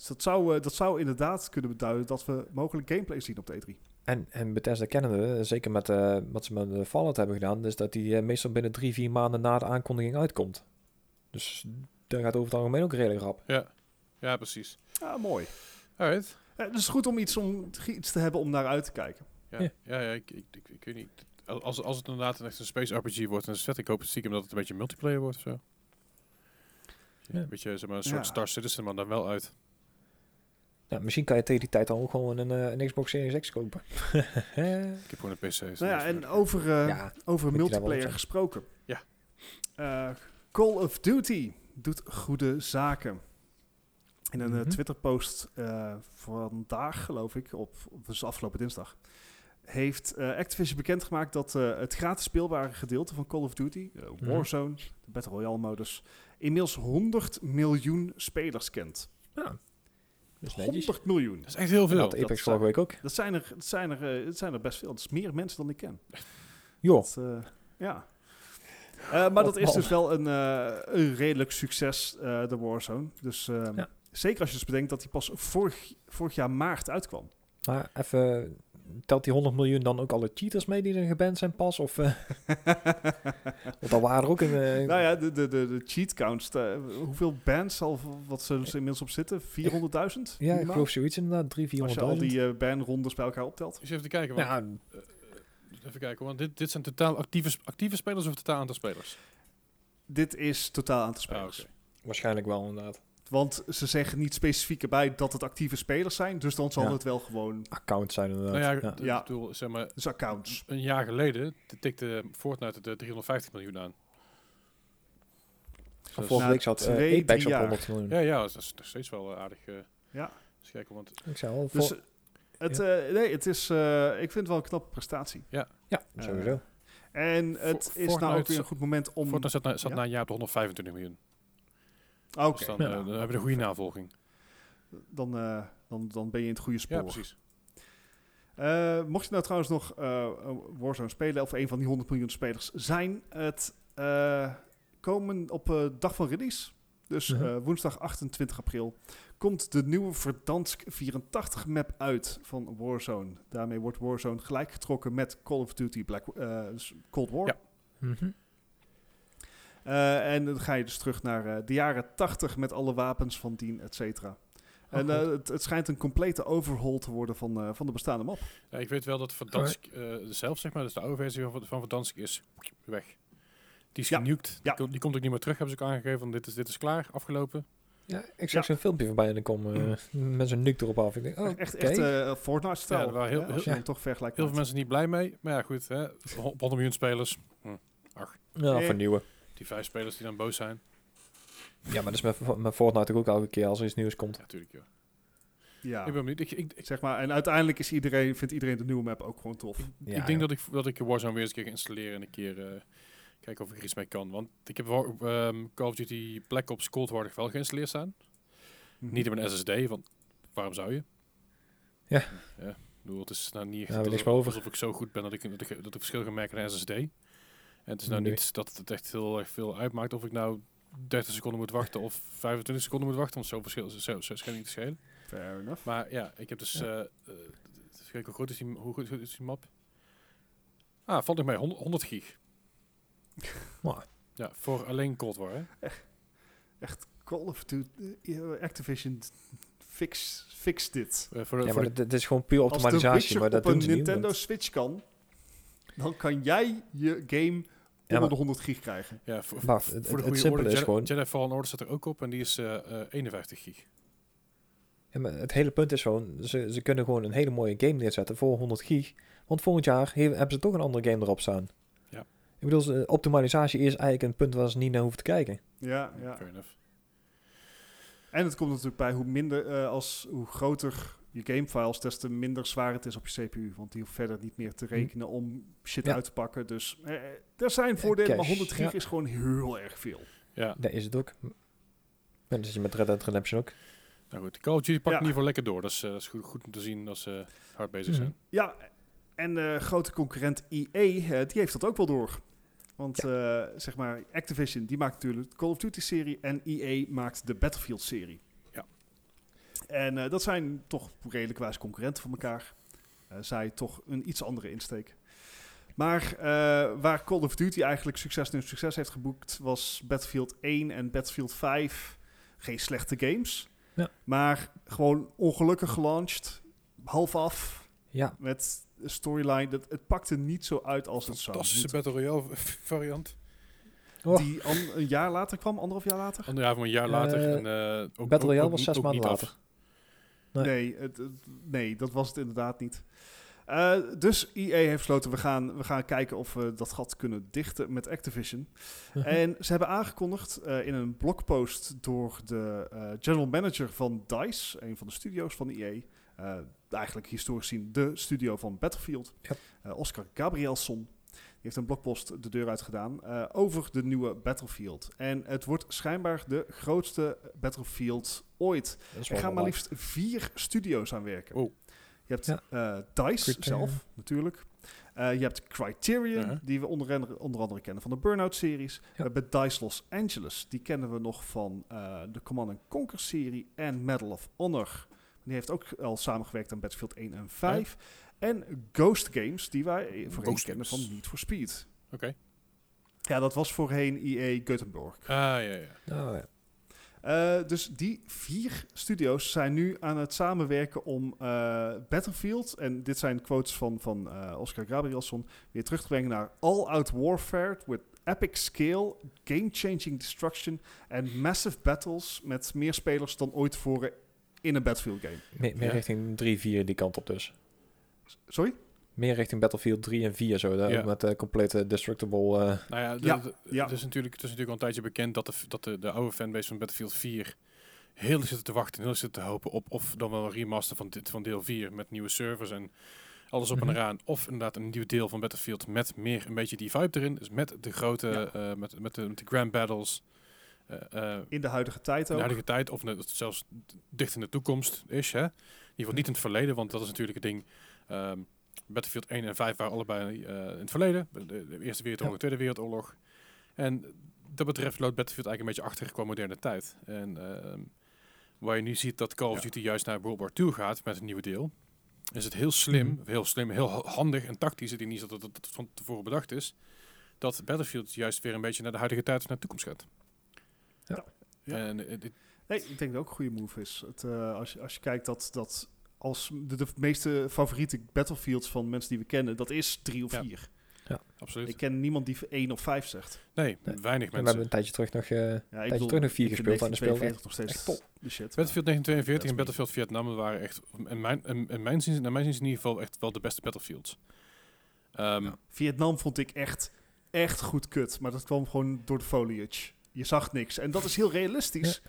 Dus dat zou, eh, dat zou inderdaad kunnen beduiden dat we mogelijk gameplay zien op de E3. En, en Bethesda kennende, eh, zeker met eh, wat ze met de Fallout hebben gedaan, is dat die meestal binnen drie, vier maanden na de aankondiging uitkomt. Dus daar gaat over het algemeen ook redelijk rap. Ja, ja precies. Ja, mooi. Alright. Ja, het is goed om iets, om iets te hebben om naar uit te kijken. Ja, Ja. ja. ja, ik, ik, ik, ik weet niet. als, als het inderdaad echt een space RPG wordt, dan het vet. Ik hoop stiekem dat het een beetje multiplayer wordt of zo. Ja. Een beetje zeg maar, een soort Ja. Star Citizen, maar dan wel uit. Ja, misschien kan je tegen die tijd al ook gewoon een, eh, een Xbox Series X kopen. (laughs) Ik heb gewoon een PC. Nou ja, en over, eh, ja, over multiplayer gesproken. Ja. Eh, Call of Duty doet goede zaken. In een Mhm. Twitter-post eh, vandaag, geloof ik, op, op dus afgelopen dinsdag, heeft eh, Activision bekendgemaakt dat eh, het gratis speelbare gedeelte van Call of Duty, eh, Mhm. Warzone, de Battle Royale-modus, inmiddels 100 miljoen spelers kent. ja. Dat is netjes. 100 miljoen. Dat is echt heel veel. Dat dat Apex zijn- vorige week ook. Dat zijn er, dat zijn er, dat zijn er best veel. Dat is meer mensen dan ik ken. Joh. Dat, eh, ja. Eh, maar dat is man. dus wel een, eh, een redelijk succes, eh, de Warzone. Dus ehm, Ja. zeker als je dus bedenkt dat die pas vorig, vorig jaar maart uitkwam. Maar even, telt die 100 miljoen dan ook alle cheaters mee die er geband zijn pas? Of, eh (laughs) want daar waren er ook een... eh, nou ja, de, de, de, de cheat counts. eh, hoeveel bands al, wat ze inmiddels op zitten? 400.000? ja, ik geloof zoiets inderdaad, 300, 400.000. Als je al die banrondes bij elkaar optelt. Eens even te kijken. Want, ja, Even kijken, want dit, dit zijn totaal actieve, actieve spelers of totaal aantal spelers? Dit is totaal aan te Ah, spelers. oké. waarschijnlijk wel inderdaad. Want ze zeggen niet specifiek erbij dat het actieve spelers zijn. Dus dan zal Ja. het wel gewoon... Accounts zijn inderdaad. Nou ja, ja. Ja. ik bedoel, zeg maar, Dus accounts. een jaar geleden tikte Fortnite de 350 miljoen aan. Dus- Vorige week zat twee, Apex drie op jaar. 100 miljoen. ja, ja, dat is nog steeds wel eh, aardig. eh Ja. kijken, want Ik zei al, Dus voor- het, eh, nee, het is, eh, ik vind het wel een knappe prestatie. ja, eh, sowieso. En het is nou ook weer een goed moment om... Fortnite zat, na, zat ja? na een jaar op de 125 miljoen. Ah, Oké, Dus dan, Ja. eh, dan hebben we een goede navolging. dan, eh, dan, dan ben je in het goede spoor. Ja, precies. Eh, mocht je nou trouwens nog eh, Warzone spelen, of een van die 100 miljoen spelers zijn, het eh, komen op eh, dag van release, dus Mhm. eh, woensdag 28 april, komt de nieuwe Verdansk 84 map uit van Warzone. Daarmee wordt Warzone gelijkgetrokken met Call of Duty Black, eh, dus Cold War. Ja. Mhm. Eh, en dan ga je dus terug naar eh, de jaren 80 met alle wapens van dien, et cetera. en goed. eh, het, het schijnt een complete overhaul te worden van, eh, van de bestaande map. Ja, ik weet wel dat Verdansk eh zelf, zeg maar, dus de oude versie van, van Verdansk is weg. Die is Ja. genukt. Die, Ja. komt- die komt ook niet meer terug, hebben ze ook aangegeven. Want dit is, dit is klaar, afgelopen. Ja, ik zag zo'n filmpje voorbij en dan kom eh, met zo'n nuke erop af. Ik denk, oh, Echt, oké. echt eh Fortnite-stijl. Ja, waren heel- heel- toch Heel veel met- mensen niet blij mee. Maar ja, goed. Hè, op 100 miljoen spelers. ja, Eh. vernieuwen. Die vijf spelers die dan boos zijn. Ja, maar dat is met, met Fortnite ook elke keer als er iets nieuws komt. Ja, natuurlijk. joh. Ja, Ik ben benieuwd. Ik, ik, ik, zeg maar. En uiteindelijk is iedereen, vindt iedereen de nieuwe map ook gewoon tof. Ja, ik denk ja. dat ik, dat ik Warzone weer eens een keer ga installeren en een keer eh, kijken of ik er iets mee kan. Want ik heb ehm, Call of Duty Black Ops Cold War nog wel geïnstalleerd staan. Mhm. Niet op een SSD, want waarom zou je? Ja. ja ik bedoel, het is nou niet echt Ja, alsof, over. alsof ik zo goed ben dat ik, dat ik, dat ik verschil ga merken aan SSD. En het is nou Nee. niet dat het echt heel erg veel uitmaakt of ik nou 30 seconden moet wachten of 25 seconden moet wachten, want zo verschil zo, zo schijnt niet te schelen. Fair enough. Maar ja, ik heb dus... Ja. eh, eh, hoe groot is die, hoe goed is die map? Ah, valt nog mee, 100, 100 gig. (laughs) Maar, Ja, voor alleen Cold War, hè? Echt, Call of Duty, eh, Activision, fix, fix dit. Voor de, ja, voor maar dit is gewoon puur Als de optimalisatie, maar dat op een. Nintendo Switch kan, dan kan jij je game onder de 100 gig krijgen. ja, voor, Maar voor het- de het goede simpele orde, is Jedi, gewoon- Jedi Fallen Order staat er ook op en die is eh, eh, 51 gig. Ja, maar het hele punt is gewoon, ze, ze kunnen gewoon een hele mooie game neerzetten voor 100 gig. Want volgend jaar he- hebben ze toch een andere game erop staan. Ja. Ik bedoel, ze- optimalisatie is eigenlijk een punt waar ze niet naar hoeven te kijken. Ja, ja. Fair enough. En het komt natuurlijk bij hoe minder, eh, als, hoe groter je gamefiles, des te minder zwaar het is op je CPU. Want die hoeft verder niet meer te rekenen om shit Ja. uit te pakken. Dus eh, er zijn voordelen, maar cash, 100 gig ja. is gewoon heel erg veel. Ja, Dat is het ook. En dat is je met Red Dead Redemption ook. nou goed. Call of Duty pakt Ja. in ieder geval lekker door. Dat is, eh, dat is goed, goed om te zien als ze hard bezig Mhm. zijn. Ja, en eh grote concurrent EA, eh, die heeft dat ook wel door. Want eh, zeg maar, Activision, die maakt natuurlijk de Call of Duty-serie en EA maakt de Battlefield-serie. Ja. En eh, dat zijn toch redelijk wijze concurrenten van elkaar. Eh, zij toch een iets andere insteek. Maar eh, waar Call of Duty eigenlijk succes nu succes heeft geboekt, was Battlefield 1 en Battlefield 5 geen slechte games. Ja. Maar gewoon ongelukkig gelanceerd, half af, Ja, met de storyline, dat, het pakte niet zo uit als het zou Fantastische. Battle Royale variant. Oh. Die an- een jaar later kwam, anderhalf jaar later? Ander jaar van een jaar later. En, eh, ook, Battle Royale ook was zes maanden af. Nee. Nee, het, het- nee, dat was het inderdaad niet. Eh, dus EA heeft besloten, we gaan, we gaan kijken of we dat gat kunnen dichten met Activision. Mhm. En ze hebben aangekondigd eh, in een blogpost door de eh, general manager van DICE, een van de studio's van EA, eigenlijk historisch gezien de studio van Battlefield, Ja. Oscar Gabrielsson. Die heeft een blogpost de deur uit gedaan eh, over de nieuwe Battlefield. En het wordt schijnbaar de grootste Battlefield ooit. Er gaan maar liefst vier studio's aan werken. Oh. Je hebt Ja. eh, DICE Criterion. zelf, natuurlijk. Eh, je hebt Criterion, Ja. die we onder andere, onder andere kennen van de Burnout-series. We hebben DICE Los Angeles, die kennen we nog van de Command Conquer-serie en Medal of Honor. Die heeft ook al samengewerkt aan Battlefield 1 en 5. En Ghost Games, die wij voorheen Ghost kennen Games. van Need for Speed. Oké. Ja, dat was voorheen EA Gothenburg. Ah, ja, ja. Oh, ja. Eh, dus die vier studio's zijn nu aan het samenwerken om eh, Battlefield, en dit zijn quotes van, van eh, Oscar Gabrielsson, weer terug te brengen naar all-out warfare with epic scale, game-changing destruction en massive battles met meer spelers dan ooit tevoren in een Battlefield game. Meer, meer Ja. richting 3, 4 die kant op dus. Sorry? Meer richting Battlefield 3 en 4 zo. daar Ja. Met de complete destructible... eh, Nou ja, de- Ja, de- ja. Het, is natuurlijk, het is natuurlijk al een tijdje bekend dat de, dat de, de oude fanbase van Battlefield 4 heel erg zitten te wachten en heel erg zitten te hopen op of dan wel een remaster van, dit, van deel 4 met nieuwe servers en alles op Mhm. en eraan. Of inderdaad een nieuw deel van Battlefield met meer een beetje die vibe erin. Dus met de grote, Ja. eh, met, met, de, met de grand battles. eh, eh, In de huidige tijd in de ook. huidige tijd, of net, zelfs dicht in de toekomst is. Hè? In ieder geval niet in het verleden, want dat is natuurlijk het ding. Ehm, Battlefield 1 en 5 waren allebei eh, in het verleden. De, de Eerste Wereldoorlog, de Tweede Wereldoorlog. En dat betreft loopt Battlefield eigenlijk een beetje achter qua moderne tijd. En ehm, waar je nu ziet dat Call of Ja. Duty juist naar World War II gaat met een nieuwe deel, is het heel slim, Mhm. heel slim, heel ha- handig en tactisch. Ik denk niet dat het, dat het van tevoren bedacht is. Dat Battlefield juist weer een beetje naar de huidige tijd of naar de toekomst gaat. Ja. Ja. En eh, Nee, ik denk dat het ook een goede move is. Het, eh, als, je, als je kijkt dat, dat als de, de meeste favoriete Battlefields van mensen die we kennen, dat is drie of Ja. vier. absoluut. Ik ken niemand die één of vijf zegt. nee, Nee. weinig en we hebben mensen. een tijdje terug nog... eh, Ja, ik Tijdje terug nog vier gespeeld dat speelde 1942 nog steeds echt top. de shit. Battlefield 1942 Dat is en Battlefield Vietnam waren echt, in mijn, in, in mijn zin, naar mijn zin in ieder geval, echt wel de beste Battlefields. Ehm, Ja. Vietnam vond ik echt, echt goed kut. Maar dat kwam gewoon door de foliage. Je zag niks. En dat is heel realistisch.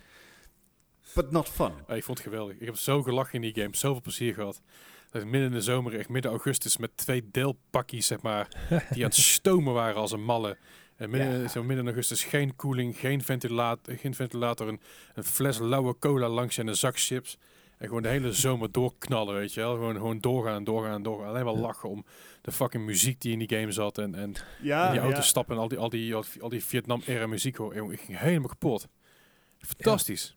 But not fun. ik vond het geweldig. Ik heb zo gelachen in die game, zoveel plezier gehad. Dat ik midden in de zomer, echt midden augustus, met twee deelpakjes, zeg maar, (laughs) die aan het stomen waren als een malle. En midden, Ja. zo midden in augustus geen koeling, geen ventilator, geen ventilator een, een fles lauwe cola langs en een zak chips. En gewoon de hele zomer doorknallen, weet je wel. Gewoon, gewoon doorgaan en doorgaan en doorgaan. Alleen maar lachen om de fucking muziek die in die game zat. En, en Ja, die auto ja. stappen en al die, al die, al die, al die Vietnam-era muziek hoor. Ik ging helemaal kapot. Fantastisch.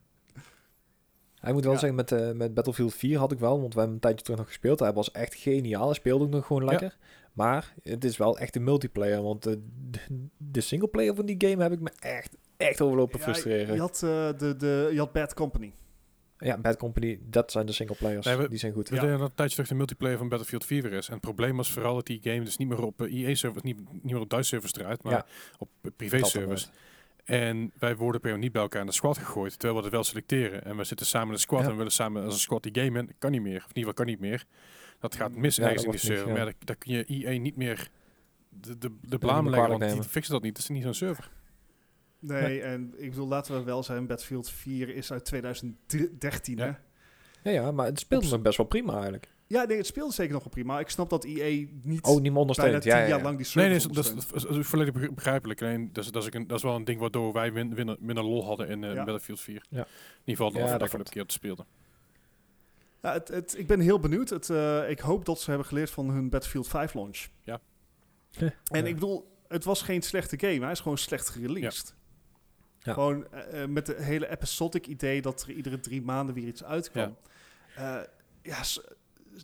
Hij moet wel Ja. zeggen, met, eh, met Battlefield 4 had ik wel, want we hebben een tijdje terug nog gespeeld. Hij was echt geniaal. Hij speelde ook nog gewoon Ja. lekker. Maar het is wel echt een multiplayer, want eh, de, de singleplayer van die game heb ik me echt, echt overlopen Ja, frustreren. je, had, eh, de, de, je had Bad Company. Ja, Bad Company, dat zijn de singleplayers. Nee, we- die zijn goed. We deden dat een tijdje terug de multiplayer van Battlefield 4 weer is. En het probleem was vooral dat die game dus niet meer op EA-servers, niet, niet meer op Duits-servers draait, maar Ja. op privé-servers. En wij worden per niet bij elkaar in de squad gegooid, terwijl we het wel selecteren. En we zitten samen in de squad Ja. en we willen samen als een squad die game in. Kan niet meer. Of in ieder geval kan niet meer. Dat gaat mis Ja, ergens in die server. niet, Maar ja, daar, kun je EA niet meer de, de, de blaam leggen, want die fixen dat niet. Dat is niet zo'n server. Nee, en ik bedoel, laten we wel zijn, Battlefield 4 is uit 2013, hè? Ja. Ja, maar het speelde Ops. nog best wel prima eigenlijk. Ja, nee, het speelde zeker nog wel prima. Ik snap dat EA niet Oh, niet meer bijna ondersteund. tien Ja, ja, jaar lang die Nee, nee, dat is, ondersteunt. dat is- dat is volledig begri- begrijpelijk. Alleen, dat is, dat, is een, dat is wel een ding waardoor wij min, minder, minder lol hadden in eh, Ja. Battlefield 4. Ja. In ieder geval de Ja, afgelopen keer dat speelde. Ja, het, het, ik ben heel benieuwd. Het, eh, ik hoop dat ze hebben geleerd van hun Battlefield 5 launch. Ja. En Ja. ik bedoel, het was geen slechte game. Hij is gewoon slecht gereleased. Ja. Gewoon eh, met het hele episodic idee dat er iedere drie maanden weer iets uitkwam. Ja,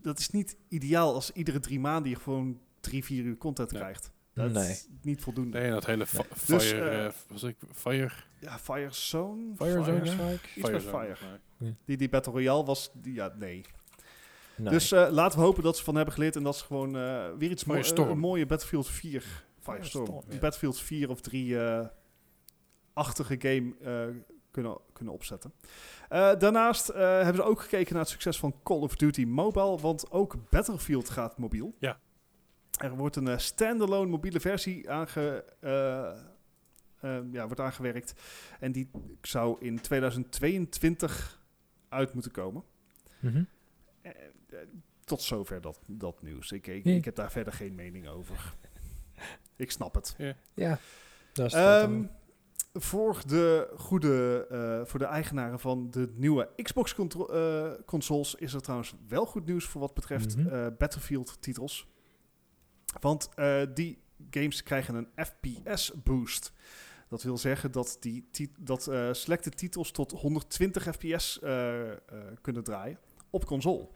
dat is niet ideaal als iedere drie maanden je gewoon drie, vier uur content Nee. krijgt. Dat Nee. is niet voldoende. Nee, dat hele Dus, fire, eh, eh, was ik, fire, Ja, Firezone? Firezone, ja. Fire- Iets met Firezone, Fire. volgens mij. Die, die Battle Royale was, die, ja, nee. Nee. Dus eh, laten we hopen dat ze van hebben geleerd en dat ze gewoon eh, weer iets moois, een mooie Battlefield 4, Firestorm, Firestorm, ja. Battlefield 4 of 3 eh, achtige game eh, kunnen, kunnen opzetten. Eh, daarnaast eh, hebben ze ook gekeken naar het succes van Call of Duty Mobile, want ook Battlefield gaat mobiel. Ja. Er wordt een eh, standalone mobiele versie aange, ja, wordt aangewerkt en die zou in 2022 uit moeten komen. Mhm. Tot zover dat, dat nieuws. Ik, ik, Ja. ik heb daar verder geen mening over. ik snap het. Ja, dat is het Ehm, dan. voor de goede, eh, voor de eigenaren van de nieuwe Xbox contro- eh, consoles is er trouwens wel goed nieuws voor wat betreft Mhm. eh, Battlefield titels. Want die games krijgen een FPS boost. Dat wil zeggen dat, die dat selecte titels tot 120 fps kunnen draaien op console.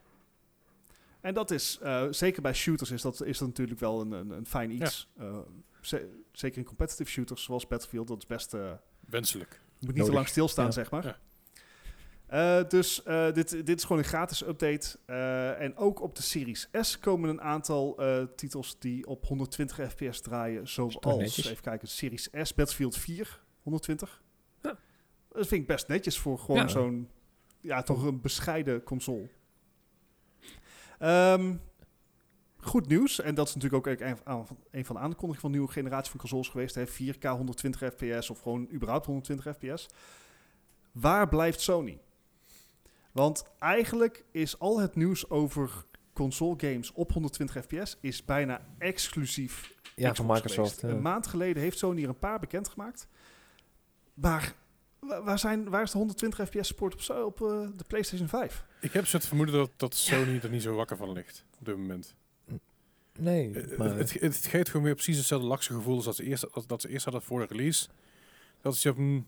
En dat is, eh, zeker bij shooters is dat, is dat natuurlijk wel een, een, een fijn iets. Eh, ze- zeker in competitive shooters zoals Battlefield, dat is best... eh, Wenselijk. moet niet Nodig. te lang stilstaan, Ja. zeg maar. Ja. Eh, dus eh, dit, dit is gewoon een gratis update. Eh, en ook op de Series S komen een aantal eh, titels die op 120 fps draaien. Zoals, even kijken, Series S, Battlefield 4, 120. Ja. Dat vind ik best netjes voor gewoon Ja. zo'n, ja, toch een bescheiden console. Ehm, goed nieuws. En dat is natuurlijk ook een, van de aankondigingen van de nieuwe generatie van consoles geweest. Hè? 4K 120 fps of gewoon überhaupt 120 fps. Waar blijft Sony? Want eigenlijk is al het nieuws over console games op 120 fps is bijna exclusief ja, Xbox van Microsoft. Een maand geleden heeft Sony er een paar bekendgemaakt. Maar wa- waar, zijn, waar is de 120 fps support op, op eh, de PlayStation 5? Ik heb zo het vermoeden dat, dat Sony er niet zo wakker van ligt op dit moment. nee, Eh, maar het, het, het geeft gewoon weer precies hetzelfde lakse gevoel als dat ze eerst, als, dat ze eerst hadden voor de release. Dat is je hm,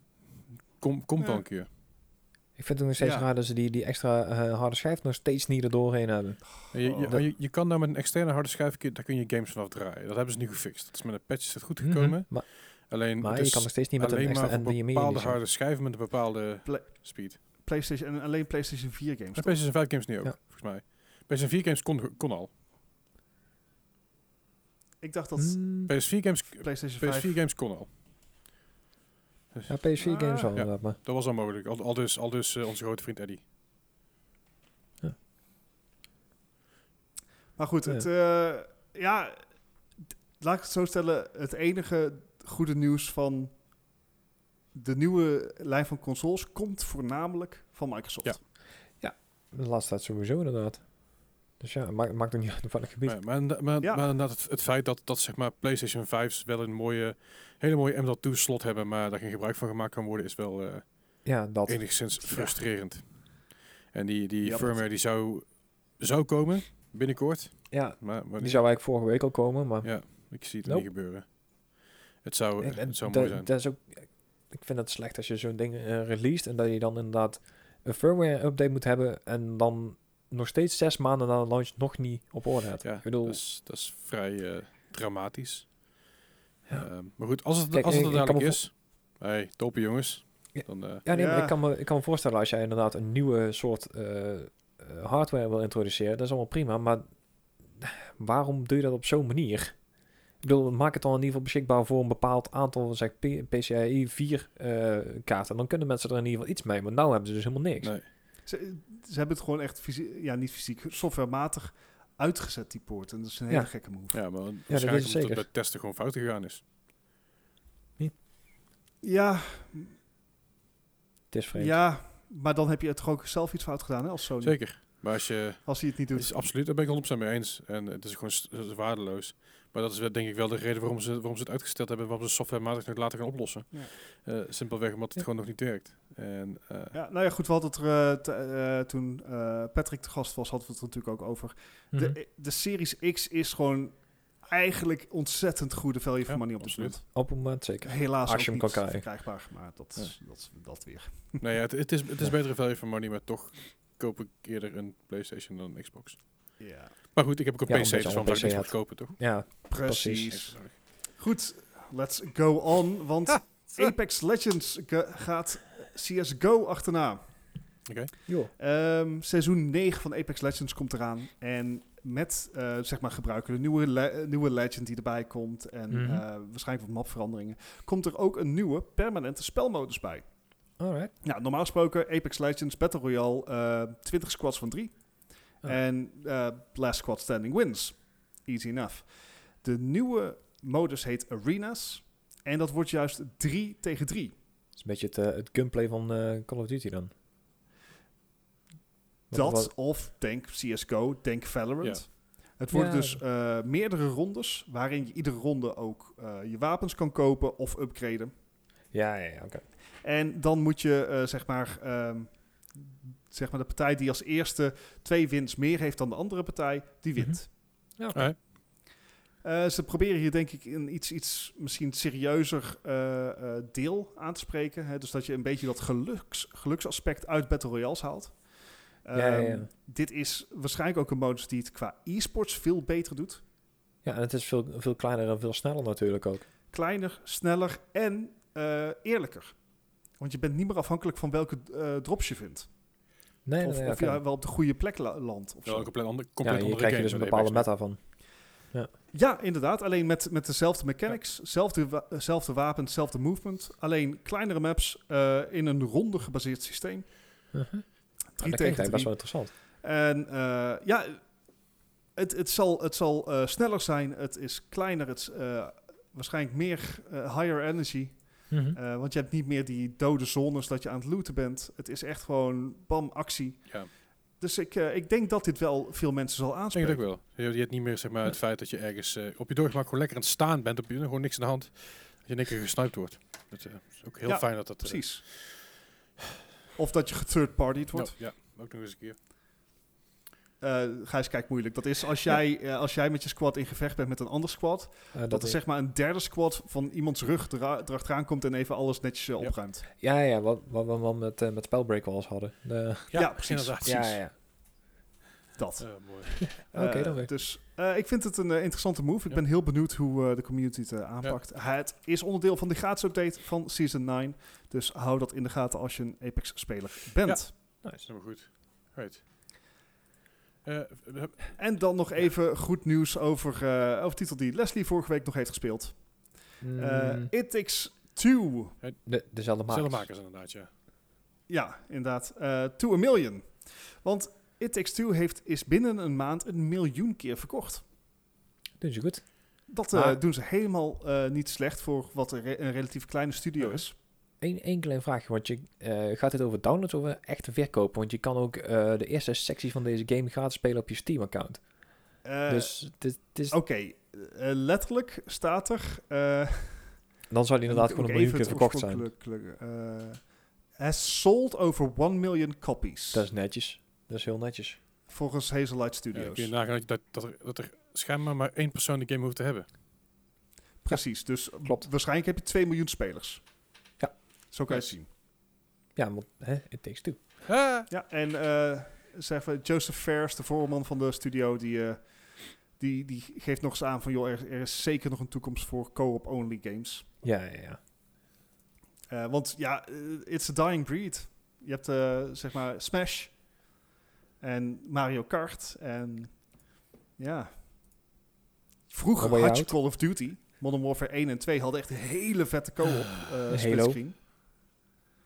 kom, komt dan Ja. een keer. ik vind het nog steeds Ja. raar dat ze die, die extra eh, harde schijf nog steeds niet er doorheen hebben. En je, je, Oh. maar je, je kan daar met een externe harde schijf, daar kun je games vanaf draaien. Dat hebben ze nu gefixt. Dat is met een patch is dat goed gekomen. Mhm. Maar, Alleen, maar het je is kan nog steeds niet met een extra maar NVMe bepaalde harde schijven met een bepaalde speed. PlayStation en alleen PlayStation 4 games. En toch? PlayStation 5 games nu ook, Ja. volgens mij. PlayStation 4 games kon, kon al. Ik dacht dat Hmm, PS4 games, PlayStation 5... PS4 games kon al. ja, PS4 games Ah. al Ja. inderdaad, maar Dat was al mogelijk. Al, al dus, al dus eh, onze grote vriend Eddie. Maar goed, Ja. het, eh, ja, laat ik het zo stellen. Het enige goede nieuws van de nieuwe lijn van consoles komt voornamelijk van Microsoft. Ja. de laatste tijd sowieso inderdaad. Dus ja, maakt, maakt ook niet uit van het gebied. Maar, maar, maar, Ja. maar inderdaad, het, het feit dat, dat zeg maar, PlayStation 5's wel een mooie, hele mooie M.2 slot hebben, maar daar geen gebruik van gemaakt kan worden, is wel eh, Ja, dat. enigszins Ja. frustrerend. En die, die Ja, firmware die zou, zou komen binnenkort, Ja, maar, maar die zou eigenlijk vorige week al komen, maar... ja, ik zie het Nope. niet gebeuren. Het zou, En- en het zou mooi zijn. Dat is ook, ik vind het slecht als je zo'n ding eh, released en dat je dan inderdaad een firmware update moet hebben en dan nog steeds zes maanden na de launch nog niet op orde hebt. Ja, ik bedoel, dat, is, dat is vrij eh, dramatisch. Ja. Ehm, maar goed, als het, Kijk, als het er dadelijk is, hey, toppen jongens, Ja. dan eh, ja, nee, maar ik kan, me, ik kan me voorstellen als jij inderdaad een nieuwe soort hardware wil introduceren, dat is allemaal prima, maar waarom doe je dat op zo'n manier? Ik bedoel, maak het dan in ieder geval beschikbaar voor een bepaald aantal, zeg PCIe 4 eh, kaarten. Dan kunnen mensen er in ieder geval iets mee, maar nou hebben ze dus helemaal niks. nee. Ze, ze hebben het gewoon echt fysie- ja, niet fysiek, softwarematig uitgezet, die poort. En dat is een Ja. hele gekke move. Ja, maar is waarschijnlijk het omdat zeker. het testen gewoon fout gegaan is. Ja, Het is vreemd. ja, maar dan heb je toch ook zelf iets fout gedaan hè, als Sony. Zeker. Maar als je, Als hij het niet het doet. is absoluut, daar ben ik 100% mee eens. En het is gewoon het waardeloos. Maar dat is wel, denk ik wel de reden waarom ze, waarom ze het uitgesteld hebben, waarom ze softwarematig nog later gaan oplossen. Ja. Eh, simpelweg omdat het Ja. gewoon nog niet werkt. En eh, Ja, nou ja, goed, we hadden het er eh, te- eh, toen eh, Patrick de gast was, hadden we het er natuurlijk ook over. Mhm. De, de Series X is gewoon eigenlijk ontzettend goede value for Ja, money op dit absoluut. moment. Op het moment zeker. Helaas Als je ook hem niet kan krijgen. verkrijgbaar, maar dat, is- dat, is- dat weer. nou ja, het, het is, het is betere value for money, maar toch koop ik eerder een PlayStation dan een Xbox. Ja, Maar goed, ik heb ook een Ja, PC, dus waarom zou ik voor kopen, toch? Ja, precies. Precies. Goed, let's go on, want Apex Legends ge- gaat CSGO achterna. Joh. Ehm, seizoen 9 van Apex Legends komt eraan. En met, eh, zeg maar, gebruiken de nieuwe, le- eh, nieuwe Legend die erbij komt. En Mhm. eh, waarschijnlijk wat mapveranderingen. Komt er ook een nieuwe permanente spelmodus bij. Alright. Nou, normaal gesproken Apex Legends Battle Royale, eh 20 squads van 3. En eh, last squad standing wins. Easy enough. De nieuwe modus heet Arenas. En dat wordt juist 3 tegen 3. Dat is een beetje het, eh, het gunplay van eh, Call of Duty dan. Dat wat- of denk CSGO, denk Valorant. Het worden Ja. dus eh, meerdere rondes waarin je iedere ronde ook eh, je wapens kan kopen of upgraden. Ja, ja, ja, oké. En dan moet je zeg, maar, ehm, zeg maar de partij die als eerste twee wins meer heeft dan de andere partij, die wint. Ja, oké. Alright. Eh, ze proberen hier denk ik een iets, iets misschien serieuzer eh, eh, deel aan te spreken. Hè? Dus dat je een beetje dat geluks, geluksaspect uit Battle Royales haalt. Ja, ja, ja. Ehm, Dit is waarschijnlijk ook een modus die het qua e-sports veel beter doet. Ja, en het is veel, veel kleiner en veel sneller natuurlijk ook. Kleiner, sneller en eh, eerlijker. Want je bent niet meer afhankelijk van welke eh, drops je vindt. Nee, of nee, of je wel op de goede plek la- landt. Of Ja, zo. een compleet ander, Ja, compleet hier krijg je game dus een bepaalde meta van. Ja, inderdaad. Alleen met, met dezelfde mechanics, zelfde, wa- zelfde movement. Alleen kleinere maps eh, in een ronde gebaseerd systeem. Drie dat klinkt tegen best wel interessant. En eh, ja, het, het zal, het zal eh, sneller zijn. Het is kleiner. Het is eh, waarschijnlijk meer eh, higher energy. Mhm. Eh, want je hebt niet meer die dode zones dat je aan het looten bent. Het is echt gewoon bam, actie. Ja, Dus ik, eh, ik denk dat dit wel veel mensen zal ik denk aanspreken. het ook wel. Je, hebt niet meer zeg maar, het feit dat je ergens eh, op je doorgemak gewoon lekker aan het staan bent. Op je, gewoon niks aan de hand. Dat je in één keer gesnuipt wordt. Dat eh, is ook heel Ja, fijn dat dat... Precies. Of dat je gethird-partied wordt. ja, ook nog eens een keer. Eh Gijs, kijk moeilijk. Dat is als jij, eh, als jij met je squad in gevecht bent met een ander squad. Eh, Dat, dat er is zeg maar een derde squad van iemands rug era- erachteraan komt en even alles netjes Ja. opruimt. Ja, ja, wat, wat we wel met, eh met Spellbreak wel eens hadden. De, Ja, precies. Inderdaad. ja, ja, ja. Dat. Mooi. (laughs) Oké, dan weer. Dus eh, ik vind het een interessante move. Ik Ja. ben heel benieuwd hoe eh, de community het aanpakt. Het is onderdeel van de gratis update van Season 9. Dus hou dat in de gaten als je een Apex-speler bent. Nice. Dat is helemaal goed. Right. Eh, En dan nog even goed nieuws over, eh over de titel die Leslie vorige week nog heeft gespeeld. Eh, Mm, It Takes Two. de, dezelfde makers. Zelfde makers inderdaad, ja. Ja, inderdaad. Eh to a million. Want It Takes Two heeft, is binnen een maand een miljoen keer verkocht. Doen ze goed. Dat eh, Maar- doen ze helemaal eh, niet slecht voor wat een, re- een relatief kleine studio Ja. is. Eén één klein vraagje, want je eh, gaat dit over downloads of over echte verkopen? Want je kan ook eh, de eerste sectie van deze game gratis spelen op je Steam-account. Eh, dus het, het is, Oké, eh, letterlijk staat er... eh, (laughs) dan zou die inderdaad (laughs) gewoon een miljoen keer het verkocht zijn. eh, has sold over 1 million copies. Dat is netjes. Dat is heel netjes. volgens Hazelight Ja, Studios. kun je nagaan dat, dat, er, dat er schijnbaar maar één persoon de game hoeft te hebben. Precies, dus Klopt. waarschijnlijk heb je 2 miljoen spelers. Zo kan je het zien. Ja, want hè, it takes two. Ah! Ja, en eh zeg Joseph Fares, de voorman van de studio, die, eh, die, die geeft nog eens aan van... joh, er, er is zeker nog een toekomst voor co-op-only games. Ja, ja, ja. Eh, want ja, it's a dying breed. Je hebt zeg maar Smash en Mario Kart en ja. Vroeger had je Out. Call of Duty. Modern Warfare 1 en 2 hadden echt een hele vette co-op uh, Halo.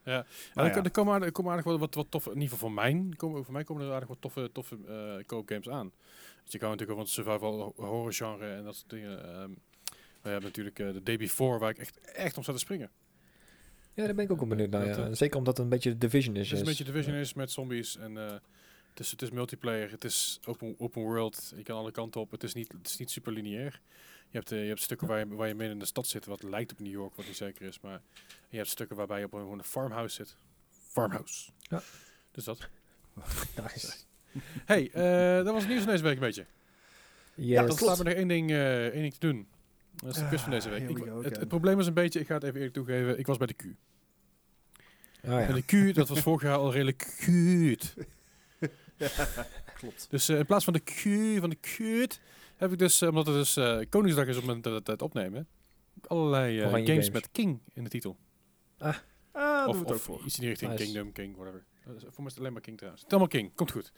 Ja, en Nou er, ja. er komen aardig, komen aardig wat, wat, wat toffe, in ieder geval voor mij, komen, voor mij komen er aardig wat toffe, toffe eh co-op games aan. Dus je kan natuurlijk over het survival horror genre en dat soort dingen. ehm, we hebben natuurlijk eh, de Day Before, waar ik echt, echt om zat te springen. Ja, daar ben ik ook wel benieuwd naar. Ja. eh, Zeker omdat het een beetje Division is. Het is een beetje Division is met zombies en eh, het, is, het is multiplayer, het is open, open world, je kan alle kanten op, het is niet, het is niet super lineair. Je hebt, eh, je hebt stukken waar je, waar je midden in de stad zit, wat lijkt op New York, wat niet zeker is, maar je hebt stukken waarbij je op een, gewoon een farmhouse zit. Farmhouse. Ja. Dus dat. (laughs) Nice. Hey, eh, dat was het nieuws van deze week een beetje. Yes. dan staat me nog één ding, eh, één ding te doen. Dat is de quiz van Ah, deze week. here Ik, we go het, probleem is een beetje, ik ga het even eerlijk toegeven, ik was bij de Q. Ah, ja. En de Q, dat was vorig jaar al redelijk cute. (laughs) Klopt. Dus in plaats van de Q, van de cute, heb ik dus, eh, omdat het dus eh, Koningsdag is op het moment dat we het opnemen, allerlei eh, games, games. met King in de titel. Ah, of voor. iets in die richting, Nice. Kingdom, King, whatever. Voor mij is het alleen maar King trouwens. Helemaal King, komt goed.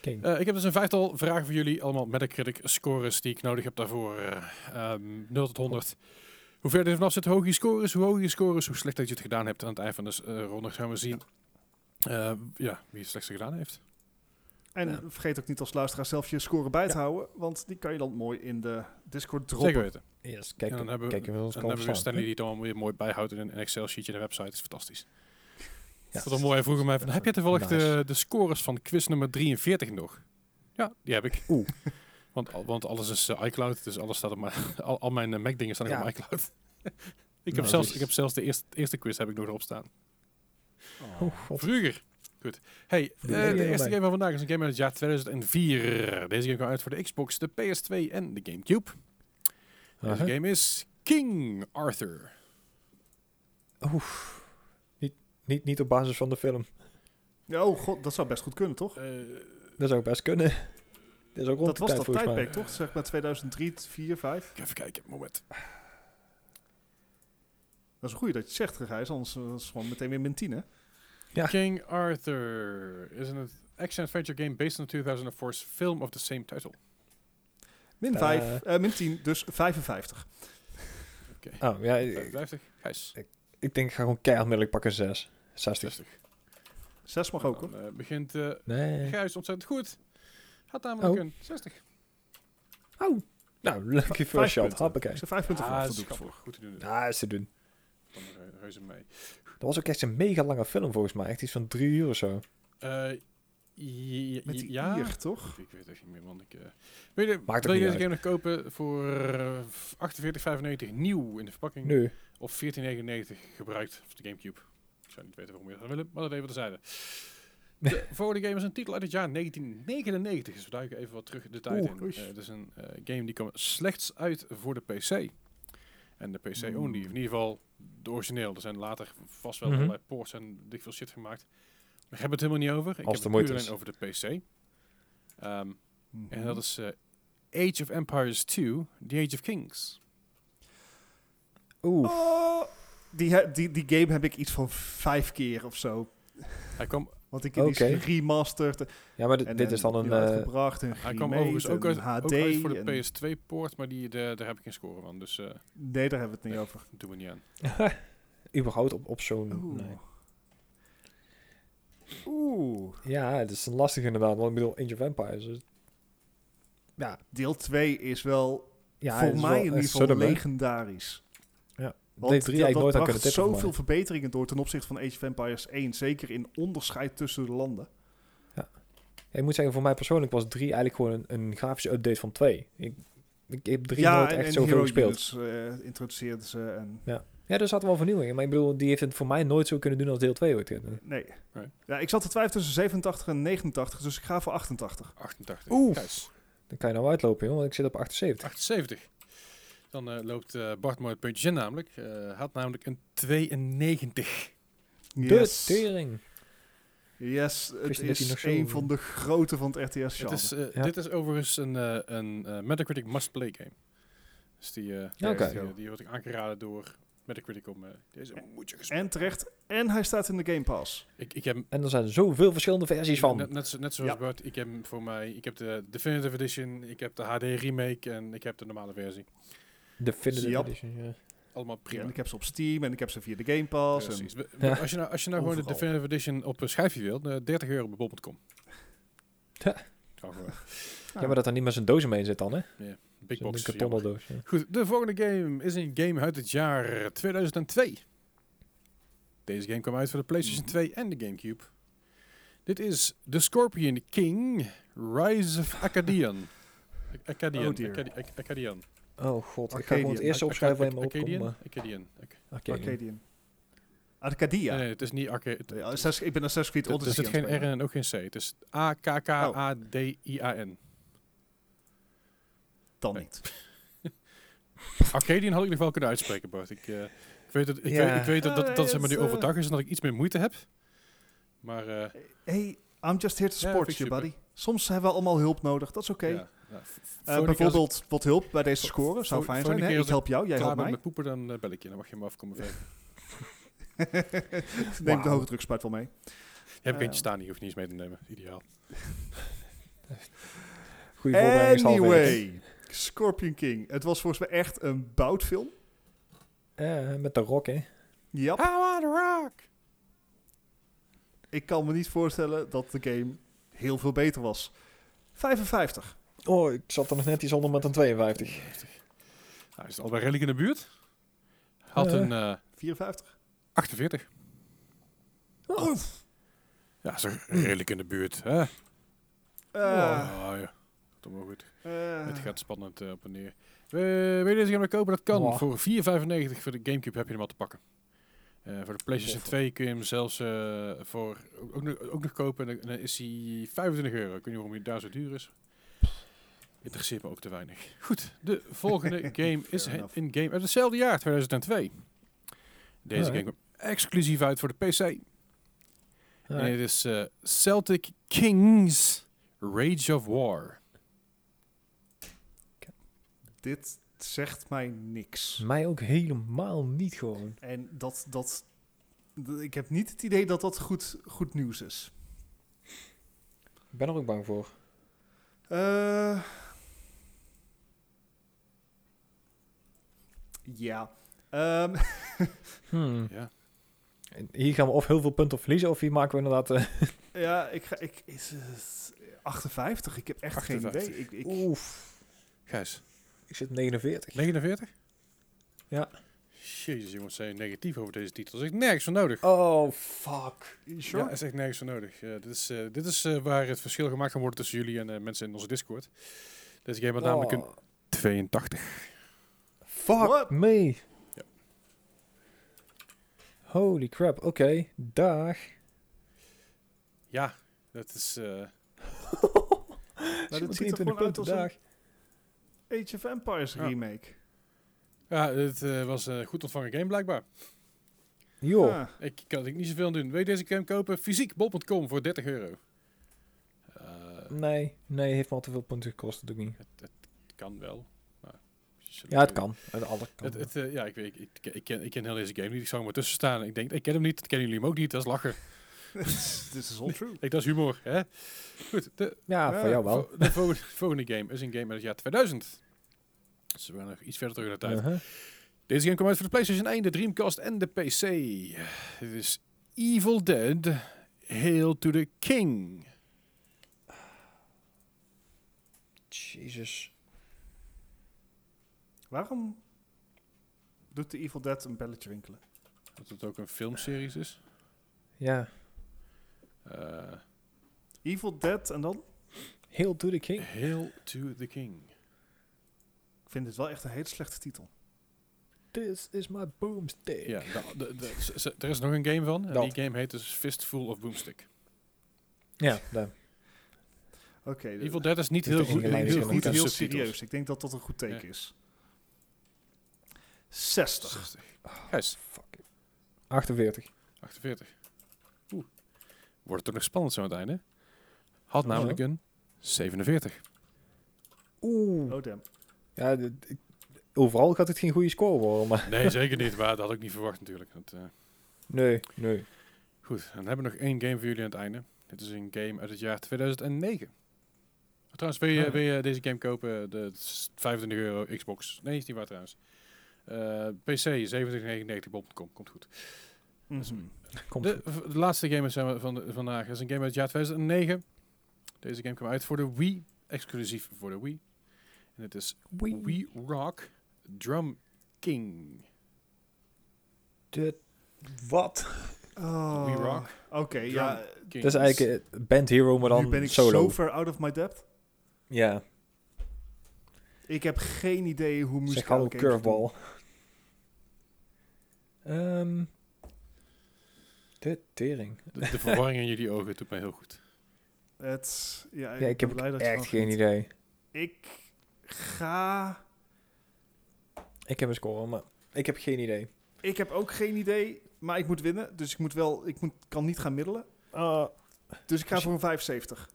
King. Ik heb dus een vijftal vragen voor jullie. Allemaal Metacritic scores die ik nodig heb daarvoor. eh ehm 0 tot 100. Hoe ver je er vanaf zit, hoe hoog je score is. Hoe hoog je score is, hoe slecht dat je het gedaan hebt. Aan het eind van de ronde gaan we zien ja, wie het slechtste gedaan heeft. En Ja. vergeet ook niet als luisteraar zelf je score bij te Ja. houden, want die kan je dan mooi in de Discord droppen. Zeker weten. Yes, kijk, en dan hebben we, kijken we ons dan hebben we. Stanley die het allemaal weer mooi bijhoudt in een Excel-sheetje en een website. Dat is fantastisch. Ja. Dat is mooi. Hij vroeg mij van, heb je toevallig de, Nice. de scores van quiz nummer 43 nog? Ja, die heb ik. Oeh. (laughs) Want, al- want alles is eh, iCloud, dus alles staat op mijn, (laughs) al, al mijn eh, Mac-dingen staan Ja. op iCloud. (laughs) ik, heb Nou, zelfs, dus- ik heb zelfs de eerste, eerste quiz heb ik nog erop staan. Oh. Vroeger. Goed. Hey, eh, de er eerste game van vandaag is een game uit het jaar 2004. Deze game kwam uit voor de Xbox, de PS2 en de Gamecube. Deze Aha. game is King Arthur. Oef. Niet, niet, niet op basis van de film. Oh god, dat zou best goed kunnen, toch? Eh, Dat zou best kunnen. (laughs) Dit is ook rond dat was dat mij. tijdperk, toch? Zeg maar 2003, 4, 5. even kijken, moment. Dat is een goeie dat je het zegt, Gijs, anders eh, is het gewoon meteen weer min 10, hè? Ja. King Arthur is een action-adventure game based on the 2004's film of the same title. Min Eh. 5, eh, min 10, dus 55. Oké. Oh, ja, ik, 55. Gijs. ik denk ik ga gewoon keihard middelijk pakken 6. 60. 60. 6 mag ook, hoor. Dan eh, begint eh Nee. Gijs ontzettend goed. Had namelijk Oh. een 60. Oh. Nou, lucky Vijf first shot. Hoppakee. Ik zeg 5 punten voor, Ah, voor. Goed te doen. Ja, is te doen. Van de reu- reuze mee. Dat was ook echt een mega lange film volgens mij. Echt iets van drie uur of zo. Eh, ja, Met die ja. ier, toch? Ik weet echt niet meer, man. Ik, eh, weet je, Maakt wil je deze game nog kopen voor eh, 48,95 nieuw in de verpakking? Nu. Of 14,99 gebruikt voor de Gamecube? Ik zou niet weten waarom je dat willen, maar dat even terzijde. (laughs) De volgende game is een titel uit het jaar 1999. Dus we duiken even wat terug de tijd Oeh, in. Eh, het is een eh, game die kwam slechts uit voor de PC. En de PC Mm. only. In ieder geval de origineel. Er zijn later vast wel Mhm. allerlei ports en dik veel shit gemaakt. We hebben het helemaal niet over. Ik Als heb de het moeite puur is. alleen over de PC. Ehm, Mhm. en dat is eh, Age of Empires 2, The Age of Kings. Oeh. Oh, die, die, die game heb ik iets van vijf keer of zo. Hij kwam, Want ik die is Oké. geremasterd. Ja, maar dit, en, dit en is dan een... opnieuw eh, uitgebracht en hij kwam overigens ook uit, ook HD. uit voor de en- PS2-poort, maar die, de, daar heb ik geen score van. Dus eh Nee, daar hebben we het niet Nee. over. dat doen we niet aan. (laughs) überhaupt op, op zo'n... Oeh. Nee. Oeh. Ja, het is een lastig inderdaad. Want ik bedoel, Age of Empires... is- Ja, Deel 2 is wel ja voor mij wel in ieder geval legendarisch. Ja. Want Deel 3 eigenlijk nooit aan bracht kunnen tippen voor zoveel verbeteringen door ten opzichte van Age of Empires 1. Zeker in onderscheid tussen de landen. Ja, ik moet zeggen, voor mij persoonlijk was 3 eigenlijk gewoon een, een grafische update van 2. Ik, ik heb 3 ja, nooit en, echt en zoveel Hero gespeeld. Units eh, introduceerden ze. En, Ja, er zat wel vernieuwing in. Maar ik bedoel, die heeft het voor mij nooit zo kunnen doen als deel 2 ooit. nee. Nee. Ja, ik zat te twijfelen tussen 87 en 89, dus ik ga voor 88. 88. Oeh. Dan kan je nou uitlopen, joh, want ik zit op 78. 78. Dan eh, loopt eh, Bart mooi het puntje in namelijk. Eh, Hij had namelijk een 92. Yes, De tering. yes het is een van de grote van het RTS Het is, eh, Ja. Dit is overigens een, eh, een eh, Metacritic must-play game. Dus die, eh, die, die wordt aangeraden door Metacritic om eh, deze moet je gespeeld. En terecht. En hij staat in de Game Pass. Ik, ik heb En er zijn zoveel verschillende versies van. Net, net, zo- net zoals Ja. Bart, ik heb voor mij, ik heb de Definitive Edition, ik heb de HD remake en ik heb de normale versie. Definitive Yep. Edition, ja. Allemaal prima. En ik heb ze op Steam en ik heb ze via de Game Pass. En Precies. We- Ja. Als je nou, als je nou gewoon de. Definitive Edition op een schijfje wilt, eh, 30 euro bij bol.com. (laughs) Ja. Ja, maar dat er niet met zijn doos mee zit dan, hè? Big Zo'n box. kartonnen doos. Ja. Goed, de volgende game is een game uit het jaar 2002. Deze game kwam uit voor de PlayStation Mhm. 2 en de GameCube. Dit is The Scorpion King Rise of Acadian. Acadian. (laughs) Oh dear. Oh god, ik ga Arcadian. gewoon het eerste opschrijven waar je me opkomt. Acadian. Ac- Arcadian. Arcadian. Arcadia. Nee, nee, het is niet Assassin's- ik ben Assassin's Creed Er er Odyssey zit geen R en ook geen C. Het is A-K-K-A-D-I-A-N. Dan niet. (laughs) Arcadian had ik nog wel kunnen uitspreken, Bart. Ik, eh, ik weet, dat, ik, Ja. weet, ik weet dat, dat, Ah, dat zeg maar nu eh, overdag is en dat ik iets meer moeite heb. Maar eh, Hey, I'm just here to support you, buddy. Soms hebben we allemaal hulp nodig. Dat is oké. ja, Eh, bijvoorbeeld wat hulp bij deze score zou fijn zijn. Hè? keer Ik help jou, jij helpt mij. met poepen, dan eh, bel ik je. Dan mag je me afkomen (laughs) vegen. Neem de hoge drukspuit wel mee. Je hebt Eh. eentje staan, die hoeft niet eens mee te nemen. Ideaal. (laughs) Goeie voorbereiding is halverwege. Anyway, Scorpion King. Het was volgens mij echt een boutfilm. Eh, met de rock, hè. Ja. I want rock! Ik kan me niet voorstellen dat de game heel veel beter was. 55. Oh, ik zat er nog net iets onder met een 52. Nou, is al bij redelijk in de buurt? Had een eh, 54. 48. Oh. Ja, is toch redelijk in de buurt, hè? Eh, oh, ja. Toch wel goed. eh, Het gaat spannend eh, op en neer. Eh, wil je deze game kopen? Dat kan. Voor 4,95 voor de Gamecube heb je hem al te pakken. Eh, voor de PlayStation Tof. 2 kun je hem zelfs eh, voor ook, nog, ook nog kopen. En dan- is hij 25 euro. Ik weet niet waarom hij daar zo duur is. Interesseert me ook te weinig. Goed, de volgende (laughs) game is een game uit hetzelfde jaar, 2002. Deze Alright. game exclusief uit voor de PC. En het is eh, Celtic Kings Rage of War. dit zegt mij niks. Mij ook helemaal niet gewoon. En dat, dat, ik heb niet het idee dat dat goed, goed nieuws is. Ik ben er ook bang voor. Eh, ja. Ehm, (laughs) Hmm. Ja. En Hier gaan we of heel veel punten op verliezen, of hier maken we inderdaad... eh, (laughs) ja, ik ga. Ik, is het 58. Ik heb echt geen 58. idee. Ik, ik, Oef. Gijs. Ik zit 49. 49? Ja. Jezus, jongens, zijn negatief over deze titel. Er is echt nergens voor nodig. Oh, fuck. sure? Ja, er is echt nergens voor nodig. Ja, dit is, eh, dit is eh, waar het verschil gemaakt kan worden tussen jullie en eh, mensen in onze Discord. Deze game had namelijk een Oh, 82. Fuck What? me. Ja. Holy crap. Oké, dag. Ja, dat is... Nou, dit met ziet er 23 gewoon uit punten als een dag. Age of Empires Ja. remake. ja, het eh, was een goed ontvangen game blijkbaar. Joh. Ah, Ik kan er niet zoveel aan doen. Je deze game kopen? Fysiek, bol.com voor 30 euro. Eh, Nee, nee, heeft me al te veel punten gekost. Dat doe ik niet. het, het kan wel. maar Ja, het kan. Het, alle kan. Het, het, eh, ja, ik, weet, ik, ik, ik ken, ik ken heel deze game niet. Ik zou er maar tussen staan. Ik denk, ik ken hem niet. Dat kennen jullie hem ook niet. Dat is lachen. (laughs) This is all true. Ik, dat is humor. Hè? Goed, de, ja, voor jou wel. de volgende, (laughs) volgende game is een game uit het jaar 2000. Dus we gaan nog iets verder terug in de tijd. Uh-huh. Deze game kwam uit voor de PlayStation 1, de Dreamcast en de PC. Dit is Evil Dead Hail to the King. Jezus. Waarom doet de Evil Dead een belletje winkelen? Dat het ook een filmseries is. Ja. Eh Evil Dead en dan? Hail to the king. Hail to the King. Ik vind dit wel echt een hele slechte titel. This is my boomstick. Ja, de- de- de- z- z- er is nog een game van. En Dat. die game heet dus Fistful of Boomstick. Ja, daar. Oké, Evil Dead is niet heel goed, heel is goed heel serieus. Ik denk dat dat een goed teken Ja. is. 60. 60. Gijs, Fuck. 48. 48. Wordt het toch nog spannend zo aan het einde? Had namelijk een 47. Oeh. Oh damn. Ja, de- ik- overal gaat het geen goede score worden, maar... Nee, zeker niet. Maar dat had ik niet verwacht natuurlijk. Dat, eh, Nee, nee. Goed, dan hebben we nog één game voor jullie aan het einde. Dit is een game uit het jaar 2009. Trouwens, wil je, Ah. wil je deze game kopen? De het is 25 euro Xbox. Nee, is niet waar trouwens. Eh, PC 27,99 bol.com. Komt goed. Mhm. Komt De, laatste game is eh, van de, vandaag is een game uit het jaar 2009. Deze game kwam uit voor de Wii. Exclusief voor de Wii. En het is. Wii Rock Drum King. De... Wat? Oh. We Rock. Oké, ja. Dat is eigenlijk eh, Band Hero, maar dan nu ben ik solo. zo ver out of my depth. Ja, Ik heb geen idee hoe zeg muzikale hallo curveball. Ehm de tering. De, de verwarring in jullie ogen doet mij heel goed. Het, ja, Ja, ik heb blij dat je echt geen idee. Ik ga... Ik heb een score, maar ik heb geen idee. Ik heb ook geen idee, maar ik moet winnen. Dus ik moet wel... Ik moet, kan niet gaan middelen. Ah, Dus ik ga voor een 75.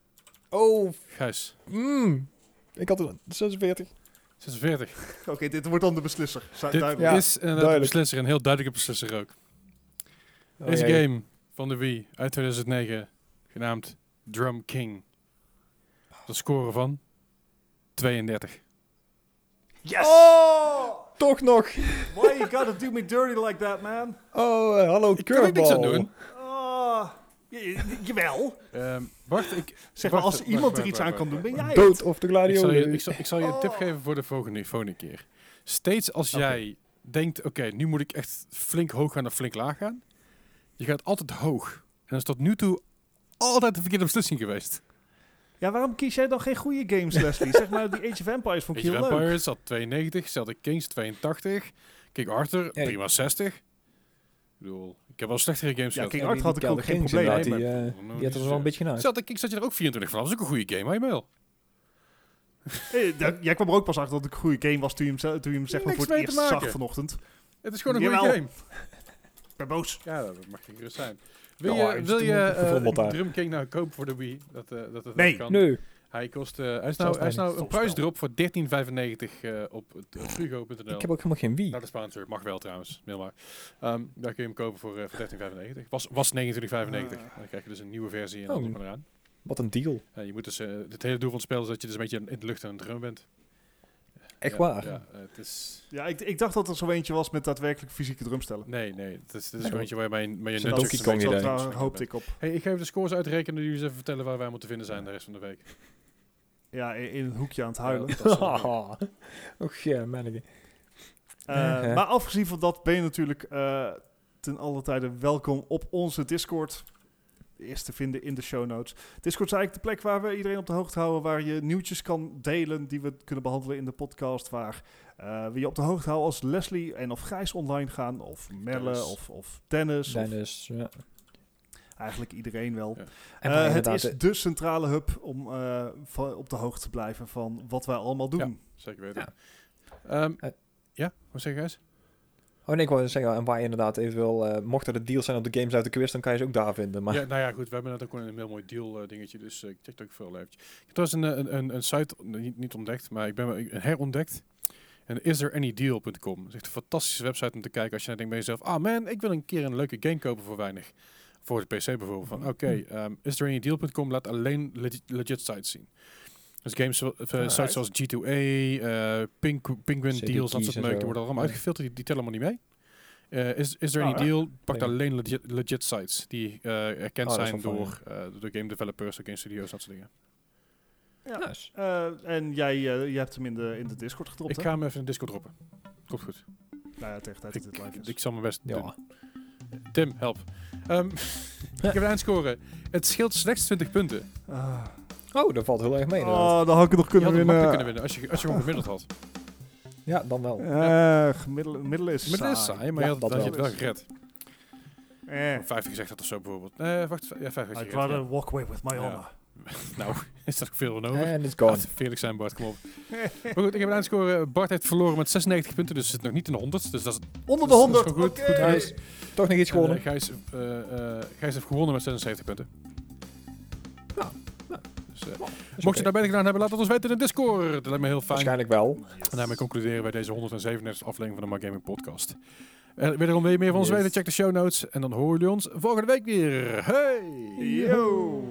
oh, Gijs, mm, ik had een 46. 46. Oké, dit wordt dan de beslisser. Dit duidelijk. Is een duidelijk. beslisser, een heel duidelijke beslisser ook. Oh, Deze jee. game van de Wii uit 2009, genaamd Drum King. De score van 32. Yes! Oh! Toch nog! Why you gotta do me dirty like that, man? Oh, eh, hallo, Ik kan er niks aan doen. Oh, jawel. Ehm, wacht, ik, Zeg maar, als wacht, iemand wacht, er iets wacht, aan kan doen, ben jij Dood het. of de ik, zal je, ik, zal, ik zal je een tip Oh. geven voor de volgende, volgende keer. Steeds als jij denkt, oké, nu moet ik echt flink hoog gaan of flink laag gaan. Je gaat altijd hoog. En dat is tot nu toe altijd de verkeerde beslissing geweest. Ja, waarom kies jij dan geen goede games, Leslie? zeg maar, die Age of Empires vond ik Age heel of leuk. Empires had 92, Celtic Kings 82, King Arthur Ja, prima 60. Ik bedoel, ik heb wel slechtere games Ja, gehad. King Ja, Arthur had ik ook geen probleem mee. Die, maar- eh, die had er wel een beetje naar. Celtic Kings zat je er ook 24 van. Dat is ook een goede game, hou je mail. Da- jij kwam er ook pas achter dat het een goede game was toen je hem, ze- toen je hem zeg maar, Niks voor het eerst zag vanochtend. Het is gewoon een goede game. (laughs) Ik ben boos. Ja, dat mag geen gerust zijn. Wil Ja, je, wil je daar. Drum King nou kopen voor de Wii? Dat, eh, dat het Nee. kan. Nu. Hij, kost, eh, hij is nou, hij is nou een prijsdrop voor 13,95 eh op frigo.nl. Ik heb ook helemaal geen Wii. Naar de sponsor. Mag wel trouwens. Mail maar. Ehm, daar kun je hem kopen voor, eh, voor 13,95. Was, was 29,95. Ah. Dan krijg je dus een nieuwe versie en Oh. maar eraan. Wat een deal. Je moet dus, het hele doel van het spel is dat je dus een beetje in de lucht aan het drum bent. Echt Ja, waar? Ja, het is... Ja, ik, ik dacht dat er zo eentje was met daadwerkelijk fysieke drumstellen. Nee, nee. Het is, het is eentje waar je bij een, bij je nunchucks Donkey een Kong idee. Daar hoopte ik op. Hey, ik ga even de scores uitrekenen en jullie eens even vertellen waar wij moeten vinden zijn de rest van de week. Ja, in, in een hoekje aan het huilen. Ja, (laughs) Och ja, manneke. Eh. Maar afgezien van dat ben je natuurlijk eh, ten alle tijde welkom op onze Discord. Eerst te vinden in de show notes. Discord is eigenlijk de plek waar we iedereen op de hoogte houden. Waar je nieuwtjes kan delen die we kunnen behandelen in de podcast. Waar eh, we je op de hoogte houden als Leslie en of Gijs online gaan. Of Melle Dennis. of, of Dennis. Of Dennis, ja. eigenlijk iedereen wel. Ja. En Eh, het is de centrale hub om eh, op de hoogte te blijven van wat wij allemaal doen. Ja. Zeker weten. Ja. Ehm, Eh. ja, wat zeg je Gijs? Oh nee, ik wou zeggen, en waar je inderdaad eventueel, eh mochten er deals zijn op de games uit de quiz, dan kan je ze ook daar vinden. Maar Ja, nou ja, goed. We hebben net ook een heel mooi deal eh, dingetje, dus eh, ik check het ook veel eventjes. Ik heb trouwens een, een, een, een site niet, niet ontdekt, maar ik ben herontdekt. En istthereanydeal.com. Dat is echt een fantastische website om te kijken als je dan denkt bij jezelf, ah man, ik wil een keer een leuke game kopen voor weinig. Voor de PC bijvoorbeeld. Van oké, ehm istthereanydeal.com laat alleen legit, legit sites zien. Dus games eh, Alright. sites zoals G2A, eh, Pink, Penguin CD Deals, dat soort en meuk, zo. die worden allemaal Ja. uitgefilterd, die, die tellen allemaal niet mee. Eh, is, is er Oh, any ja. deal? Nee. alleen legit, legit sites die eh, erkend Oh, is zijn door, eh, door game developers, door game studios, dat soort dingen. Ja. nice. Eh, en jij, jij hebt hem in de, in de Discord gedropt, Ik hè? ga hem even in de Discord droppen. Komt goed. Nou ja, tegen de tijd dat dit live Ik, is. ik zal mijn best doen. Ja. Tim, help. Ehm, (laughs) ik heb een eindscore. Het scheelt slechts 20 punten. Ah. Oh, dat valt heel erg mee inderdaad. Oh, dan had ik het nog Je kunnen had het winnen. makkelijk kunnen winnen als je, als je gewoon gemiddeld had. Ja, dan wel. Eh, gemiddelde, is Maar dat is saai. maar Ja, je had, dat je het wel gered. Eh. 50 gezegd had of zo bijvoorbeeld. Nee, wacht. Ja, 50 had je I'd gered, rather ja. walk away with my Ja. honor. (laughs) Nou, (laughs) is dat ook veel van over? En it's gone. Laat Felix zijn, Bart, kom op. maar goed, ik heb een eindscore. Bart heeft verloren met 96 punten, dus zit nog niet in de 100. Dus dat is Onder de Dat is- dat is 100. gewoon goed. Oké. Nice. Toch nog iets eh, gewonnen. Gijs, eh, eh, Gijs heeft gewonnen met 76 punten. Mocht je daar beter gedaan hebben, laat het ons weten in de Discord. Dat lijkt me heel fijn. Waarschijnlijk wel. En daarmee concluderen wij deze 137 aflevering van de My Gaming Podcast. En wederom wil je meer van ons Yes. weten, check de show notes. En dan horen jullie ons volgende week weer. Hey! Yo.